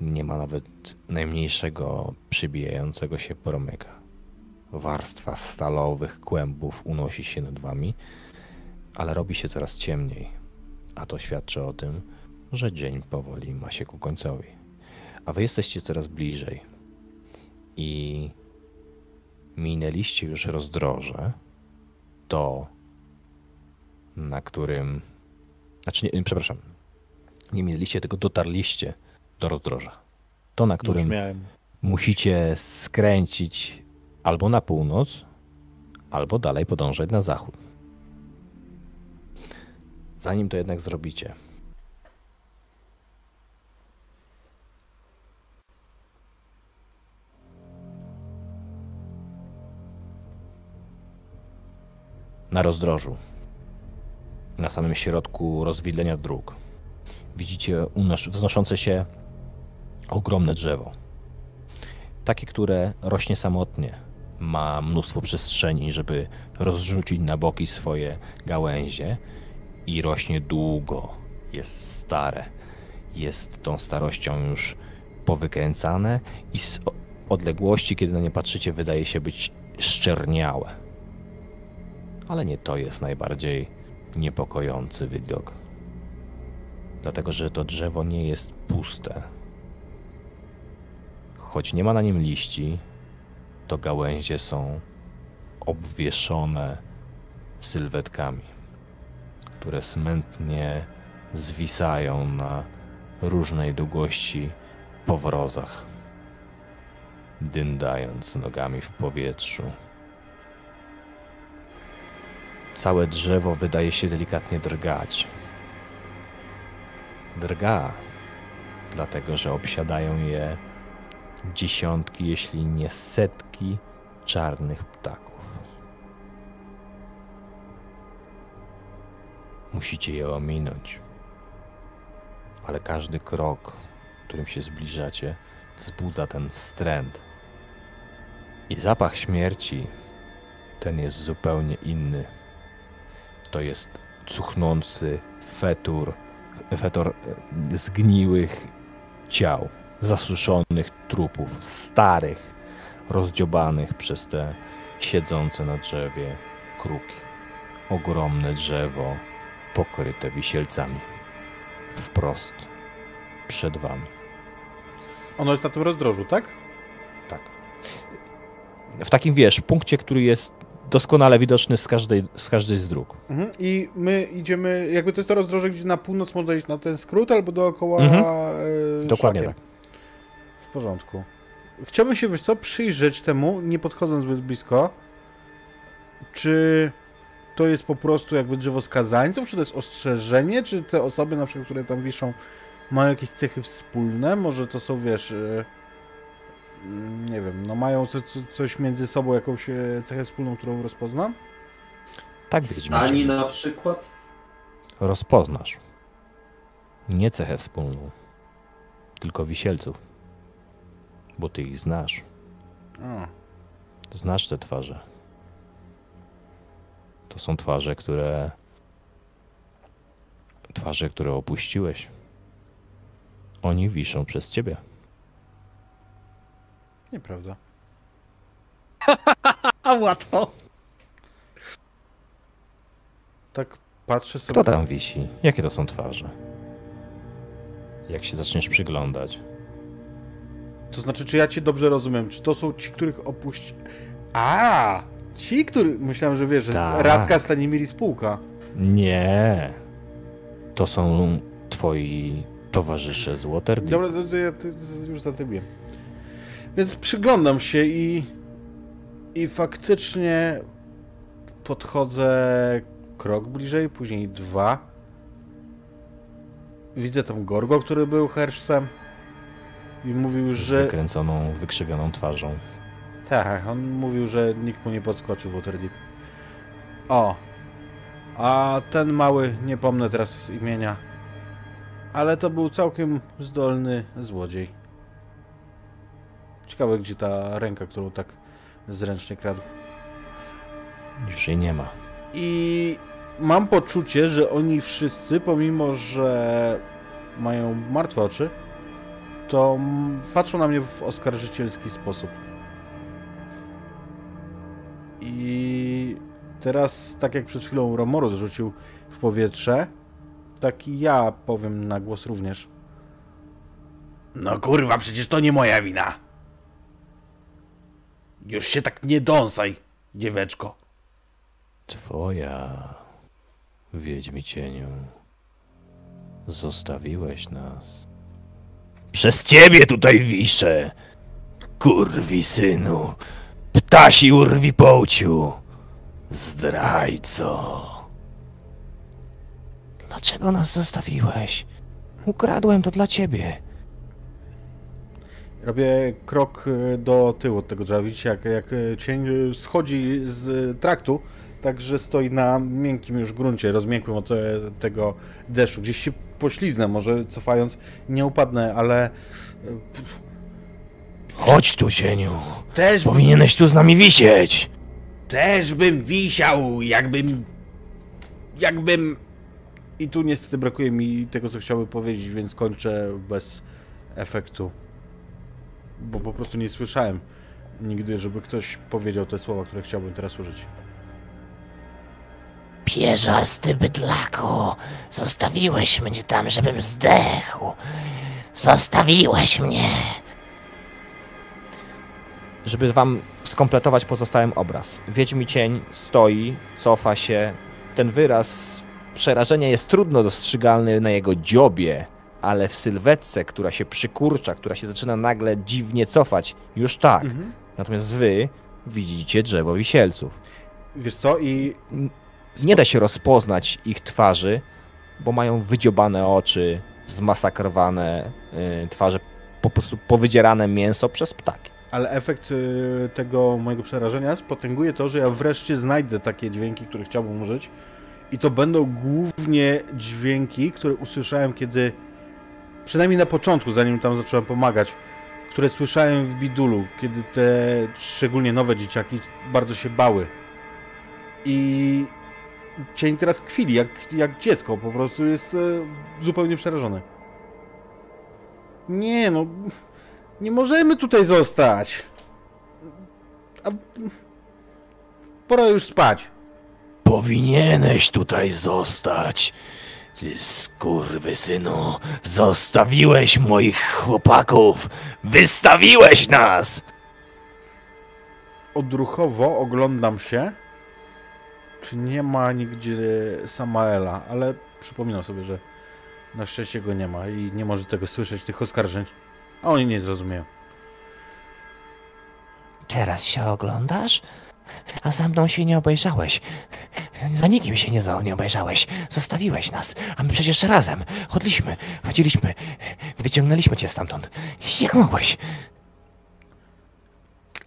Nie ma nawet najmniejszego przybijającego się promyka. Warstwa stalowych kłębów unosi się nad wami, ale robi się coraz ciemniej, a to świadczy o tym, że dzień powoli ma się ku końcowi. A wy jesteście coraz bliżej i minęliście już rozdroże, to na którym znaczy, nie, przepraszam. Nie mieliście, tylko dotarliście do rozdroża. To, na którym musicie skręcić albo na północ, albo dalej podążać na zachód. Zanim to jednak zrobicie, na rozdrożu, na samym środku rozwidlenia dróg, widzicie wznoszące się ogromne drzewo. Takie, które rośnie samotnie. Ma mnóstwo przestrzeni, żeby rozrzucić na boki swoje gałęzie i rośnie długo. Jest stare. Jest tą starością już powykręcane i z odległości, kiedy na nie patrzycie, wydaje się być szczerniałe. Ale nie to jest najbardziej niepokojący widok. Dlatego, że to drzewo nie jest puste. Choć nie ma na nim liści, to gałęzie są obwieszone sylwetkami, które smętnie zwisają na różnej długości powrozach, dyndając nogami w powietrzu. Całe drzewo wydaje się delikatnie drgać. Drga, dlatego że obsiadają je dziesiątki, jeśli nie setki czarnych ptaków. Musicie je ominąć, ale każdy krok, którym się zbliżacie, wzbudza ten wstręt. I zapach śmierci, ten jest zupełnie inny. To jest cuchnący fetur, fetor e, zgniłych ciał, zasuszonych trupów, starych, rozdziobanych przez te siedzące na drzewie kruki. Ogromne drzewo pokryte wisielcami. Wprost przed wami. Ono jest na tym rozdrożu, tak? Tak. W takim, wiesz, punkcie, który jest doskonale widoczny z każdej z, każdej z dróg. Mhm. I my idziemy, jakby to jest to rozdroże, gdzie na północ można iść na ten skrót, albo dookoła Mhm. e, Dokładnie szlakiem. tak. W porządku. Chciałbym się, wiesz co, przyjrzeć temu, nie podchodząc zbyt blisko, czy to jest po prostu jakby drzewo skazańców, czy to jest ostrzeżenie, czy te osoby na przykład, które tam wiszą, mają jakieś cechy wspólne, może to są, wiesz, e, nie wiem, no mają co, co, coś między sobą, jakąś cechę wspólną, którą rozpoznam? Tak, Ani na przykład? Rozpoznasz. Nie cechę wspólną, tylko wisielców. Bo ty ich znasz. O. Znasz te twarze. To są twarze, które. Twarze, które opuściłeś. Oni wiszą przez ciebie. Nieprawda. [laughs] A łatwo. Tak patrzę sobie... Kto tam wisi? Jakie to są twarze? Jak się zaczniesz przyglądać, To znaczy, czy ja cię dobrze rozumiem? Czy to są ci, których opuści... A, Ci, którzy... Myślałem, że wiesz, że Tak. z Radka Stanimiri spółka. Nie. To są twoi towarzysze z Waterdeep. Dobra, to, to ja to, już za tym wiem. Więc przyglądam się i... I faktycznie podchodzę krok bliżej, później dwa. Widzę tam Gorgo, który był herszcem. I mówił, Z że... wykręconą, wykrzywioną twarzą. Tak, on mówił, że nikt mu nie podskoczył w Waterdeep. O! A ten mały, nie pomnę teraz imienia, ale to był całkiem zdolny złodziej. Ciekawe, gdzie ta ręka, którą tak zręcznie kradł. Już jej nie ma. I mam poczucie, że oni wszyscy, pomimo że mają martwe oczy, to patrzą na mnie w oskarżycielski sposób. I teraz, tak jak przed chwilą Romorus rzucił w powietrze, tak i ja powiem na głos również. No kurwa, przecież to nie moja wina. Już się tak nie dąsaj, dzieweczko. Twoja, Wiedźmi cieniu. Zostawiłeś nas. Przez ciebie tutaj wiszę! Kurwi synu! Ptasi urwi połciu! Zdrajco! Dlaczego nas zostawiłeś? Ukradłem to dla ciebie. Robię krok y, do tyłu od tego drzewa. Widzicie, jak, jak y, cień y, schodzi z traktu, także stoi na miękkim już gruncie, rozmiękłym od e, tego deszczu. Gdzieś się pośliznę, może cofając, nie upadnę, ale Chodź tu, cieniu. Też, Powinieneś tu z nami wisieć. też bym wisiał, jakbym... Jakbym... i tu niestety brakuje mi tego, co chciałbym powiedzieć, więc kończę bez efektu. Bo po prostu nie słyszałem nigdy, żeby ktoś powiedział te słowa, które chciałbym teraz użyć. Pierzasty bydlaku, zostawiłeś mnie tam, żebym zdechł. Zostawiłeś mnie. Żeby wam skompletować pozostałem obraz. Wiedźmi cień stoi, cofa się. Ten wyraz przerażenia jest trudno dostrzegalny na jego dziobie, ale w sylwetce, która się przykurcza, która się zaczyna nagle dziwnie cofać, już tak. Natomiast wy widzicie drzewo wisielców. Wiesz co, i Nie da się rozpoznać ich twarzy, bo mają wydziobane oczy, zmasakrowane y, twarze, po prostu powydzierane mięso przez ptaki. Ale efekt y, tego mojego przerażenia spotęguje to, że ja wreszcie znajdę takie dźwięki, które chciałbym użyć. I to będą głównie dźwięki, które usłyszałem, kiedy. Przynajmniej na początku, zanim tam zacząłem pomagać, które słyszałem w Bidulu, kiedy te szczególnie nowe dzieciaki bardzo się bały. I cień teraz kwili, jak, jak dziecko, po prostu jest e, zupełnie przerażony. Nie no, nie możemy tutaj zostać. A... pora już spać. Powinieneś tutaj zostać. Ty skurwysynu, zostawiłeś moich chłopaków! Wystawiłeś nas! Odruchowo oglądam się, czy nie ma nigdzie Samaela, ale przypominam sobie, że na szczęście go nie ma i nie może tego słyszeć, tych oskarżeń. A oni nie zrozumieją. Teraz się oglądasz? A za mną się nie obejrzałeś. Za nikim się nie, za- nie obejrzałeś. Zostawiłeś nas. A my przecież razem chodliśmy, chodziliśmy. Wyciągnęliśmy cię stamtąd. Jak mogłeś?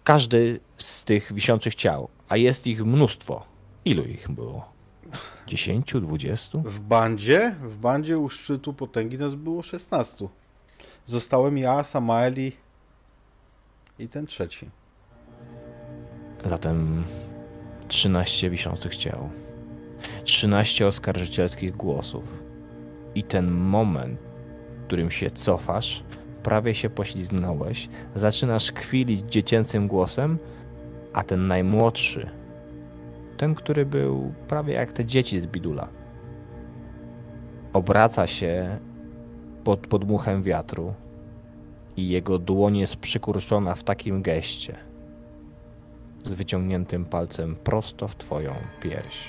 Każdy z tych wiszących ciał, a jest ich mnóstwo. Ilu ich było? 10, 20? W bandzie, w bandzie u szczytu potęgi nas było 16. Zostałem ja, Samael i, i ten trzeci. Zatem 13 wiszących ciał. 13 oskarżycielskich głosów. I ten moment, w którym się cofasz, prawie się poślizgnąłeś, zaczynasz kwilić dziecięcym głosem, a ten najmłodszy, ten, który był prawie jak te dzieci z bidula, obraca się pod podmuchem wiatru i jego dłoń jest przykurczona w takim geście z wyciągniętym palcem prosto w twoją pierś.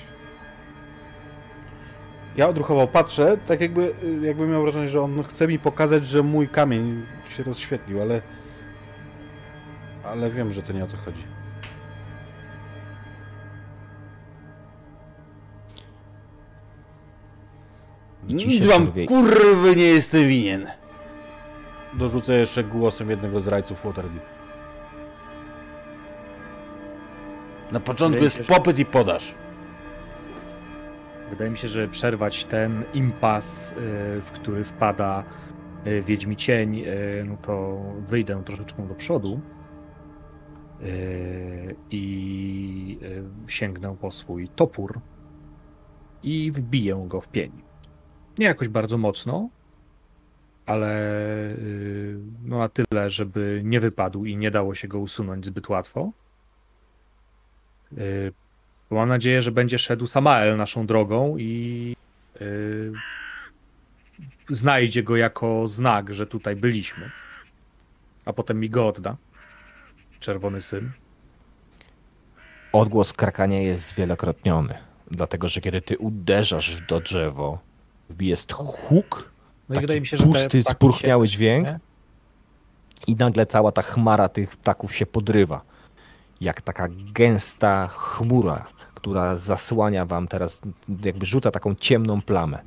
Ja odruchowo patrzę, tak jakby, jakby miał wrażenie, że on chce mi pokazać, że mój kamień się rozświetlił, ale... Ale wiem, że to nie o to chodzi. Nic wam czerwie- kurwy nie jestem winien. Dorzucę jeszcze głosem jednego z rajców Waterdeep. Na początku jest się, popyt i podaż. Wydaje mi się, że przerwać ten impas, y, w który wpada y, Wiedźmi Cień, y, no to wyjdę troszeczkę do przodu i sięgnę po swój topór i wbiję go w pień. Nie jakoś bardzo mocno, ale no na tyle, żeby nie wypadł i nie dało się go usunąć zbyt łatwo. Y, bo Mam nadzieję, że będzie szedł Samael naszą drogą i y, znajdzie go jako znak, że tutaj byliśmy. A potem mi go odda. Czerwony syn. Odgłos krakania jest zwielokrotniony, dlatego że kiedy ty uderzasz to drzewo, jest huk, No taki się, pusty, spurchniały dźwięk nie? i nagle cała ta chmara tych ptaków się podrywa. Jak taka gęsta chmura, która zasłania wam teraz, jakby rzuca taką ciemną plamę.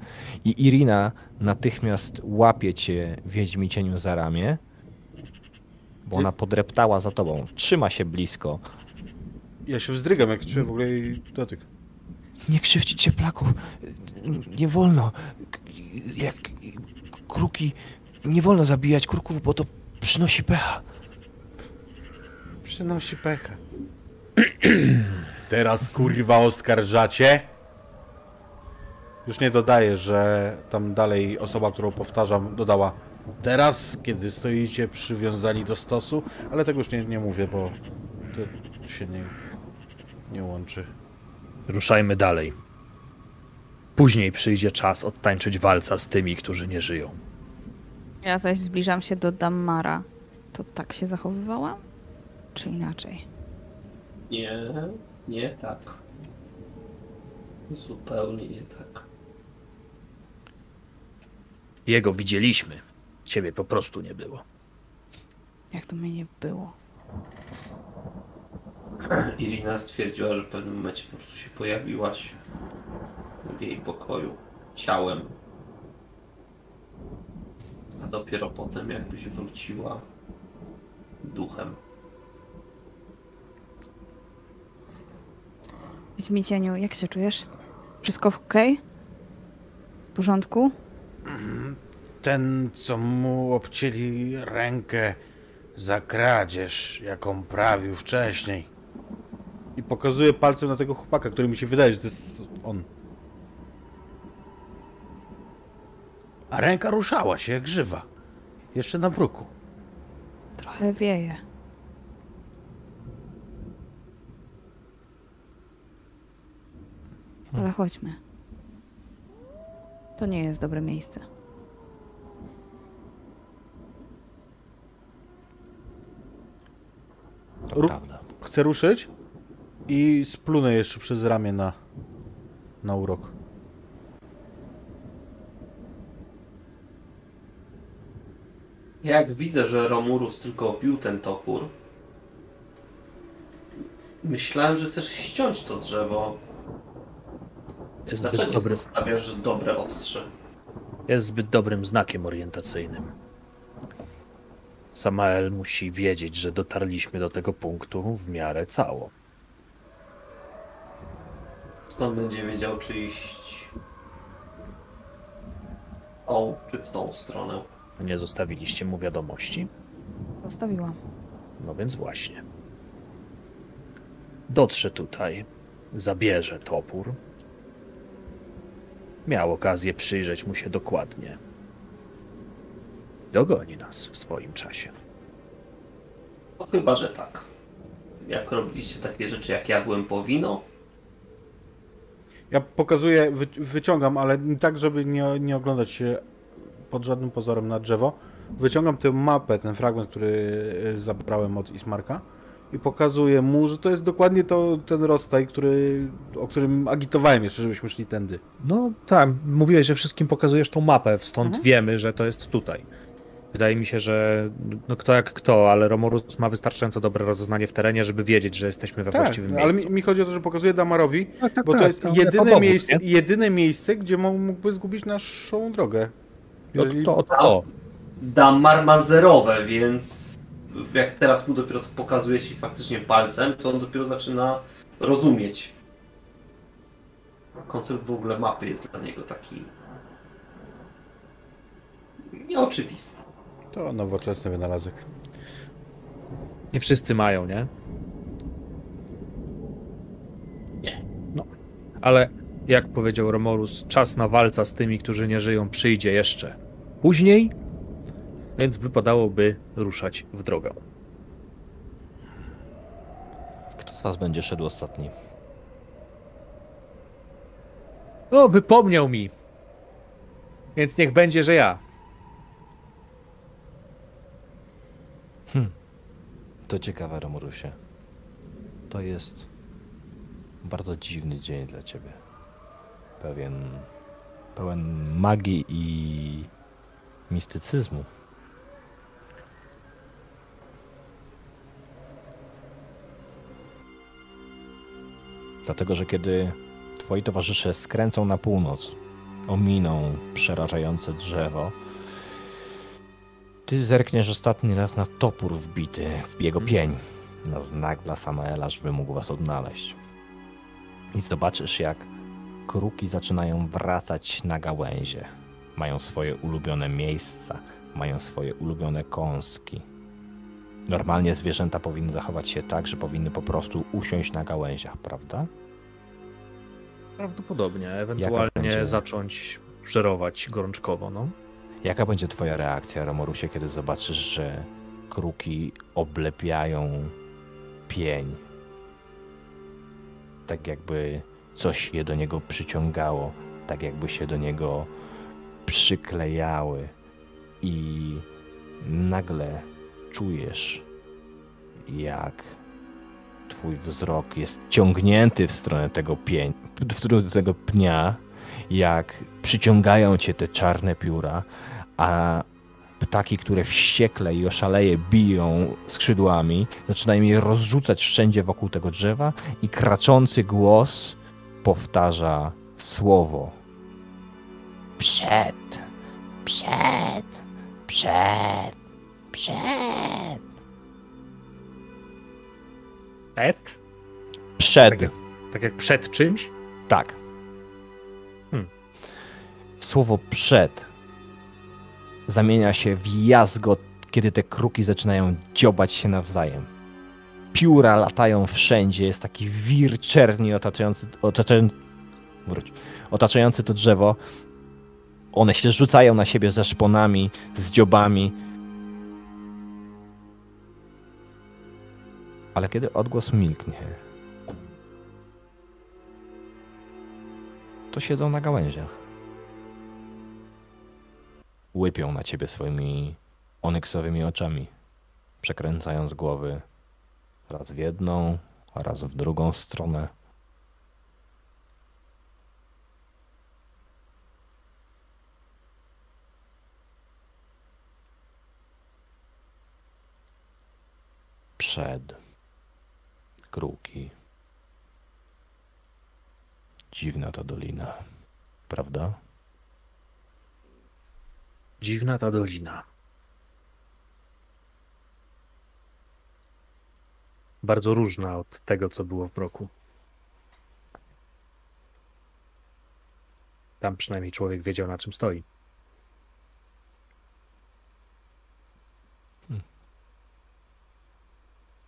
I Irina natychmiast łapie cię wiedźmi cieniu za ramię, bo ona podreptała za tobą. Trzyma się blisko. Ja się wzdrygam, jak czuję w ogóle jej dotyk. Nie krzywdźcie cieplaków. Nie wolno. Jak kruki. Nie wolno zabijać kruków, bo to przynosi pecha. Przynosi pecha. [clears throat] Teraz kurwa oskarżacie? Już nie dodaję, że tam dalej osoba, którą powtarzam, dodała teraz, kiedy stoicie przywiązani do stosu, ale tego już nie, nie mówię, bo to się nie, nie łączy. Ruszajmy dalej. Później przyjdzie czas odtańczyć walca z tymi, którzy nie żyją. Ja zaś zbliżam się do Dammara. To tak się zachowywałam? Czy inaczej? Nie, nie tak. Zupełnie nie tak. Jego widzieliśmy. Ciebie po prostu nie było. Jak to mnie nie było? [clears throat] Irina stwierdziła, że w pewnym momencie po prostu się pojawiłaś w jej pokoju ciałem. A dopiero potem jakbyś wróciła duchem. Wiedźmi cieniu, jak się czujesz? Wszystko okej? W porządku? Ten, co mu obcięli rękę za kradzież, jaką prawił wcześniej. I pokazuję palcem na tego chłopaka, który mi się wydaje, że to jest on. A ręka ruszała się jak żywa. Jeszcze na bruku. Trochę wieje. Ale chodźmy. To nie jest dobre miejsce. To Ru- prawda. Chcę ruszyć i splunę jeszcze przez ramię na, na urok. Jak widzę, że Romurus tylko wbił ten topór, myślałem, że chcesz ściąć to drzewo. Jest zbyt, Dlaczego dobry, zostawiasz dobre ostrze? jest zbyt dobrym znakiem orientacyjnym. Samael musi wiedzieć, że dotarliśmy do tego punktu w miarę cało. Skąd będzie wiedział, czy iść w tą, czy w tą stronę? Nie zostawiliście mu wiadomości? Zostawiłam. No więc właśnie. Dotrze tutaj, zabierze topór. Miał okazję przyjrzeć mu się dokładnie. Dogoni nas w swoim czasie. No chyba, że tak. Jak robiliście takie rzeczy, jak ja byłem po wino, Ja pokazuję, wy, wyciągam, ale tak, żeby nie, nie oglądać się pod żadnym pozorem na drzewo. Wyciągam tę mapę, ten fragment, który y, zabrałem od Ismarka i pokazuję mu, że to jest dokładnie to, ten rozstaj, który, o którym agitowałem jeszcze, żebyśmy szli tędy. No tak, mówiłeś, że wszystkim pokazujesz tą mapę, stąd Mhm. wiemy, że to jest tutaj. Wydaje mi się, że no kto jak kto, ale Romorus ma wystarczająco dobre rozeznanie w terenie, żeby wiedzieć, że jesteśmy we Tak, właściwym ale miejscu. mi, mi chodzi o to, że pokazuję Damarowi, Tak, tak, bo to tak, jest jedyne, dowód, miejsce, nie? jedyne miejsce, gdzie mógłby zgubić naszą drogę. No Jeżeli- to, to, to. Damar ma zerowe, więc jak teraz mu dopiero to pokazuje ci faktycznie palcem, to on dopiero zaczyna rozumieć. Koncept w ogóle mapy jest dla niego taki nieoczywisty. To nowoczesny wynalazek. Nie wszyscy mają, nie? Nie. No, ale jak powiedział Romorus, czas na walca z tymi, którzy nie żyją, przyjdzie jeszcze później, więc wypadałoby ruszać w drogę. Kto z was będzie szedł ostatni? O, wypomniał mi! Więc niech będzie, że ja. To ciekawe, Romurusie. To jest bardzo dziwny dzień dla ciebie. Pewien, pełen magii i mistycyzmu. Dlatego, że kiedy twoi towarzysze skręcą na północ, ominą przerażające drzewo, ty zerkniesz ostatni raz na topór wbity w jego pień, na znak dla Samaela, żeby mógł was odnaleźć. I zobaczysz, jak kruki zaczynają wracać na gałęzie. Mają swoje ulubione miejsca, mają swoje ulubione kąski. Normalnie zwierzęta powinny zachować się tak, że powinny po prostu usiąść na gałęziach, prawda? Prawdopodobnie, ewentualnie będzie? zacząć żerować gorączkowo, no. Jaka będzie twoja reakcja, Romorusie, kiedy zobaczysz, że kruki oblepiają pień? Tak jakby coś je do niego przyciągało, tak jakby się do niego przyklejały i nagle czujesz, jak twój wzrok jest ciągnięty w stronę tego w stronę tego pnia, jak przyciągają cię te czarne pióra, a ptaki, które wściekle i oszaleje biją skrzydłami, zaczynają je rozrzucać wszędzie wokół tego drzewa i kraczący głos powtarza słowo. Przed, przed, przed, przed. Pet? Przed. Tak jak, tak jak przed czymś? Tak. Hmm. Słowo przed zamienia się w jazgot, kiedy te kruki zaczynają dziobać się nawzajem. Pióra latają wszędzie, jest taki wir czerni otaczający, otaczający, wróć, otaczający to drzewo. One się rzucają na siebie ze szponami, z dziobami. Ale kiedy odgłos milknie, to siedzą na gałęziach. Łypią na ciebie swoimi onyksowymi oczami, przekręcając głowy raz w jedną, raz w drugą stronę. Przed. Kruki. Dziwna ta dolina, prawda? Dziwna ta dolina. Bardzo różna od tego, co było w Broku. Tam przynajmniej człowiek wiedział, na czym stoi.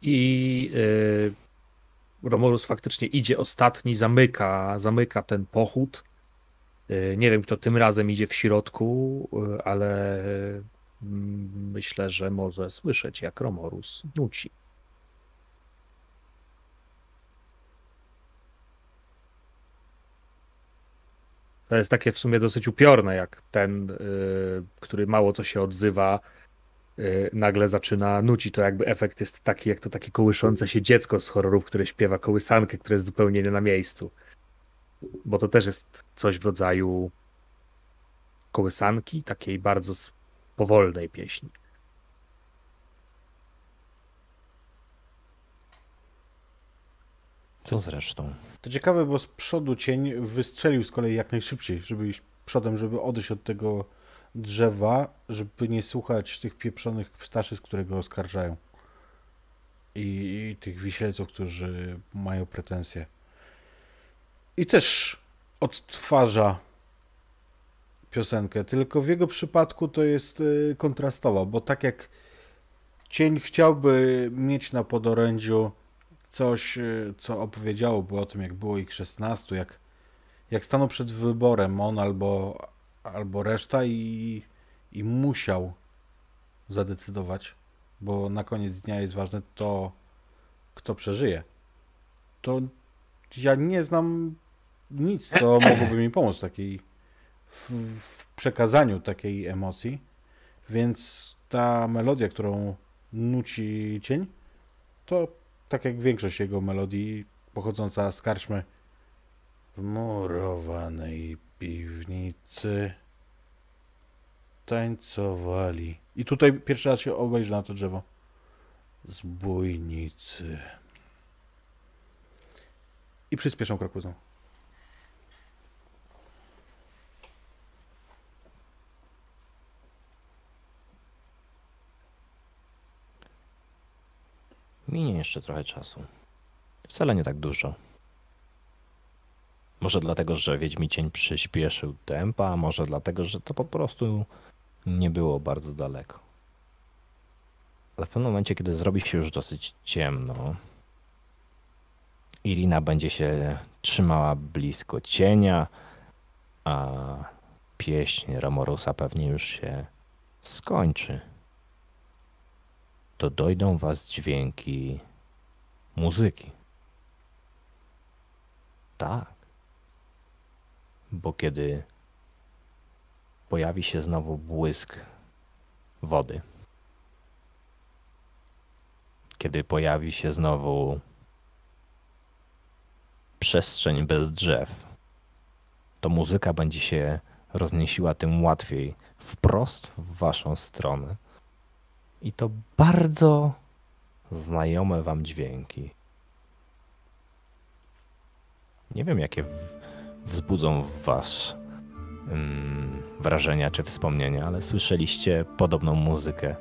I y, Romulus faktycznie idzie ostatni, zamyka, zamyka ten pochód. Y, nie wiem, kto tym razem idzie w środku, y, ale mm, myślę, że może słyszeć, jak Romorus nuci. To jest takie w sumie dosyć upiorne, jak ten, y, który mało co się odzywa, nagle zaczyna nucić. To jakby efekt jest taki, jak to takie kołyszące się dziecko z horrorów, które śpiewa kołysankę, które jest zupełnie nie na miejscu. Bo to też jest coś w rodzaju kołysanki, takiej bardzo powolnej pieśni. Co zresztą? To ciekawe, bo z przodu cień wystrzelił z kolei jak najszybciej, żeby iść przodem, żeby odejść od tego drzewa, żeby nie słuchać tych pieprzonych ptaszy, z którego oskarżają. I, I tych wisielców, którzy mają pretensje. I też odtwarza piosenkę, tylko w jego przypadku to jest y, kontrastowa, bo tak jak cień chciałby mieć na podorędziu coś, y, co opowiedziałoby o tym, jak było ich 16, jak, jak stanął przed wyborem on albo, albo reszta i, i musiał zadecydować, bo na koniec dnia jest ważne to, kto przeżyje. To ja nie znam nic, co [clears throat] mogłoby mi pomóc w takiej, w, w przekazaniu takiej emocji, więc ta melodia, którą nuci cień, to tak jak większość jego melodii pochodząca z karczmy w murowanej piwnicy tańcowali. I tutaj pierwszy raz się obejrzy na to drzewo. Zbójnicy. I przyspieszą kroku. Minie jeszcze trochę czasu. Wcale nie tak dużo. Może dlatego, że Wiedźmi Cień przyspieszył tempa, może dlatego, że to po prostu nie było bardzo daleko. Ale w pewnym momencie, kiedy zrobi się już dosyć ciemno, Irina będzie się trzymała blisko cienia, a pieśń Ramorusa pewnie już się skończy. To dojdą was dźwięki muzyki. Tak. Bo kiedy pojawi się znowu błysk wody, kiedy pojawi się znowu przestrzeń bez drzew, to muzyka będzie się rozniesiła tym łatwiej wprost w waszą stronę. I to bardzo znajome wam dźwięki. Nie wiem, jakie wzbudzą w was mm, wrażenia czy wspomnienia, ale słyszeliście podobną muzykę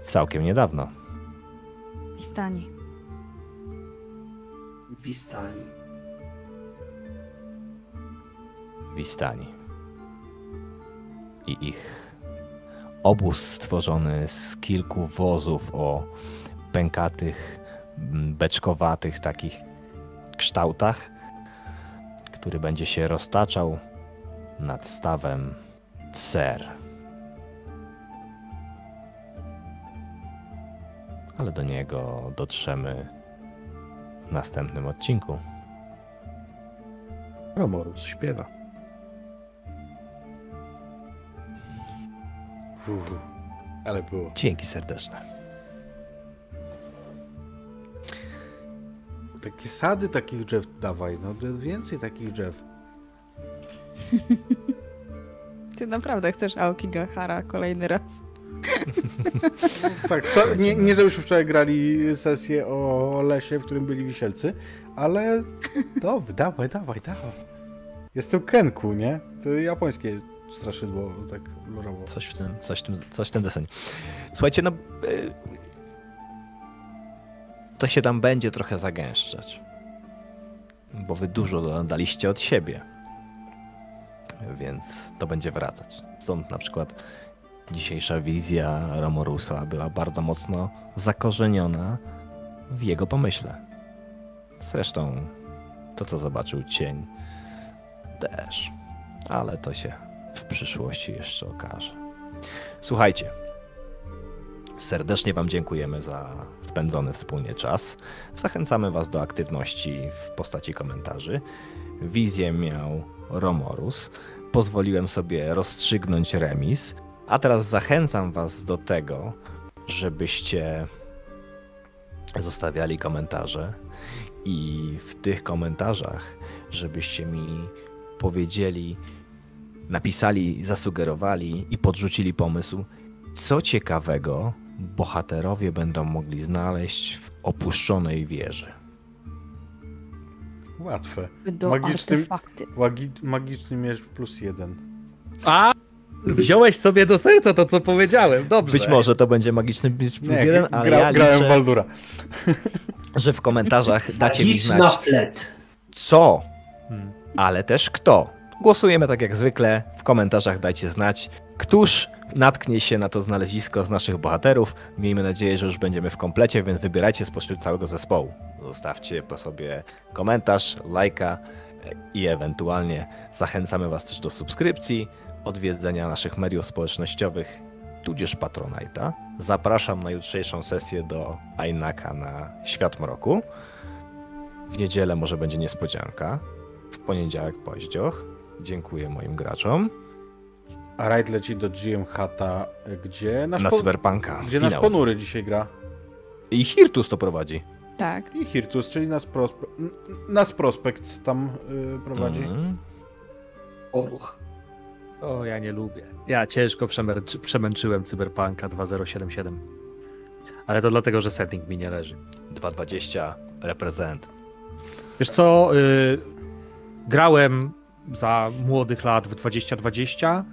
całkiem niedawno. Wistani. Wistani. Wistani. I ich obóz stworzony z kilku wozów o pękatych, m, beczkowatych takich kształtach, który będzie się roztaczał nad stawem Cer. Ale do niego dotrzemy w następnym odcinku. Romorus śpiewa. Uff, ale było. Dzięki serdeczne. Takie sady takich drzew dawaj, no to więcej takich drzew. [laughs] Ty naprawdę chcesz Aokigahara kolejny raz. [laughs] Tak, to, nie, nie żebyśmy wczoraj grali sesję o lesie, w którym byli wisielcy, ale dobrze, [laughs] dawaj, dawaj, dawaj. Jestem Kenku, nie? To japońskie straszydło, tak lorowo. Coś w tym, coś w tym, coś w tym deseń. Słuchajcie, no... To się tam będzie trochę zagęszczać. Bo wy dużo daliście od siebie. Więc to będzie wracać. Stąd na przykład dzisiejsza wizja Romorusa była bardzo mocno zakorzeniona w jego pomyśle. Zresztą to, co zobaczył cień, też. Ale to się w przyszłości jeszcze okaże. Słuchajcie, serdecznie Wam dziękujemy za spędzony wspólnie czas. Zachęcamy Was do aktywności w postaci komentarzy. Wizję miał Romorus. Pozwoliłem sobie rozstrzygnąć remis, a teraz zachęcam Was do tego, żebyście zostawiali komentarze i w tych komentarzach, żebyście mi powiedzieli, napisali, zasugerowali i podrzucili pomysł, co ciekawego bohaterowie będą mogli znaleźć w opuszczonej wieży. Łatwe. Do Magicznym- artefakty. Łagi, magiczny miecz plus jeden. A! Wziąłeś sobie do serca to, co powiedziałem. Dobrze. Być może to będzie magiczny miecz plus Nie, jeden, ale gra, ja grałem liczę, Baldura. że w komentarzach [laughs] dacie mi znać flet. co, Hmm. ale też kto. Głosujemy tak jak zwykle. W komentarzach dajcie znać, któż natknie się na to znalezisko z naszych bohaterów. Miejmy nadzieję, że już będziemy w komplecie, więc wybierajcie spośród całego zespołu. Zostawcie po sobie komentarz, lajka i ewentualnie zachęcamy Was też do subskrypcji, odwiedzenia naszych mediów społecznościowych, tudzież Patronite'a. Zapraszam na jutrzejszą sesję do Ainaka na Świat Mroku. W niedzielę może będzie niespodzianka. W poniedziałek poździoch. Dziękuję moim graczom. A rajd leci do GM Hata, gdzie nasz, Na po, Cyberpunka. gdzie nasz Finał. ponury dzisiaj gra. I Hirtus to prowadzi. Tak. I Hirtus, czyli nas, prospe, nas prospekt tam y, prowadzi. Mhm. Oruch. O, ja nie lubię. Ja ciężko przemęczy, przemęczyłem Cyberpunka 2077. Ale to dlatego, że setting mi nie leży. 2.20 reprezent. Wiesz co, y, grałem za młodych lat w 2020,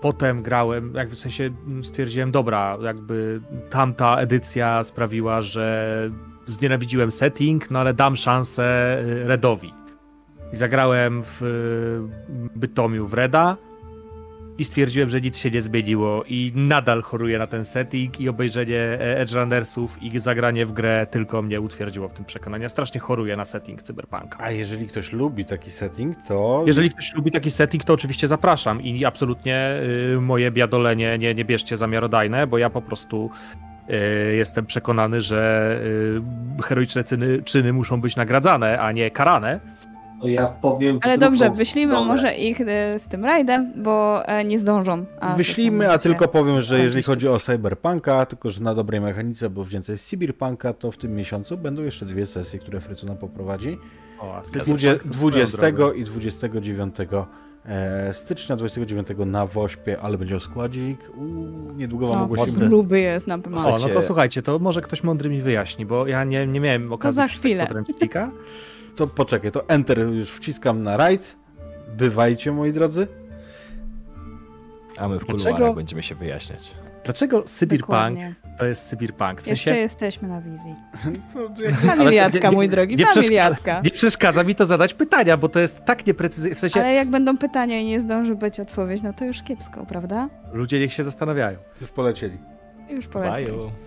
potem grałem, jak w sensie mm, stwierdziłem, dobra, jakby tamta edycja sprawiła, że znienawidziłem setting, no ale dam szansę y, Redowi. I zagrałem w y, Bytomiu w Reda i stwierdziłem, że nic się nie zmieniło i nadal choruję na ten setting i obejrzenie e, Edge Runnersów i zagranie w grę tylko mnie utwierdziło w tym przekonaniu. Ja strasznie choruję na setting Cyberpunka. A jeżeli ktoś lubi taki setting, to Jeżeli ktoś lubi taki setting, to oczywiście zapraszam i absolutnie y, moje biadolenie nie, nie bierzcie za miarodajne, bo ja po prostu y, jestem przekonany, że y, heroiczne czyny, czyny muszą być nagradzane, a nie karane. No ja powiem. Ale dobrze, wyślimy stronę. może ich e, z tym rajdem, bo e, nie zdążą. A Wyślijmy, to a tylko powiem, że jeżeli chodzi o Cyberpunka, tylko że na dobrej mechanice, bo wzięte jest Cyberpunka, to w tym miesiącu będą jeszcze dwie sesje, które Frycu nam poprowadzi. O, a Dwudzie- swoją 20 drogą. i 29 e, stycznia, 29 na Wośpie, ale będzie składzik. Uuu, niedługo wam No, ogłosimy. gruby jest na pewno. O, no to Słuchajcie- to może ktoś mądry mi wyjaśni, bo ja nie, nie miałem okazji za przeczytać chwilę. podręcznika. To poczekaj, to Enter już wciskam na right. Bywajcie, moi drodzy. A my w Dlaczego? kuluarach będziemy się wyjaśniać. Dlaczego Cyberpunk Dokładnie. to jest Cyberpunk? W Jeszcze sensie, jesteśmy na wizji. [laughs] [laughs] Familiatka, nie- mój drogi, nie familiatka. nie przeszkadza mi to zadać pytania, bo to jest tak nieprecyzyjne. W sensie, Ale jak będą pytania i nie zdąży być odpowiedź, no to już kiepsko, prawda? ludzie niech się zastanawiają. Już polecieli. Już polecam. Bye.